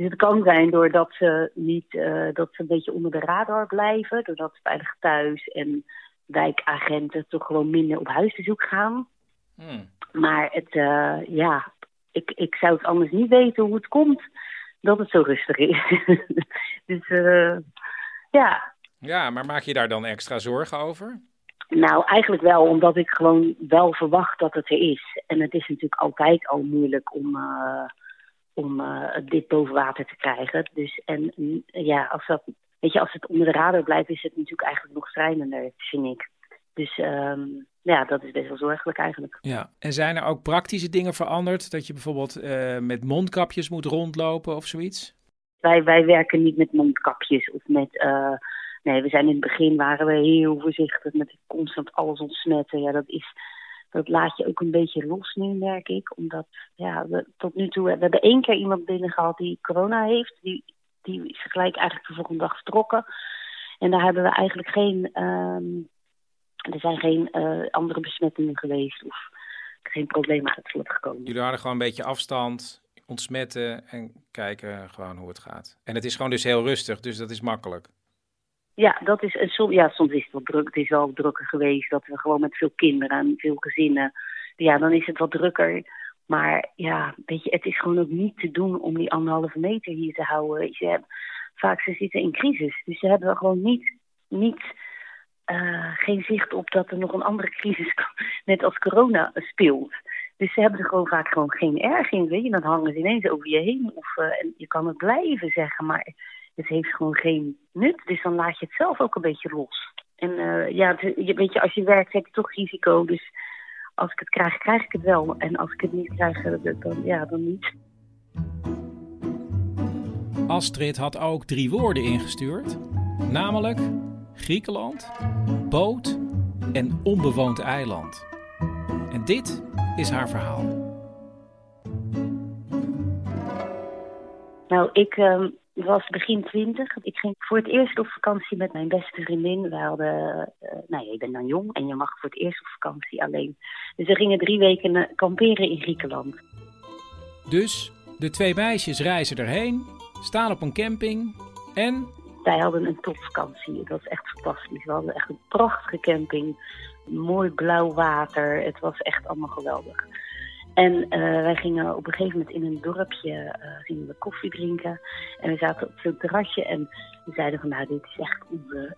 Dus het kan zijn doordat ze niet uh, dat ze een beetje onder de radar blijven, doordat ze veilig thuis en wijkagenten toch gewoon minder op huisbezoek gaan. Hmm. Maar het, uh, ja, ik, ik zou het anders niet weten hoe het komt dat het zo rustig is. dus uh, ja. Ja, maar maak je daar dan extra zorgen over? Nou, eigenlijk wel, omdat ik gewoon wel verwacht dat het er is. En het is natuurlijk altijd al moeilijk om, uh, om uh, dit boven water te krijgen. Dus en mm, ja, als dat, weet je, als het onder de radar blijft, is het natuurlijk eigenlijk nog schrijnender, vind ik. Dus um, ja, dat is best wel zorgelijk eigenlijk. Ja, en zijn er ook praktische dingen veranderd? Dat je bijvoorbeeld uh, met mondkapjes moet rondlopen of zoiets? Wij, wij werken niet met mondkapjes of met Nee, we zijn in het begin waren we heel voorzichtig met constant alles ontsmetten. Ja, dat is, dat laat je ook een beetje los nu, merk ik. Omdat, ja, we, tot nu toe, we hebben één keer iemand binnen gehad die corona heeft. Die, die is gelijk eigenlijk de volgende dag vertrokken. En daar hebben we eigenlijk geen, um, er zijn geen uh, andere besmettingen geweest of geen problemen uit voortgekomen. Jullie hadden gewoon een beetje afstand, ontsmetten en kijken gewoon hoe het gaat. En het is gewoon dus heel rustig, dus dat is makkelijk. Ja, dat is, som, ja, soms is het wel druk. Het is wel drukker geweest dat we gewoon met veel kinderen en veel gezinnen. Ja, dan is het wat drukker. Maar ja, weet je, het is gewoon ook niet te doen om die anderhalve meter hier te houden. Ze hebben, vaak ze zitten in crisis. Dus ze hebben gewoon niet, niet uh, geen zicht op dat er nog een andere crisis, net als corona, speelt. Dus ze hebben er gewoon vaak gewoon geen erg in. Weet je? Dan hangen ze ineens over je heen. Of, uh, en je kan het blijven zeggen, maar het heeft gewoon geen nut. Dus dan laat je het zelf ook een beetje los. En uh, ja, het, je, weet je, als je werkt heb je toch risico. Dus als ik het krijg, krijg ik het wel. En als ik het niet krijg, dan, ja, dan niet. Astrid had ook drie woorden ingestuurd. Namelijk Griekenland, boot en onbewoond eiland. En dit is haar verhaal. Nou, ik uh, was begin twintig. Ik ging voor het eerst op vakantie met mijn beste vriendin. We hadden, uh, nou ja, je bent dan jong en je mag voor het eerst op vakantie alleen. Dus we gingen drie weken kamperen in Griekenland. Dus de twee meisjes reizen erheen, staan op een camping en... Wij hadden een topvakantie. Het was echt fantastisch. We hadden echt een prachtige camping. Mooi blauw water. Het was echt allemaal geweldig. En uh, wij gingen op een gegeven moment in een dorpje uh, gingen we koffie drinken. En we zaten op zo'n terrasje en we zeiden van nou, dit is echt onze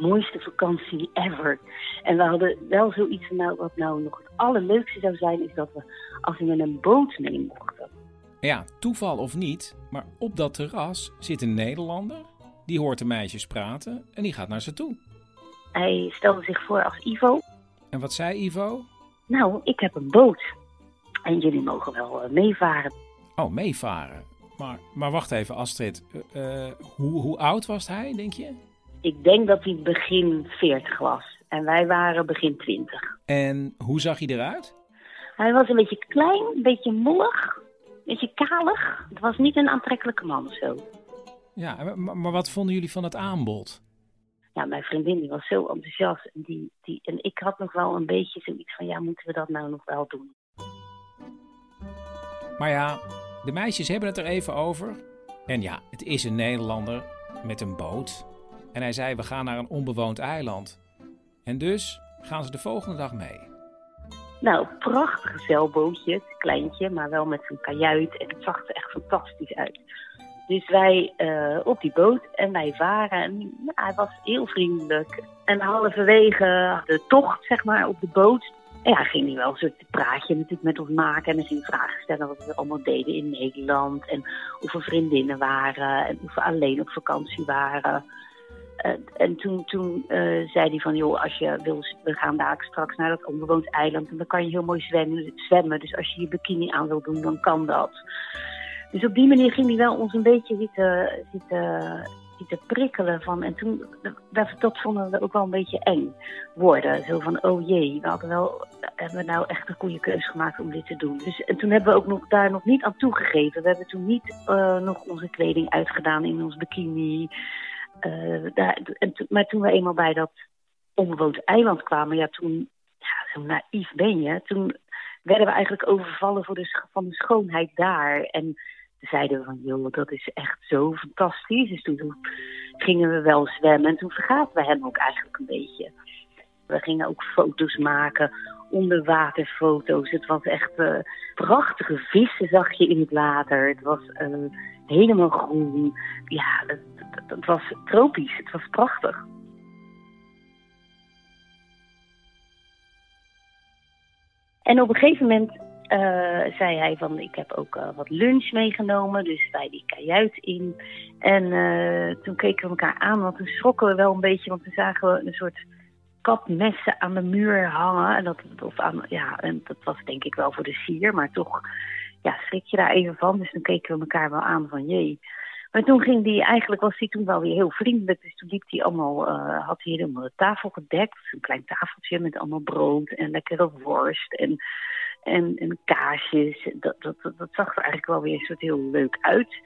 mooiste vakantie ever. En we hadden wel zoiets van nou, wat nou nog het allerleukste zou zijn, is dat we als we met een boot mee mochten. Ja, toeval of niet, maar op dat terras zit een Nederlander. Die hoort de meisjes praten en die gaat naar ze toe. Hij stelde zich voor als Ivo. En wat zei Ivo? Nou, ik heb een boot. En jullie mogen wel uh, meevaren. Oh, meevaren. Maar, maar wacht even, Astrid. Uh, hoe, hoe oud was hij, denk je? Ik denk dat hij begin 40 was. En wij waren begin 20. En hoe zag hij eruit? Hij was een beetje klein, een beetje mollig, een beetje kalig. Het was niet een aantrekkelijke man of zo. Ja, maar, maar wat vonden jullie van het aanbod? Ja, mijn vriendin die was zo enthousiast. En, die, die, en ik had nog wel een beetje zoiets van, ja, moeten we dat nou nog wel doen? Maar ja, de meisjes hebben het er even over. En ja, het is een Nederlander met een boot. En hij zei: We gaan naar een onbewoond eiland. En dus gaan ze de volgende dag mee. Nou, prachtig zeilbootje, kleintje, maar wel met een kajuit. En het zag er echt fantastisch uit. Dus wij uh, op die boot en wij varen. En nou, hij was heel vriendelijk. En halverwege de tocht, zeg maar, op de boot, Ja, ging hij wel een soort praatje natuurlijk met ons maken. En dan ging vragen stellen wat we allemaal deden in Nederland. En of we vriendinnen waren. En of we alleen op vakantie waren. En toen, toen eh, zei hij van, joh, als je wil, we gaan daar straks naar dat onbewoond eiland. En dan kan je heel mooi zwemmen. zwemmen. Dus als je je bikini aan wil doen, dan kan dat. Dus op die manier ging hij wel ons een beetje zitten, zitten, zitten prikkelen van. En toen, dat, dat vonden we ook wel een beetje eng worden. Zo van, oh jee, we hadden wel, hebben we nou echt een goede keuze gemaakt om dit te doen. Dus, en toen hebben we ook nog, daar nog niet aan toegegeven. We hebben toen niet eh, nog onze kleding uitgedaan in ons bikini. Eh, daar, en maar toen we eenmaal bij dat onbewoond eiland kwamen, ja, toen, ja, zo naïef ben je. Toen werden we eigenlijk overvallen voor de, van de schoonheid daar. En zeiden we van, joh, dat is echt zo fantastisch. Dus toen gingen we wel zwemmen en toen vergaten we hem ook eigenlijk een beetje. We gingen ook foto's maken, onderwaterfoto's. Het was echt uh, prachtige vissen zag je in het water. Het was uh, helemaal groen. Ja, het, het was tropisch. Het was prachtig. En op een gegeven moment uh, zei hij van ik heb ook uh, wat lunch meegenomen, dus wij die kajuit in. En uh, toen keken we elkaar aan, want toen schrokken we wel een beetje, want toen zagen we een soort kapmessen aan de muur hangen. En dat, of ja, en dat was denk ik wel voor de sier, maar toch ja, schrik je daar even van. Dus toen keken we elkaar wel aan van jee. Maar toen ging die, eigenlijk was hij toen wel weer heel vriendelijk. Dus toen liep hij allemaal, had hij helemaal de tafel gedekt. Een klein tafeltje met allemaal brood en lekkere worst en, en, en kaasjes. Dat, dat, dat, zag er eigenlijk wel weer een soort heel leuk uit.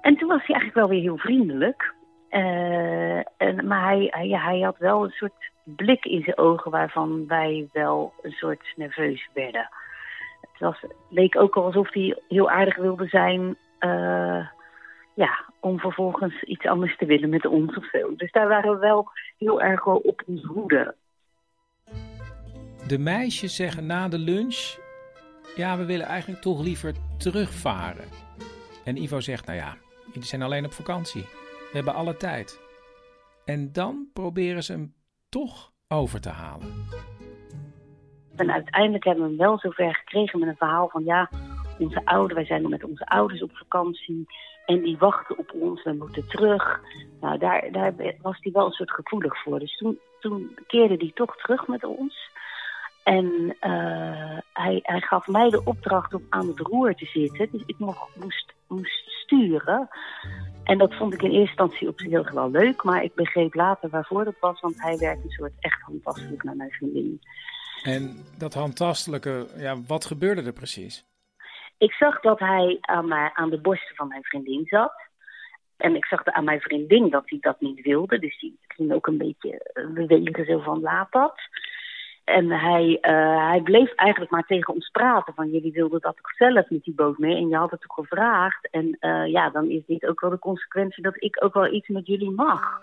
En toen was hij eigenlijk wel weer heel vriendelijk. Uh, en, maar hij, hij, had wel een soort blik in zijn ogen waarvan wij wel een soort nerveus werden. Het was, leek ook alsof hij heel aardig wilde zijn. Uh, ja, om vervolgens iets anders te willen met ons of zo. Dus daar waren we wel heel erg op ons hoede. De meisjes zeggen na de lunch: Ja, we willen eigenlijk toch liever terugvaren. En Ivo zegt: Nou ja, jullie zijn alleen op vakantie. We hebben alle tijd. En dan proberen ze hem toch over te halen. En uiteindelijk hebben we hem wel zover gekregen met een verhaal van ja, onze ouders, wij zijn met onze ouders op vakantie en die wachten op ons, we moeten terug. Nou, daar, daar was hij wel een soort gevoelig voor. Dus toen, toen keerde hij toch terug met ons. En uh, hij, hij gaf mij de opdracht om aan het roer te zitten. Dus ik mocht, moest, moest sturen. En dat vond ik in eerste instantie op zich heel wel leuk. Maar ik begreep later waarvoor dat was. Want hij werd een soort echt handtastelijk naar mijn vriendin. En dat handtastelijke, ja, wat gebeurde er precies? Ik zag dat hij aan, mij, aan de borsten van mijn vriendin zat. En ik zag aan mijn vriendin dat hij dat niet wilde. Dus die ging ook een beetje bewegen zo van laat dat. En hij, uh, hij bleef eigenlijk maar tegen ons praten. Van jullie wilden dat toch zelf met die boot mee. En je had het toch gevraagd. En uh, ja, dan is dit ook wel de consequentie dat ik ook wel iets met jullie mag.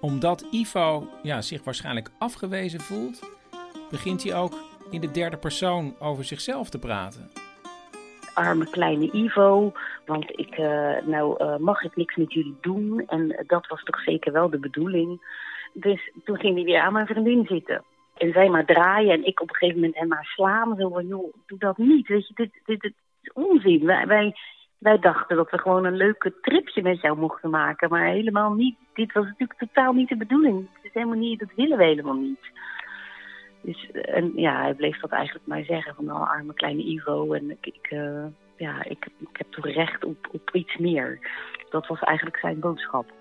Omdat Ivo ja, zich waarschijnlijk afgewezen voelt, begint hij ook in de derde persoon over zichzelf te praten. Arme kleine Ivo, want ik, uh, nou uh, mag ik niks met jullie doen. En dat was toch zeker wel de bedoeling. Dus toen ging hij weer aan mijn vriendin zitten. En zij maar draaien en ik op een gegeven moment hem maar slaan. Zo van, joh, doe dat niet. Weet je, dit, dit, is onzin. Wij, wij, wij dachten dat we gewoon een leuke tripje met jou mochten maken. Maar helemaal niet. Dit was natuurlijk totaal niet de bedoeling. Het is helemaal niet, dat willen we helemaal niet. Dus en ja, hij bleef dat eigenlijk maar zeggen van nou, arme kleine Ivo. En ik, uh, ja, ik, ik heb toch recht op, op iets meer. Dat was eigenlijk zijn boodschap.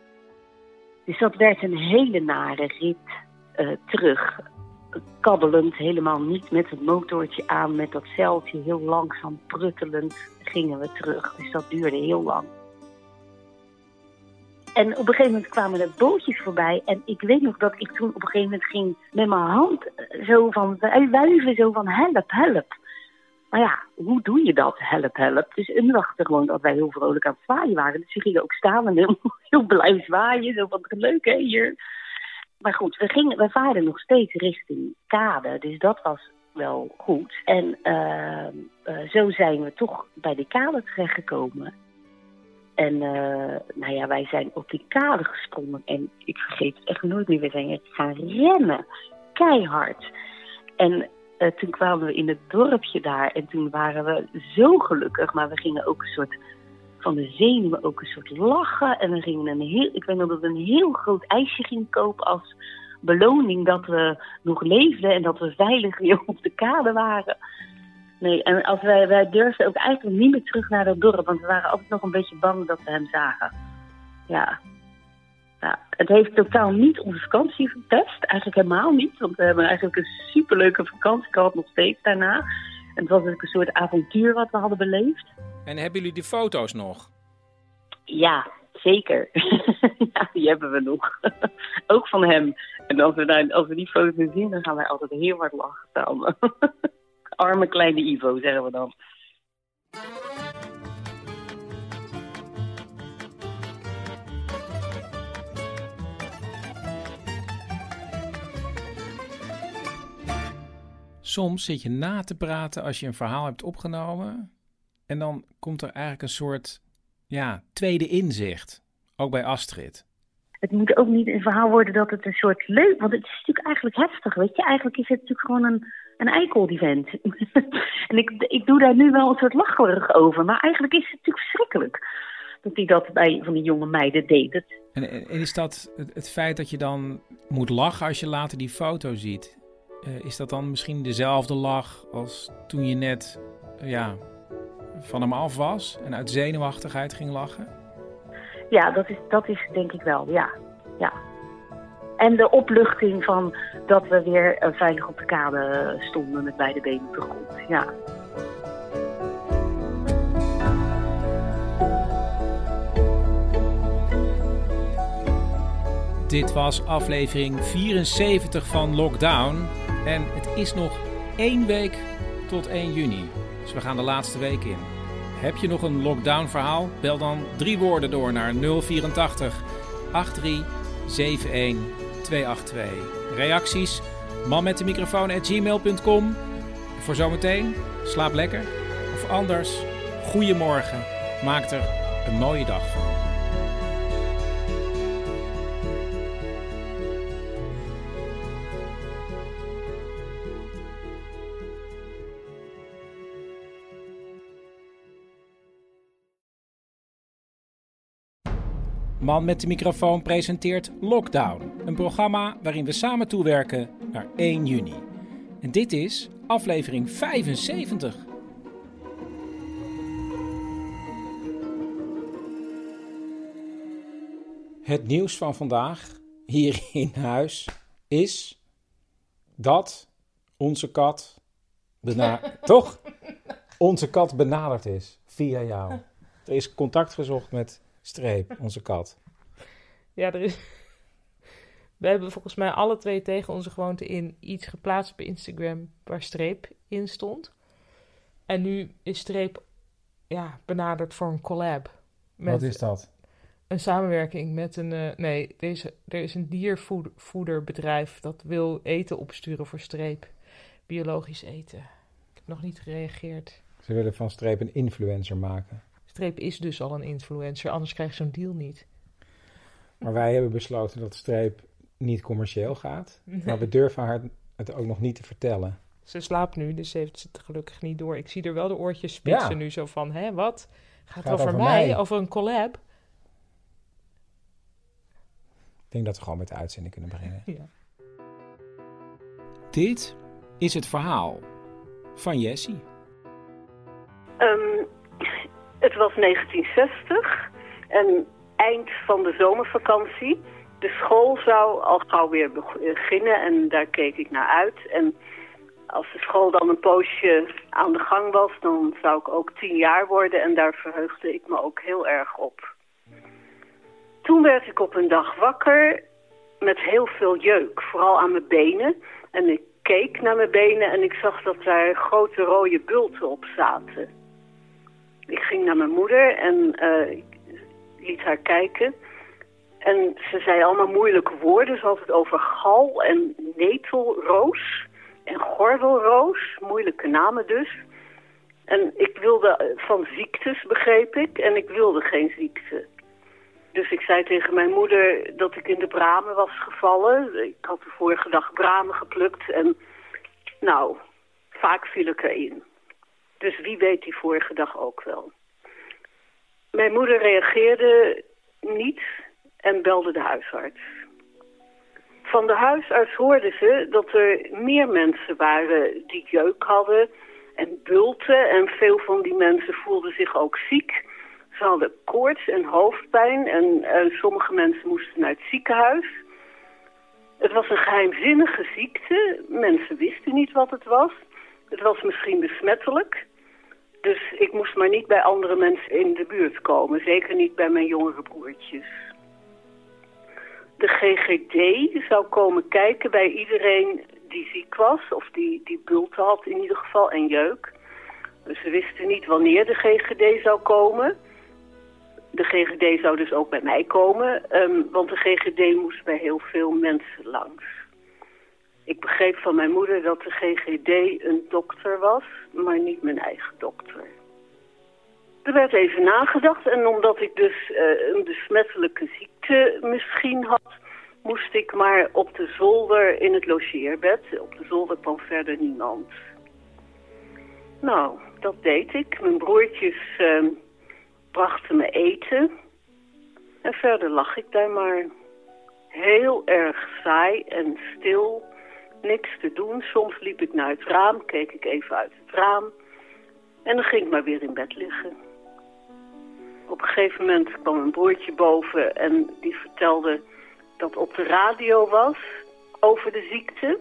Dus dat werd een hele nare rit uh, terug. Kabbelend, helemaal niet met het motortje aan, met dat zeiltje heel langzaam pruttelend gingen we terug. Dus dat duurde heel lang. En op een gegeven moment kwamen er bootjes voorbij. En ik weet nog dat ik toen op een gegeven moment ging met mijn hand zo van wuiven, zo van help, help. Maar ja, hoe doe je dat? Help, help. Dus hun dachten gewoon dat wij heel vrolijk aan het zwaaien waren. Dus ze gingen ook staan en heel, heel blij zwaaien. Zo van, leuk hè, hier. Maar goed, we, gingen, we varen nog steeds richting kade. Dus dat was wel goed. En uh, uh, zo zijn we toch bij de kade terechtgekomen. En uh, nou ja, wij zijn op die kade gesprongen. En ik vergeet echt nooit meer. We zijn gaan rennen. Keihard. En eh, toen kwamen we in het dorpje daar en toen waren we zo gelukkig. Maar we gingen ook een soort van de zenuwen ook een soort lachen. En we gingen een heel, ik weet nog dat we een heel groot ijsje gingen kopen als beloning dat we nog leefden en dat we veilig weer op de kade waren. Nee, en als wij, wij durfden ook eigenlijk niet meer terug naar dat dorp, want we waren altijd nog een beetje bang dat we hem zagen. Ja. Ja. Het heeft totaal niet onze vakantie verpest, eigenlijk helemaal niet, want we hebben eigenlijk een superleuke vakantie gehad nog steeds daarna. En het was een soort avontuur wat we hadden beleefd. En hebben jullie die foto's nog? Ja, zeker. ja, die hebben we nog. ook van hem. En als we, daar, als we die foto's zien, dan gaan wij altijd heel hard lachen samen. Arme kleine Ivo, zeggen we dan. Soms zit je na te praten als je een verhaal hebt opgenomen. En dan komt er eigenlijk een soort ja, tweede inzicht. Ook bij Astrid. Het moet ook niet een verhaal worden dat het een soort leuk... Want het is natuurlijk eigenlijk heftig, weet je. Eigenlijk is het natuurlijk gewoon een, een eikel, die vent. en ik, ik doe daar nu wel een soort lacherig over. Maar eigenlijk is het natuurlijk verschrikkelijk dat hij dat bij van die jonge meiden deed. En, en is dat het, het, feit dat je dan moet lachen als je later die foto ziet? Uh, is dat dan misschien dezelfde lach als toen je net ja, van hem af was en uit zenuwachtigheid ging lachen? Ja, dat is, dat is denk ik wel, ja. ja. En de opluchting van dat we weer uh, veilig op de kade stonden met beide benen op de grond, ja. Dit was aflevering 74 van Lockdown. En het is nog één week tot 1 juni. Dus we gaan de laatste week in. Heb je nog een lockdown verhaal? Bel dan drie woorden door naar 084 83 71 282. Reacties? Man met de microfoon gmail.com. Voor zometeen, slaap lekker. Of anders, goeiemorgen. Maak er een mooie dag van. Man met de microfoon presenteert Lockdown, een programma waarin we samen toewerken naar 1 juni. En dit is aflevering 75. Het nieuws van vandaag hier in huis is dat onze kat toch onze kat benaderd is via jou. Er is contact gezocht met Streep, onze kat. Ja, er is. We hebben volgens mij alle twee tegen onze gewoonte in iets geplaatst op Instagram waar streep in stond. En nu is streep ja, benaderd voor een collab. Met Wat is dat? Een samenwerking met een. Uh, nee, deze, er is een diervoederbedrijf dat wil eten opsturen voor streep. Biologisch eten. Ik heb nog niet gereageerd. Ze willen van streep een influencer maken. Streep is dus al een influencer, anders krijg je zo'n deal niet. Maar wij hebben besloten dat Streep niet commercieel gaat. Maar we durven haar het ook nog niet te vertellen. Ze slaapt nu, dus ze heeft het gelukkig niet door. Ik zie er wel de oortjes spitsen Ja. nu zo van, hè, wat? Gaat, Gaat over, over mij? mij. Over een collab? Ik denk dat we gewoon met de uitzending kunnen beginnen. Ja. Dit is het verhaal van Jessie. Ehm, het was 1960 en eind van de zomervakantie. De school zou al gauw weer beginnen en daar keek ik naar uit. En als de school dan een poosje aan de gang was, dan zou ik ook tien jaar worden en daar verheugde ik me ook heel erg op. Toen werd ik op een dag wakker met heel veel jeuk, vooral aan mijn benen. En ik keek naar mijn benen en ik zag dat daar grote rode bulten op zaten. Ik ging naar mijn moeder en eh, liet haar kijken. En ze zei allemaal moeilijke woorden, zoals het over gal en netelroos en gordelroos. Moeilijke namen dus. En ik wilde eh, van ziektes, begreep ik, en ik wilde geen ziekte. Dus ik zei tegen mijn moeder dat ik in de bramen was gevallen. Ik had de vorige dag bramen geplukt en Nou, vaak viel ik erin. Dus wie weet die vorige dag ook wel. Mijn moeder reageerde niet en belde de huisarts. Van de huisarts hoorden ze dat er meer mensen waren die jeuk hadden en bulten. En veel van die mensen voelden zich ook ziek. Ze hadden koorts en hoofdpijn en uh, sommige mensen moesten naar het ziekenhuis. Het was een geheimzinnige ziekte. Mensen wisten niet wat het was. Het was misschien besmettelijk. Dus ik moest maar niet bij andere mensen in de buurt komen. Zeker niet bij mijn jongere broertjes. De GGD zou komen kijken bij iedereen die ziek was. Of die, die bulten had in ieder geval en jeuk. Dus ze wisten niet wanneer de GGD zou komen. De GGD zou dus ook bij mij komen. Um, want de GGD moest bij heel veel mensen langs. Ik begreep van mijn moeder dat de GGD een dokter was, maar niet mijn eigen dokter. Er werd even nagedacht en omdat ik dus uh, een besmettelijke ziekte misschien had, moest ik maar op de zolder in het logeerbed. Op de zolder kwam verder niemand. Nou, dat deed ik. Mijn broertjes uh, brachten me eten. En verder lag ik daar maar. Heel erg saai en stil. Niks te doen. Soms liep ik naar het raam, keek ik even uit het raam. En dan ging ik maar weer in bed liggen. Op een gegeven moment kwam een broertje boven en die vertelde dat op de radio was over de ziekte.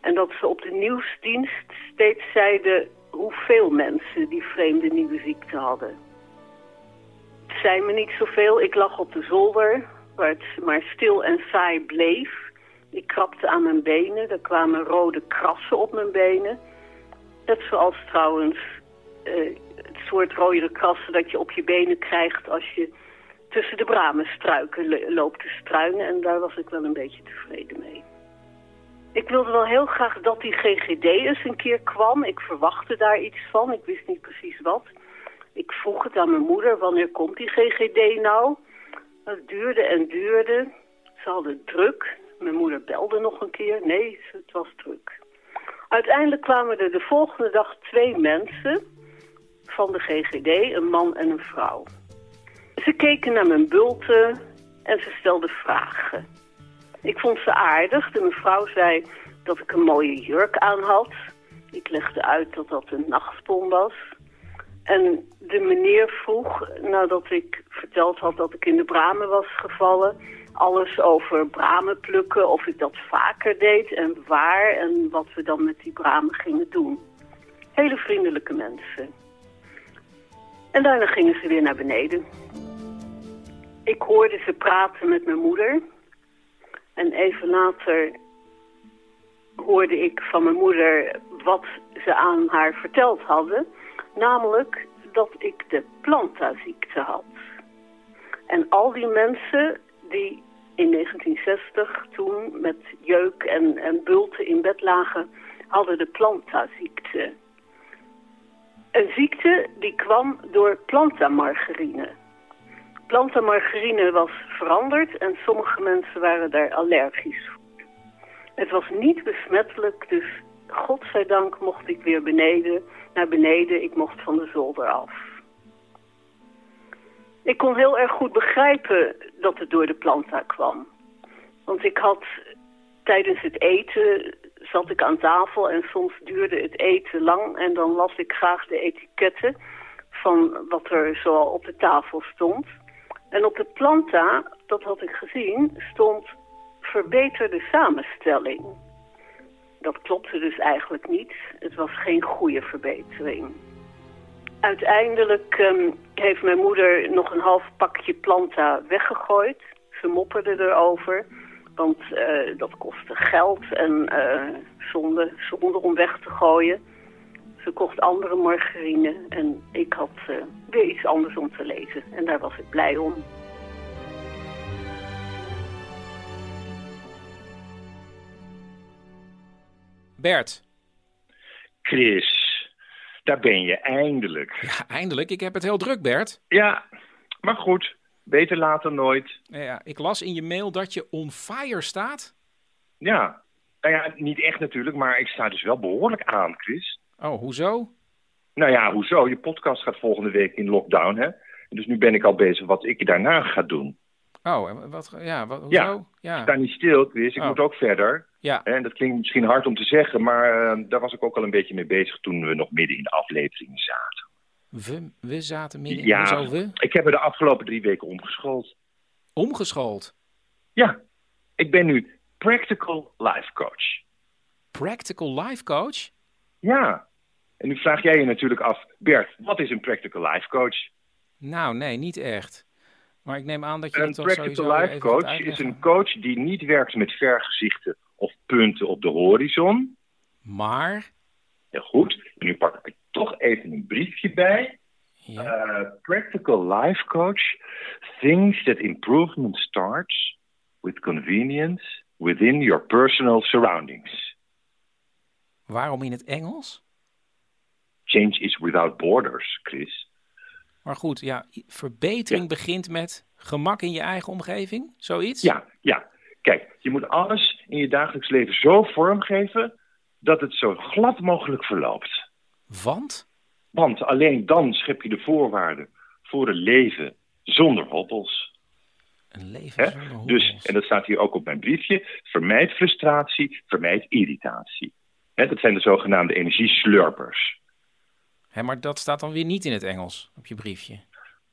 En dat ze op de nieuwsdienst steeds zeiden hoeveel mensen die vreemde nieuwe ziekte hadden. Het zei me niet zoveel. Ik lag op de zolder, waar het maar stil en saai bleef. Ik krabde aan mijn benen. Er kwamen rode krassen op mijn benen. Net zoals trouwens uh, het soort rode krassen dat je op je benen krijgt als je tussen de bramenstruiken loopt te struinen. En daar was ik wel een beetje tevreden mee. Ik wilde wel heel graag dat die GGD eens een keer kwam. Ik verwachtte daar iets van. Ik wist niet precies wat. Ik vroeg het aan mijn moeder, wanneer komt die GGD nou? Het duurde en duurde. Ze hadden druk. Mijn moeder belde nog een keer. Nee, het was druk. Uiteindelijk kwamen er de volgende dag twee mensen van de GGD, een man en een vrouw. Ze keken naar mijn bulten en ze stelden vragen. Ik vond ze aardig. De mevrouw zei dat ik een mooie jurk aan had. Ik legde uit dat dat een nachtpon was. En de meneer vroeg, nadat ik verteld had dat ik in de bramen was gevallen... alles over bramen plukken, of ik dat vaker deed en waar... en wat we dan met die bramen gingen doen. Hele vriendelijke mensen. En daarna gingen ze weer naar beneden. Ik hoorde ze praten met mijn moeder. En even later hoorde ik van mijn moeder wat ze aan haar verteld hadden. Namelijk dat ik de plantaziekte had. En al die mensen die in 1960 toen met jeuk en, en bulten in bed lagen, hadden de plantaziekte. Een ziekte die kwam door plantamargarine. Plantamargarine was veranderd en sommige mensen waren daar allergisch voor. Het was niet besmettelijk, dus godzijdank mocht ik weer beneden, naar beneden. Ik mocht van de zolder af. Ik kon heel erg goed begrijpen dat het door de planta kwam. Want ik had tijdens het eten zat ik aan tafel en soms duurde het eten lang en dan las ik graag de etiketten van wat er zoal op de tafel stond. En op de planta, dat had ik gezien, stond verbeterde samenstelling. Dat klopte dus eigenlijk niet. Het was geen goede verbetering. Uiteindelijk um, heeft mijn moeder nog een half pakje planta weggegooid. Ze mopperde erover. Want uh, dat kostte geld en uh, zonde, zonde om weg te gooien. Ze kocht andere margarine en ik had uh, weer iets anders om te lezen. En daar was ik blij om. Bert. Chris, daar ben je eindelijk. Ja, eindelijk. Ik heb het heel druk, Bert. Ja, maar goed. Beter later nooit. Ja, ik las in je mail dat je on fire staat. Ja, Nou ja, niet echt natuurlijk, maar ik sta dus wel behoorlijk aan, Chris. Oh, hoezo? Nou ja, hoezo? Je podcast gaat volgende week in lockdown, hè? Dus nu ben ik al bezig wat ik daarna ga doen. Oh, wat, ja, wat, hoezo? Ja, ik sta niet stil, Chris. Ik Oh. moet ook verder. Ja. En dat klinkt misschien hard om te zeggen, maar eh, daar was ik ook al een beetje mee bezig toen we nog midden in de aflevering zaten. We, we zaten midden in... Ja, Hoezo we? ik heb me de afgelopen drie weken omgeschoold. Omgeschoold? Ja, ik ben nu practical life coach. Practical life coach? Ja, en nu vraag jij je natuurlijk af, Bert, wat is een practical life coach? Nou, nee, niet echt. Maar ik neem aan dat je Een practical life coach is een coach die niet werkt met vergezichten of punten op de horizon. Maar? Heel goed. Nu pak ik toch even een briefje bij. Uh, practical life coach thinks that improvement starts with convenience within your personal surroundings. Waarom in het Engels? Change is without borders, Chris. Maar goed, ja, verbetering begint met gemak in je eigen omgeving, zoiets? Ja, ja. Kijk, je moet alles in je dagelijks leven zo vormgeven dat het zo glad mogelijk verloopt. Want? Want alleen dan schep je de voorwaarden voor een leven zonder hobbels. Een leven zonder Dus, en dat staat hier ook op mijn briefje, vermijd frustratie, vermijd irritatie. Dat zijn de zogenaamde energieslurpers. Hè, maar dat staat dan weer niet in het Engels op je briefje.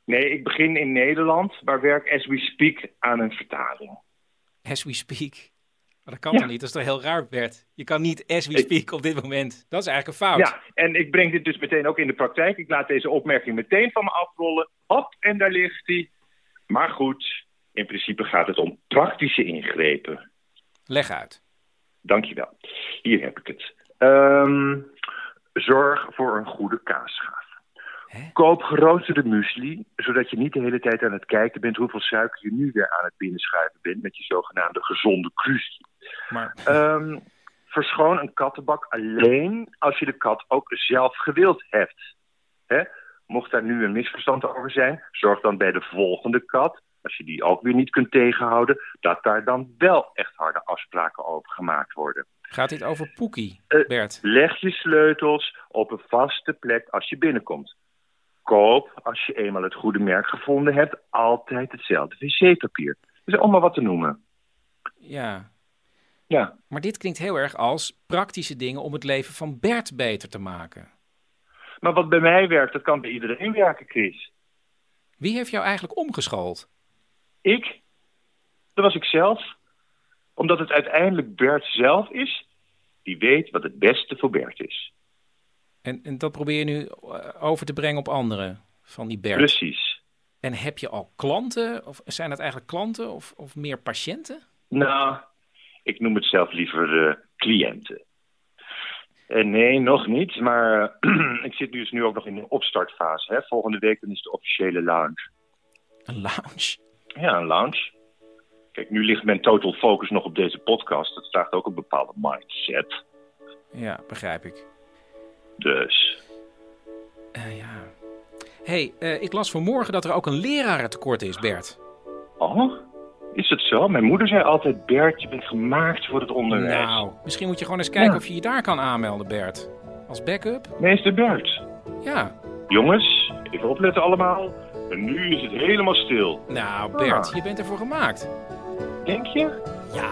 Nee, ik begin in Nederland, maar werk as we speak aan een vertaling. As we speak. Maar dat kan Ja. toch niet? Dat is toch heel raar, Bert? Je kan niet as we speak op dit moment. Dat is eigenlijk een fout. Ja, en ik breng dit dus meteen ook in de praktijk. Ik laat deze opmerking meteen van me afrollen. Hop, en daar ligt hij. Maar goed, in principe gaat het om praktische ingrepen. Leg uit. Dankjewel. Hier heb ik het. Ehm, zorg voor een goede kaasschaaf. Koop geroosterde muesli, zodat je niet de hele tijd aan het kijken bent hoeveel suiker je nu weer aan het binnenschuiven bent met je zogenaamde gezonde kruisje. Maar Ehm, verschoon een kattenbak alleen als je de kat ook zelf gewild hebt. Hè? Mocht daar nu een misverstand over zijn, zorg dan bij de volgende kat, als je die ook weer niet kunt tegenhouden, dat daar dan wel echt harde afspraken over gemaakt worden. Gaat dit over Poekie, Eh, Bert? Leg je sleutels op een vaste plek als je binnenkomt. Koop, als je eenmaal het goede merk gevonden hebt, altijd hetzelfde wc-papier. Dat is allemaal wat te noemen. Ja. Ja. Maar dit klinkt heel erg als praktische dingen om het leven van Bert beter te maken. Maar wat bij mij werkt, dat kan bij iedereen werken, Chris. Wie heeft jou eigenlijk omgeschoold? Ik? Dat was ik zelf. Omdat het uiteindelijk Bert zelf is die weet wat het beste voor Bert is. En, en dat probeer je nu eh, over te brengen op anderen van die Bert. Precies. En heb je al klanten? Of zijn het eigenlijk klanten of, of meer patiënten? Nou, ik noem het zelf liever eh, cliënten. En nee, nog niet. Maar eh, ik zit dus nu ook nog in de opstartfase. Hè. Volgende week dan is de officiële lounge. Een lounge? Ja, een lounge. Kijk, nu ligt mijn total focus nog op deze podcast. Dat vraagt ook een bepaalde mindset. Ja, begrijp ik. Dus. Eh, ja. hey, eh, ik las vanmorgen dat er ook een lerarentekort is, Bert. Oh, is het zo? Mijn moeder zei altijd, Bert, je bent gemaakt voor het onderwijs. Nou, misschien moet je gewoon eens kijken Ja. of je je daar kan aanmelden, Bert. Als backup? Meester Bert. Ja. Jongens, even opletten allemaal. En nu is het helemaal stil. Nou, Bert, Ah. je bent ervoor gemaakt. Ja.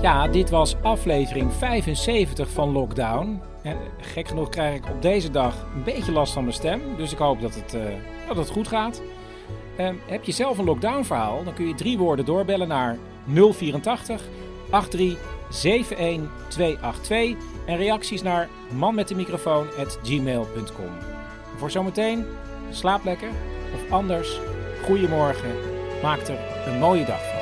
Ja, dit was aflevering 75 van Lockdown. En gek genoeg krijg ik op deze dag een beetje last van mijn stem. Dus ik hoop dat het, eh, dat het goed gaat. Ehm, heb je zelf een lockdown verhaal? Dan kun je drie woorden doorbellen naar 084 83 71 282. En reacties naar manmetdemicrofoon.gmail.com. Voor zometeen, slaap lekker. Of anders, goedemorgen. Maak er een mooie dag van.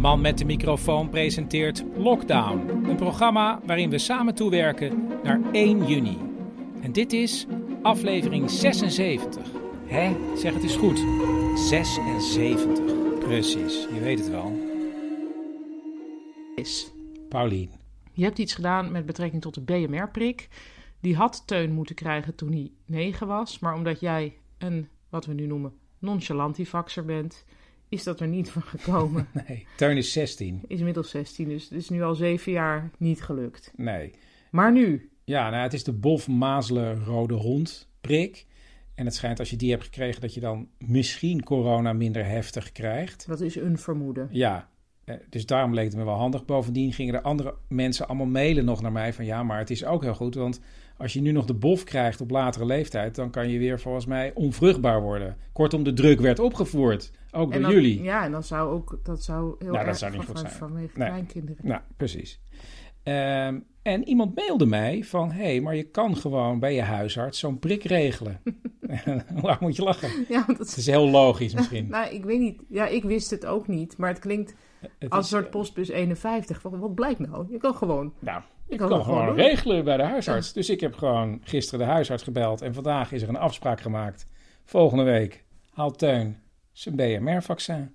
Man met de microfoon presenteert Lockdown, een programma waarin we samen toewerken naar 1 juni. En dit is aflevering 76. Hè? Zeg het eens goed. 76. Precies, je weet het wel. Is. Paulien. Je hebt iets gedaan met betrekking tot de BMR-prik. Die had Teun moeten krijgen toen hij 9 was. Maar omdat jij een, wat we nu noemen, nonchalantifaxer bent, is dat er niet van gekomen. Nee, Teun is 16. Is inmiddels 16, dus het is nu al zeven jaar niet gelukt. Nee. Maar nu? Ja, nou, het is de Bof Mazelen rode hond prik. En het schijnt als je die hebt gekregen dat je dan misschien corona minder heftig krijgt. Dat is een vermoeden. Ja, eh, dus daarom leek het me wel handig. Bovendien gingen er andere mensen allemaal mailen nog naar mij van ja, maar het is ook heel goed. Want als je nu nog de bof krijgt op latere leeftijd, dan kan je weer volgens mij onvruchtbaar worden. Kortom, de druk werd opgevoerd. Ook En door dan- jullie. Ja, en dat zou ook dat zou heel Nou, erg dat zou niet goed zijn. vanwege Nee. kleinkinderen. Nou, precies. Ehm, en iemand mailde mij van... hé, hey, maar je kan gewoon bij je huisarts zo'n prik regelen. Waarom moet je lachen? Ja, want Het is heel logisch misschien. nou, ik weet niet. Ja, ik wist het ook niet, maar het klinkt Het als is, een soort postbus 51. Wat, wat blijkt nou? Je kan gewoon. Nou, je Ik kan gewoon doen. regelen bij de huisarts. Dus ik heb gewoon gisteren de huisarts gebeld. En vandaag is er een afspraak gemaakt. Volgende week haalt Teun zijn BMR-vaccin.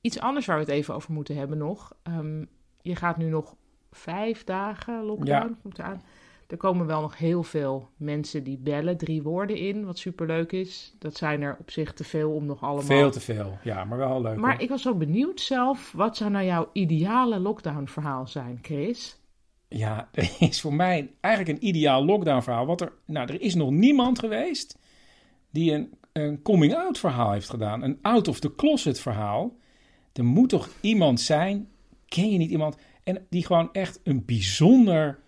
Iets anders waar we het even over moeten hebben nog. Ehm, je gaat nu nog vijf dagen lockdown. Ja. Komt eraan. Er komen wel nog heel veel mensen die bellen drie woorden in, wat superleuk is. Dat zijn er op zich te veel om nog allemaal... Veel te veel. Ja, maar wel leuk. Maar hoor. ik was zo benieuwd zelf, wat zou nou jouw ideale lockdown verhaal zijn, Chris? Ja, er is voor mij eigenlijk een ideaal lockdown verhaal. Wat er, nou, er is nog niemand geweest die een, een coming-out verhaal heeft gedaan. Een out-of-the-closet verhaal. Er moet toch iemand zijn, ken je niet iemand, en die gewoon echt een bijzonder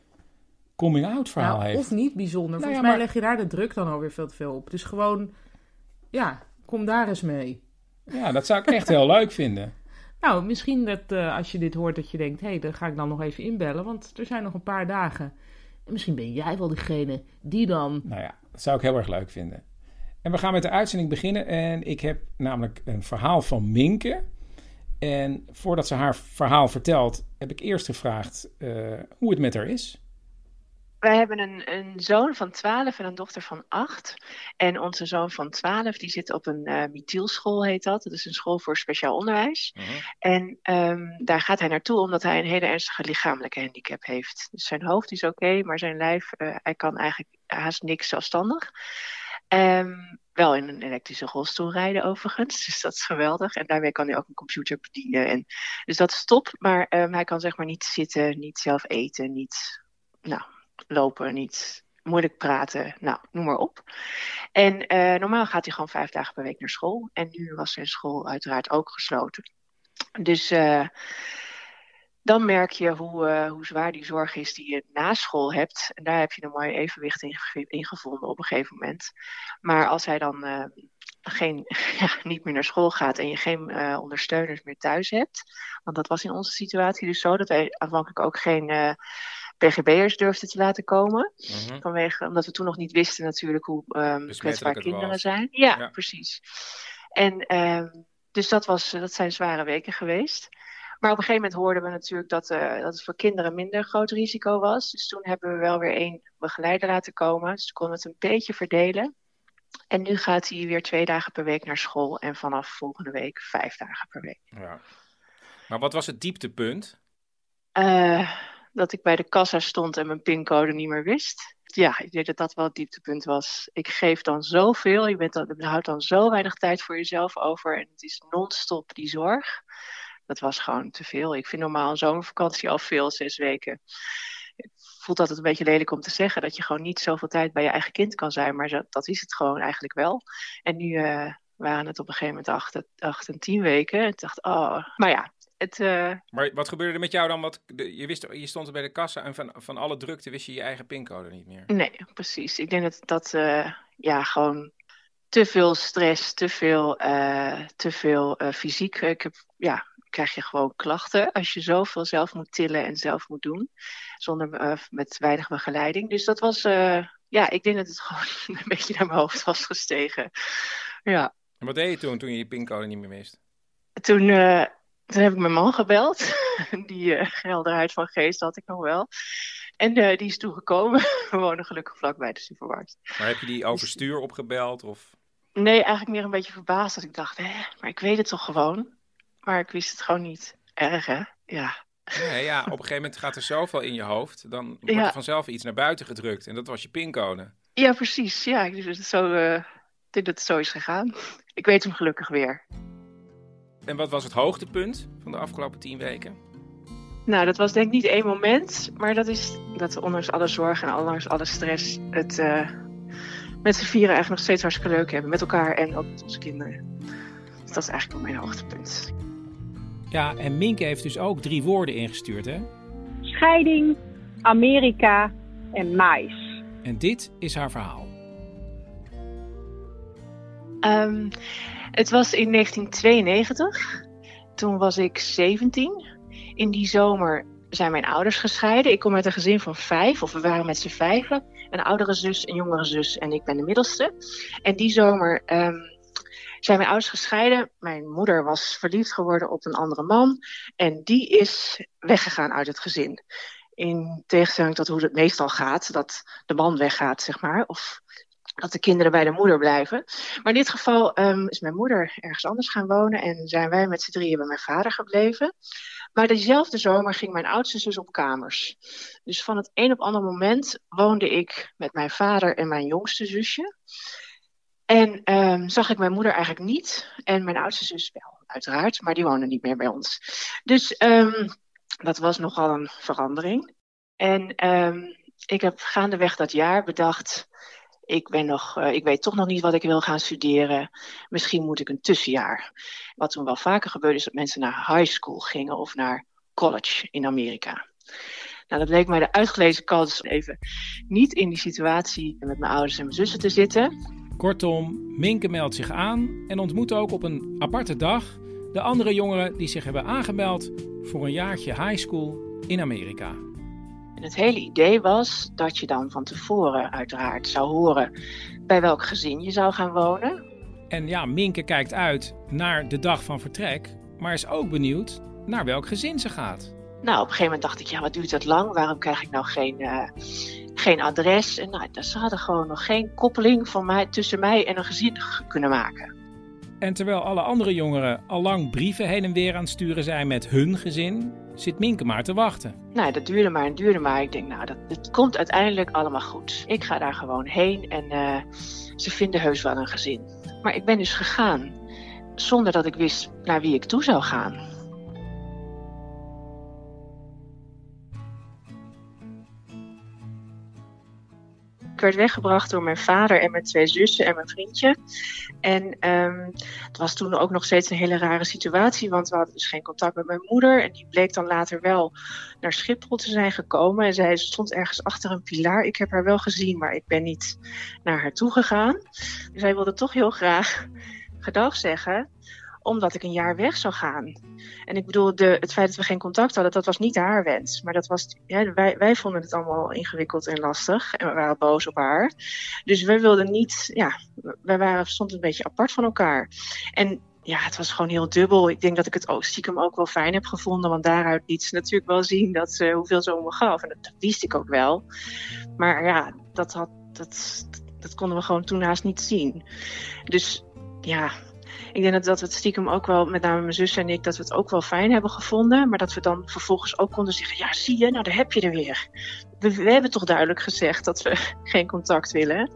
coming-out verhaal Nou, heeft. Of niet bijzonder. Nou Volgens ja, mij maar- leg je daar de druk dan alweer veel te veel op. Dus gewoon, ja, kom daar eens mee. Ja, dat zou ik echt heel leuk vinden. Nou, misschien dat eh, als je dit hoort dat je denkt... hé, hey, daar ga ik dan nog even inbellen, want er zijn nog een paar dagen. En misschien ben jij wel degene die dan... Nou ja, dat zou ik heel erg leuk vinden. En we gaan met de uitzending beginnen. En ik heb namelijk een verhaal van Minke. En voordat ze haar verhaal vertelt, heb ik eerst gevraagd eh, hoe het met haar is. Wij hebben een, een zoon van 12 en een dochter van 8. En onze zoon van 12 die zit op een eh Mithielschool, heet dat. Dat is een school voor speciaal onderwijs. En ehm, daar gaat hij naartoe omdat hij een hele ernstige lichamelijke handicap heeft. Dus zijn hoofd is oké, maar zijn lijf, eh, hij kan eigenlijk haast niks zelfstandig. Ehm, wel in een elektrische rolstoel rijden overigens, dus dat is geweldig. En daarmee kan hij ook een computer bedienen. En, dus dat is top, maar ehm, hij kan zeg maar niet zitten, niet zelf eten, niet nou, lopen, niet moeilijk praten, nou, noem maar op. En eh, normaal gaat hij gewoon vijf dagen per week naar school. En nu was zijn school uiteraard ook gesloten. Dus eh, dan merk je hoe, eh, hoe zwaar die zorg is die je na school hebt. En daar heb je een mooi evenwicht in, ge- in gevonden op een gegeven moment. Maar als hij dan eh, geen, ja, niet meer naar school gaat en je geen eh, ondersteuners meer thuis hebt. Want dat was in onze situatie dus zo dat wij aanvankelijk ook geen PGB'ers durfden te laten komen. Mhm. Vanwege, omdat we toen nog niet wisten natuurlijk hoe ehm kwetsbaar het kinderen was. zijn. Ja, Ja. precies. En ehm, dus dat, was, dat zijn zware weken geweest. Maar op een gegeven moment hoorden we natuurlijk dat, eh, dat het voor kinderen minder groot risico was. Dus toen hebben we wel weer één begeleider laten komen. Dus toen konden we het een beetje verdelen. En nu gaat hij weer twee dagen per week naar school. En vanaf volgende week vijf dagen per week. Ja. Maar wat was het dieptepunt? Eh, dat ik bij de kassa stond en mijn pincode niet meer wist. Ja, ik denk dat dat wel het dieptepunt was. Ik geef dan zoveel, je, bent dan, je houdt dan zo weinig tijd voor jezelf over. En het is non-stop die zorg. Dat was gewoon te veel. Ik vind normaal een zomervakantie al veel, zes weken. Ik voel dat het een beetje lelijk om te zeggen, dat je gewoon niet zoveel tijd bij je eigen kind kan zijn. Maar dat is het gewoon eigenlijk wel. En nu eh, waren het op een gegeven moment acht, acht en tien weken. En ik dacht, oh, maar ja, het... eh, Maar wat gebeurde er met jou dan? Wat, je, wist, je stond er bij de kassa en van, van alle drukte wist je je eigen pincode niet meer. Nee, precies. Ik denk dat dat eh, ja, gewoon te veel stress, te veel, eh, te veel eh, fysiek. Ik heb, ja, krijg je gewoon klachten als je zoveel zelf moet tillen en zelf moet doen, zonder eh, met weinig begeleiding. Dus dat was, ja, ik denk dat het gewoon een beetje naar mijn hoofd was gestegen. Ja. En wat deed je toen, toen je je pincode niet meer wist? Toen, toen heb ik mijn man gebeld. Die helderheid van geest had ik nog wel. En die is toegekomen. We wonen gelukkig vlakbij de supermarkt. Maar heb je die overstuur opgebeld? Of... Nee, eigenlijk meer een beetje verbaasd. Dat ik dacht, hè, maar ik weet het toch gewoon. Maar ik wist het gewoon niet. Erg, hè? Ja. Nee, ja, op een gegeven moment gaat er zoveel in je hoofd. Dan wordt Ja. er vanzelf iets naar buiten gedrukt. En dat was je pincode. Ja, precies. Ja, ik, dus het zo, denk dat het zo is gegaan. Ik weet hem gelukkig weer. En wat was het hoogtepunt van de afgelopen tien weken? Nou, dat was denk ik niet één moment. Maar dat is dat ondanks alle zorg en ondanks alle stress... het eh, met z'n vieren eigenlijk nog steeds hartstikke leuk hebben. Met elkaar en ook met onze kinderen. Dus dat is eigenlijk wel mijn hoogtepunt. Ja, en Minke heeft dus ook drie woorden ingestuurd, hè? Scheiding, Amerika en mais. En dit is haar verhaal. Ehm, het was in 1992. Toen was ik 17. In die zomer zijn mijn ouders gescheiden. Ik kom uit een gezin van vijf, of we waren met z'n vijven. Een oudere zus, een jongere zus en ik ben de middelste. En die zomer ehm, zijn mijn ouders gescheiden. Mijn moeder was verliefd geworden op een andere man. En die is weggegaan uit het gezin. In tegenstelling tot hoe het meestal gaat, dat de man weggaat, zeg maar. Of dat de kinderen bij de moeder blijven. Maar in dit geval ehm, is mijn moeder ergens anders gaan wonen en zijn wij met z'n drieën bij mijn vader gebleven. Maar diezelfde zomer ging mijn oudste zus op kamers. Dus van het een op ander moment woonde ik met mijn vader en mijn jongste zusje. En ehm, zag ik mijn moeder eigenlijk niet. En mijn oudste zus wel, uiteraard. Maar die woonde niet meer bij ons. Dus ehm, dat was nogal een verandering. En ehm, ik heb gaandeweg dat jaar bedacht ik, ben nog, eh, ik weet toch nog niet wat ik wil gaan studeren. Misschien moet ik een tussenjaar. Wat toen wel vaker gebeurde is dat mensen naar high school gingen of naar college in Amerika. Nou, dat leek mij de uitgelezen kans om even niet in die situatie met mijn ouders en mijn zussen te zitten. Kortom, Minke meldt zich aan en ontmoet ook op een aparte dag de andere jongeren die zich hebben aangemeld voor een jaartje high school in Amerika. En het hele idee was dat je dan van tevoren uiteraard zou horen bij welk gezin je zou gaan wonen. En ja, Minke kijkt uit naar de dag van vertrek, maar is ook benieuwd naar welk gezin ze gaat. Nou, op een gegeven moment dacht ik, ja, wat duurt dat lang? Waarom krijg ik nou geen, eh, geen adres? En nou, ze hadden gewoon nog geen koppeling van mij, tussen mij en een gezin kunnen maken. En terwijl alle andere jongeren al lang brieven heen en weer aan het sturen zijn met hun gezin, zit Minke maar te wachten. Nou, dat duurde maar en duurde maar. Ik denk, nou, dat, komt uiteindelijk allemaal goed. Ik ga daar gewoon heen en eh, ze vinden heus wel een gezin. Maar ik ben dus gegaan zonder dat ik wist naar wie ik toe zou gaan. Ik werd weggebracht door mijn vader en mijn twee zussen en mijn vriendje. En ehm, het was toen ook nog steeds een hele rare situatie, want we hadden dus geen contact met mijn moeder. En die bleek dan later wel naar Schiphol te zijn gekomen. En zij stond ergens achter een pilaar. Ik heb haar wel gezien, maar ik ben niet naar haar toe gegaan. Zij wilde toch heel graag gedag zeggen, omdat ik een jaar weg zou gaan. En ik bedoel, de, het feit dat we geen contact hadden, dat was niet haar wens. Maar dat was, wij, wij vonden het allemaal ingewikkeld en lastig. En we waren boos op haar. Dus wij wilden niet, ja, wij waren, stonden een beetje apart van elkaar. En ja, het was gewoon heel dubbel. Ik denk dat ik het ook stiekem ook wel fijn heb gevonden. Want daaruit liet ze natuurlijk wel zien dat ze, hoeveel ze om me gaf. En dat, dat wist ik ook wel. Maar ja, dat, had, dat, dat konden we gewoon toen haast niet zien. Dus ja, ik denk dat, dat we het stiekem ook wel, met name mijn zus en ik, dat we het ook wel fijn hebben gevonden. Maar dat we dan vervolgens ook konden zeggen, ja zie je, nou daar heb je er weer. We, we hebben toch duidelijk gezegd dat we geen contact willen.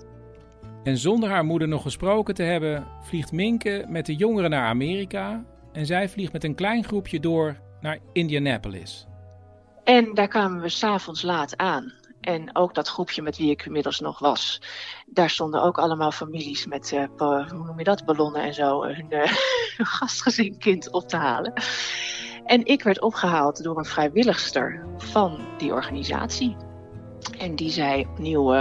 En zonder haar moeder nog gesproken te hebben, vliegt Minke met de jongeren naar Amerika en zij vliegt met een klein groepje door naar Indianapolis. En daar kwamen we s'avonds laat aan. En ook dat groepje met wie ik inmiddels nog was. Daar stonden ook allemaal families met, eh, hoe noem je dat, ballonnen en zo, eh, hun, hun gastgezin kind op te halen. En ik werd opgehaald door een vrijwilligster van die organisatie. En die zei opnieuw,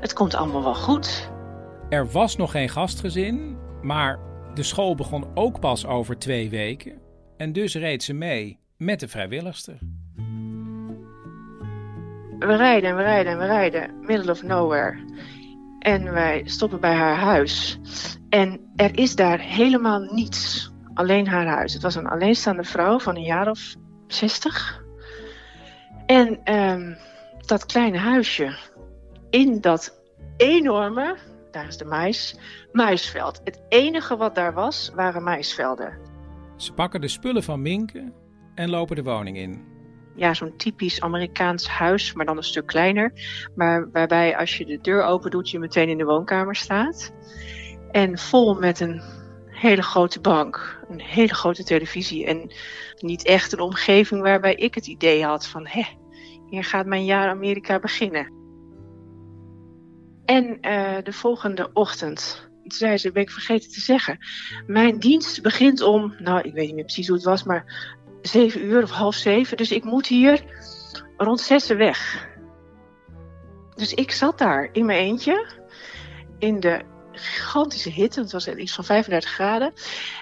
het komt allemaal wel goed. Er was nog geen gastgezin, maar de school begon ook pas over twee weken. En dus reed ze mee met de vrijwilligster. We rijden en we rijden en we rijden, middle of nowhere. En wij stoppen bij haar huis. En er is daar helemaal niets. Alleen haar huis. Het was een alleenstaande vrouw van een jaar of zestig. En ehm, dat kleine huisje in dat enorme daar is de mais, maisveld. Het enige wat daar was, waren maisvelden. Ze pakken de spullen van Minke en lopen de woning in. Ja, zo'n typisch Amerikaans huis, maar dan een stuk kleiner. Maar waarbij als je de deur open doet, je meteen in de woonkamer staat. En vol met een hele grote bank, een hele grote televisie. En niet echt een omgeving waarbij ik het idee had van... hé, hier gaat mijn jaar Amerika beginnen. En uh, de volgende ochtend, zei ze, ben ik vergeten te zeggen. Mijn dienst begint om, nou ik weet niet meer precies hoe het was, maar zeven uur of half zeven. Dus ik moet hier rond zessen weg. Dus ik zat daar in mijn eentje, in de gigantische hitte. Het was iets van 35 graden.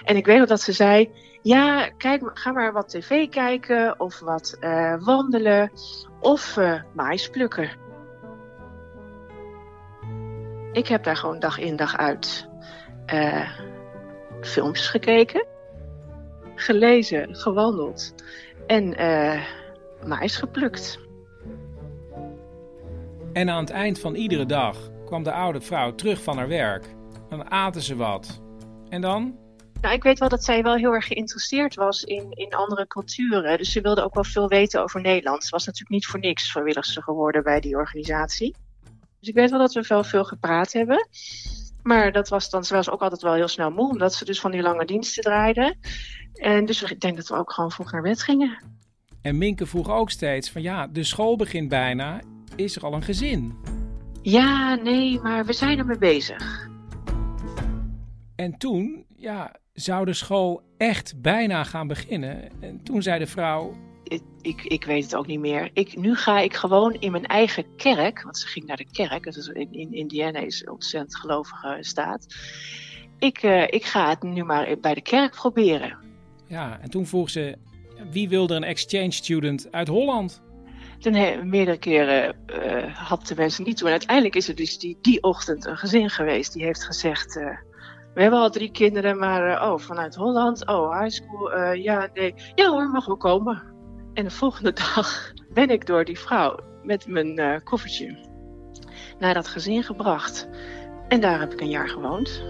En ik weet nog dat ze zei, ja, kijk, ga maar wat tv kijken of wat uh, wandelen of uh, mais plukken. Ik heb daar gewoon dag in dag uit uh, films gekeken, gelezen, gewandeld en uh, mais geplukt. En aan het eind van iedere dag kwam de oude vrouw terug van haar werk. Dan aten ze wat. En dan? Nou, ik weet wel dat zij wel heel erg geïnteresseerd was in, in andere culturen. Dus ze wilde ook wel veel weten over Nederland. Ze was natuurlijk niet voor niks vrijwilligster geworden bij die organisatie. Dus ik weet wel dat we wel veel gepraat hebben. Maar dat was dan, ze was ook altijd wel heel snel moe, omdat ze dus van die lange diensten draaide. En dus ik denk dat we ook gewoon vroeg naar bed gingen. En Minke vroeg ook steeds van ja, de school begint bijna. Is er al een gezin? Ja, nee, maar we zijn ermee bezig. En toen, ja, zou de school echt bijna gaan beginnen. En toen zei de vrouw, ik, ik, weet het ook niet meer. Ik, nu ga ik gewoon in mijn eigen kerk, want ze ging naar de kerk, dus in, in Indiana is een ontzettend gelovige staat. Ik, uh, ik ga het nu maar bij de kerk proberen. Ja, en toen vroeg ze, wie wilde een exchange student uit Holland? Toen he, meerdere keren uh, had de mensen niet toe. En uiteindelijk is er dus die, die ochtend een gezin geweest die heeft gezegd... Uh, we hebben al drie kinderen, maar oh, vanuit Holland, oh, high school, ja, nee. Ja hoor, mag wel komen. En de volgende dag ben ik door die vrouw met mijn uh, koffertje naar dat gezin gebracht. En daar heb ik een jaar gewoond.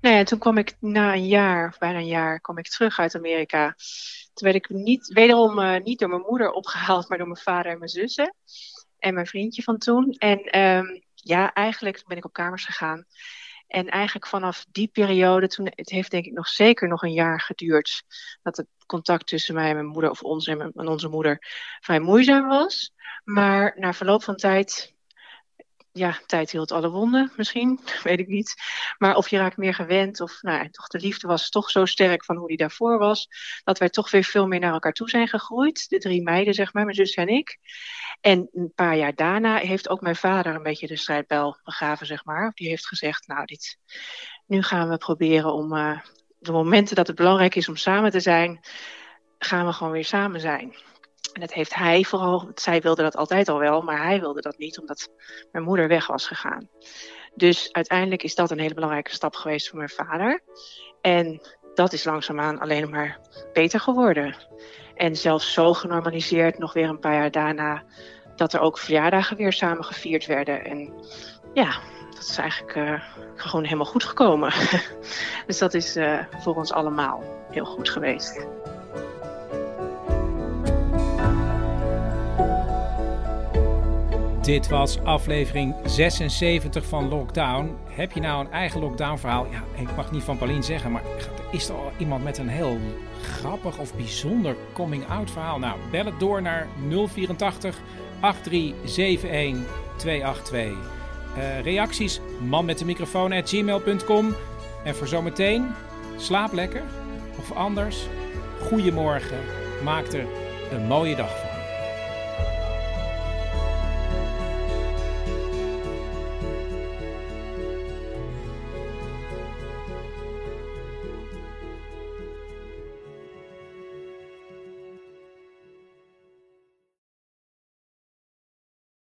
Nou ja, toen kwam ik na een jaar, bijna een jaar, kwam ik terug uit Amerika. Toen werd ik niet, wederom uh, niet door mijn moeder opgehaald, maar door mijn vader en mijn zussen. En mijn vriendje van toen. En um, ja, eigenlijk ben ik op kamers gegaan. En eigenlijk vanaf die periode, toen, het heeft denk ik nog zeker nog een jaar geduurd, dat het contact tussen mij en mijn moeder, of ons en, mijn, en onze moeder, vrij moeizaam was. Maar na verloop van tijd, ja, tijd hield alle wonden misschien, weet ik niet. Maar of je raakt meer gewend, of nou toch de liefde was toch zo sterk van hoe die daarvoor was, dat wij toch weer veel meer naar elkaar toe zijn gegroeid. De drie meiden, zeg maar, mijn zus en ik. En een paar jaar daarna heeft ook mijn vader een beetje de strijdbel begraven, zeg maar. Die heeft gezegd, nou, dit, nu gaan we proberen om uh, de momenten dat het belangrijk is om samen te zijn, gaan we gewoon weer samen zijn. En dat heeft hij vooral, zij wilde dat altijd al wel, maar hij wilde dat niet, omdat mijn moeder weg was gegaan. Dus uiteindelijk is dat een hele belangrijke stap geweest voor mijn vader. En dat is langzaamaan alleen maar beter geworden. En zelfs zo genormaliseerd, nog weer een paar jaar daarna, dat er ook verjaardagen weer samen gevierd werden. En ja, dat is eigenlijk uh, gewoon helemaal goed gekomen. dus dat is uh, voor ons allemaal heel goed geweest. Dit was aflevering 76 van Lockdown. Heb je nou een eigen lockdown-verhaal? Ja, ik mag niet van Paulien zeggen, maar is er al iemand met een heel grappig of bijzonder coming-out verhaal? Nou, bel het door naar 084 8371 282. Uh, reacties, man met de microfoon at gmail.com. En voor zometeen, slaap lekker. Of anders, goedemorgen. Maak er een mooie dag van.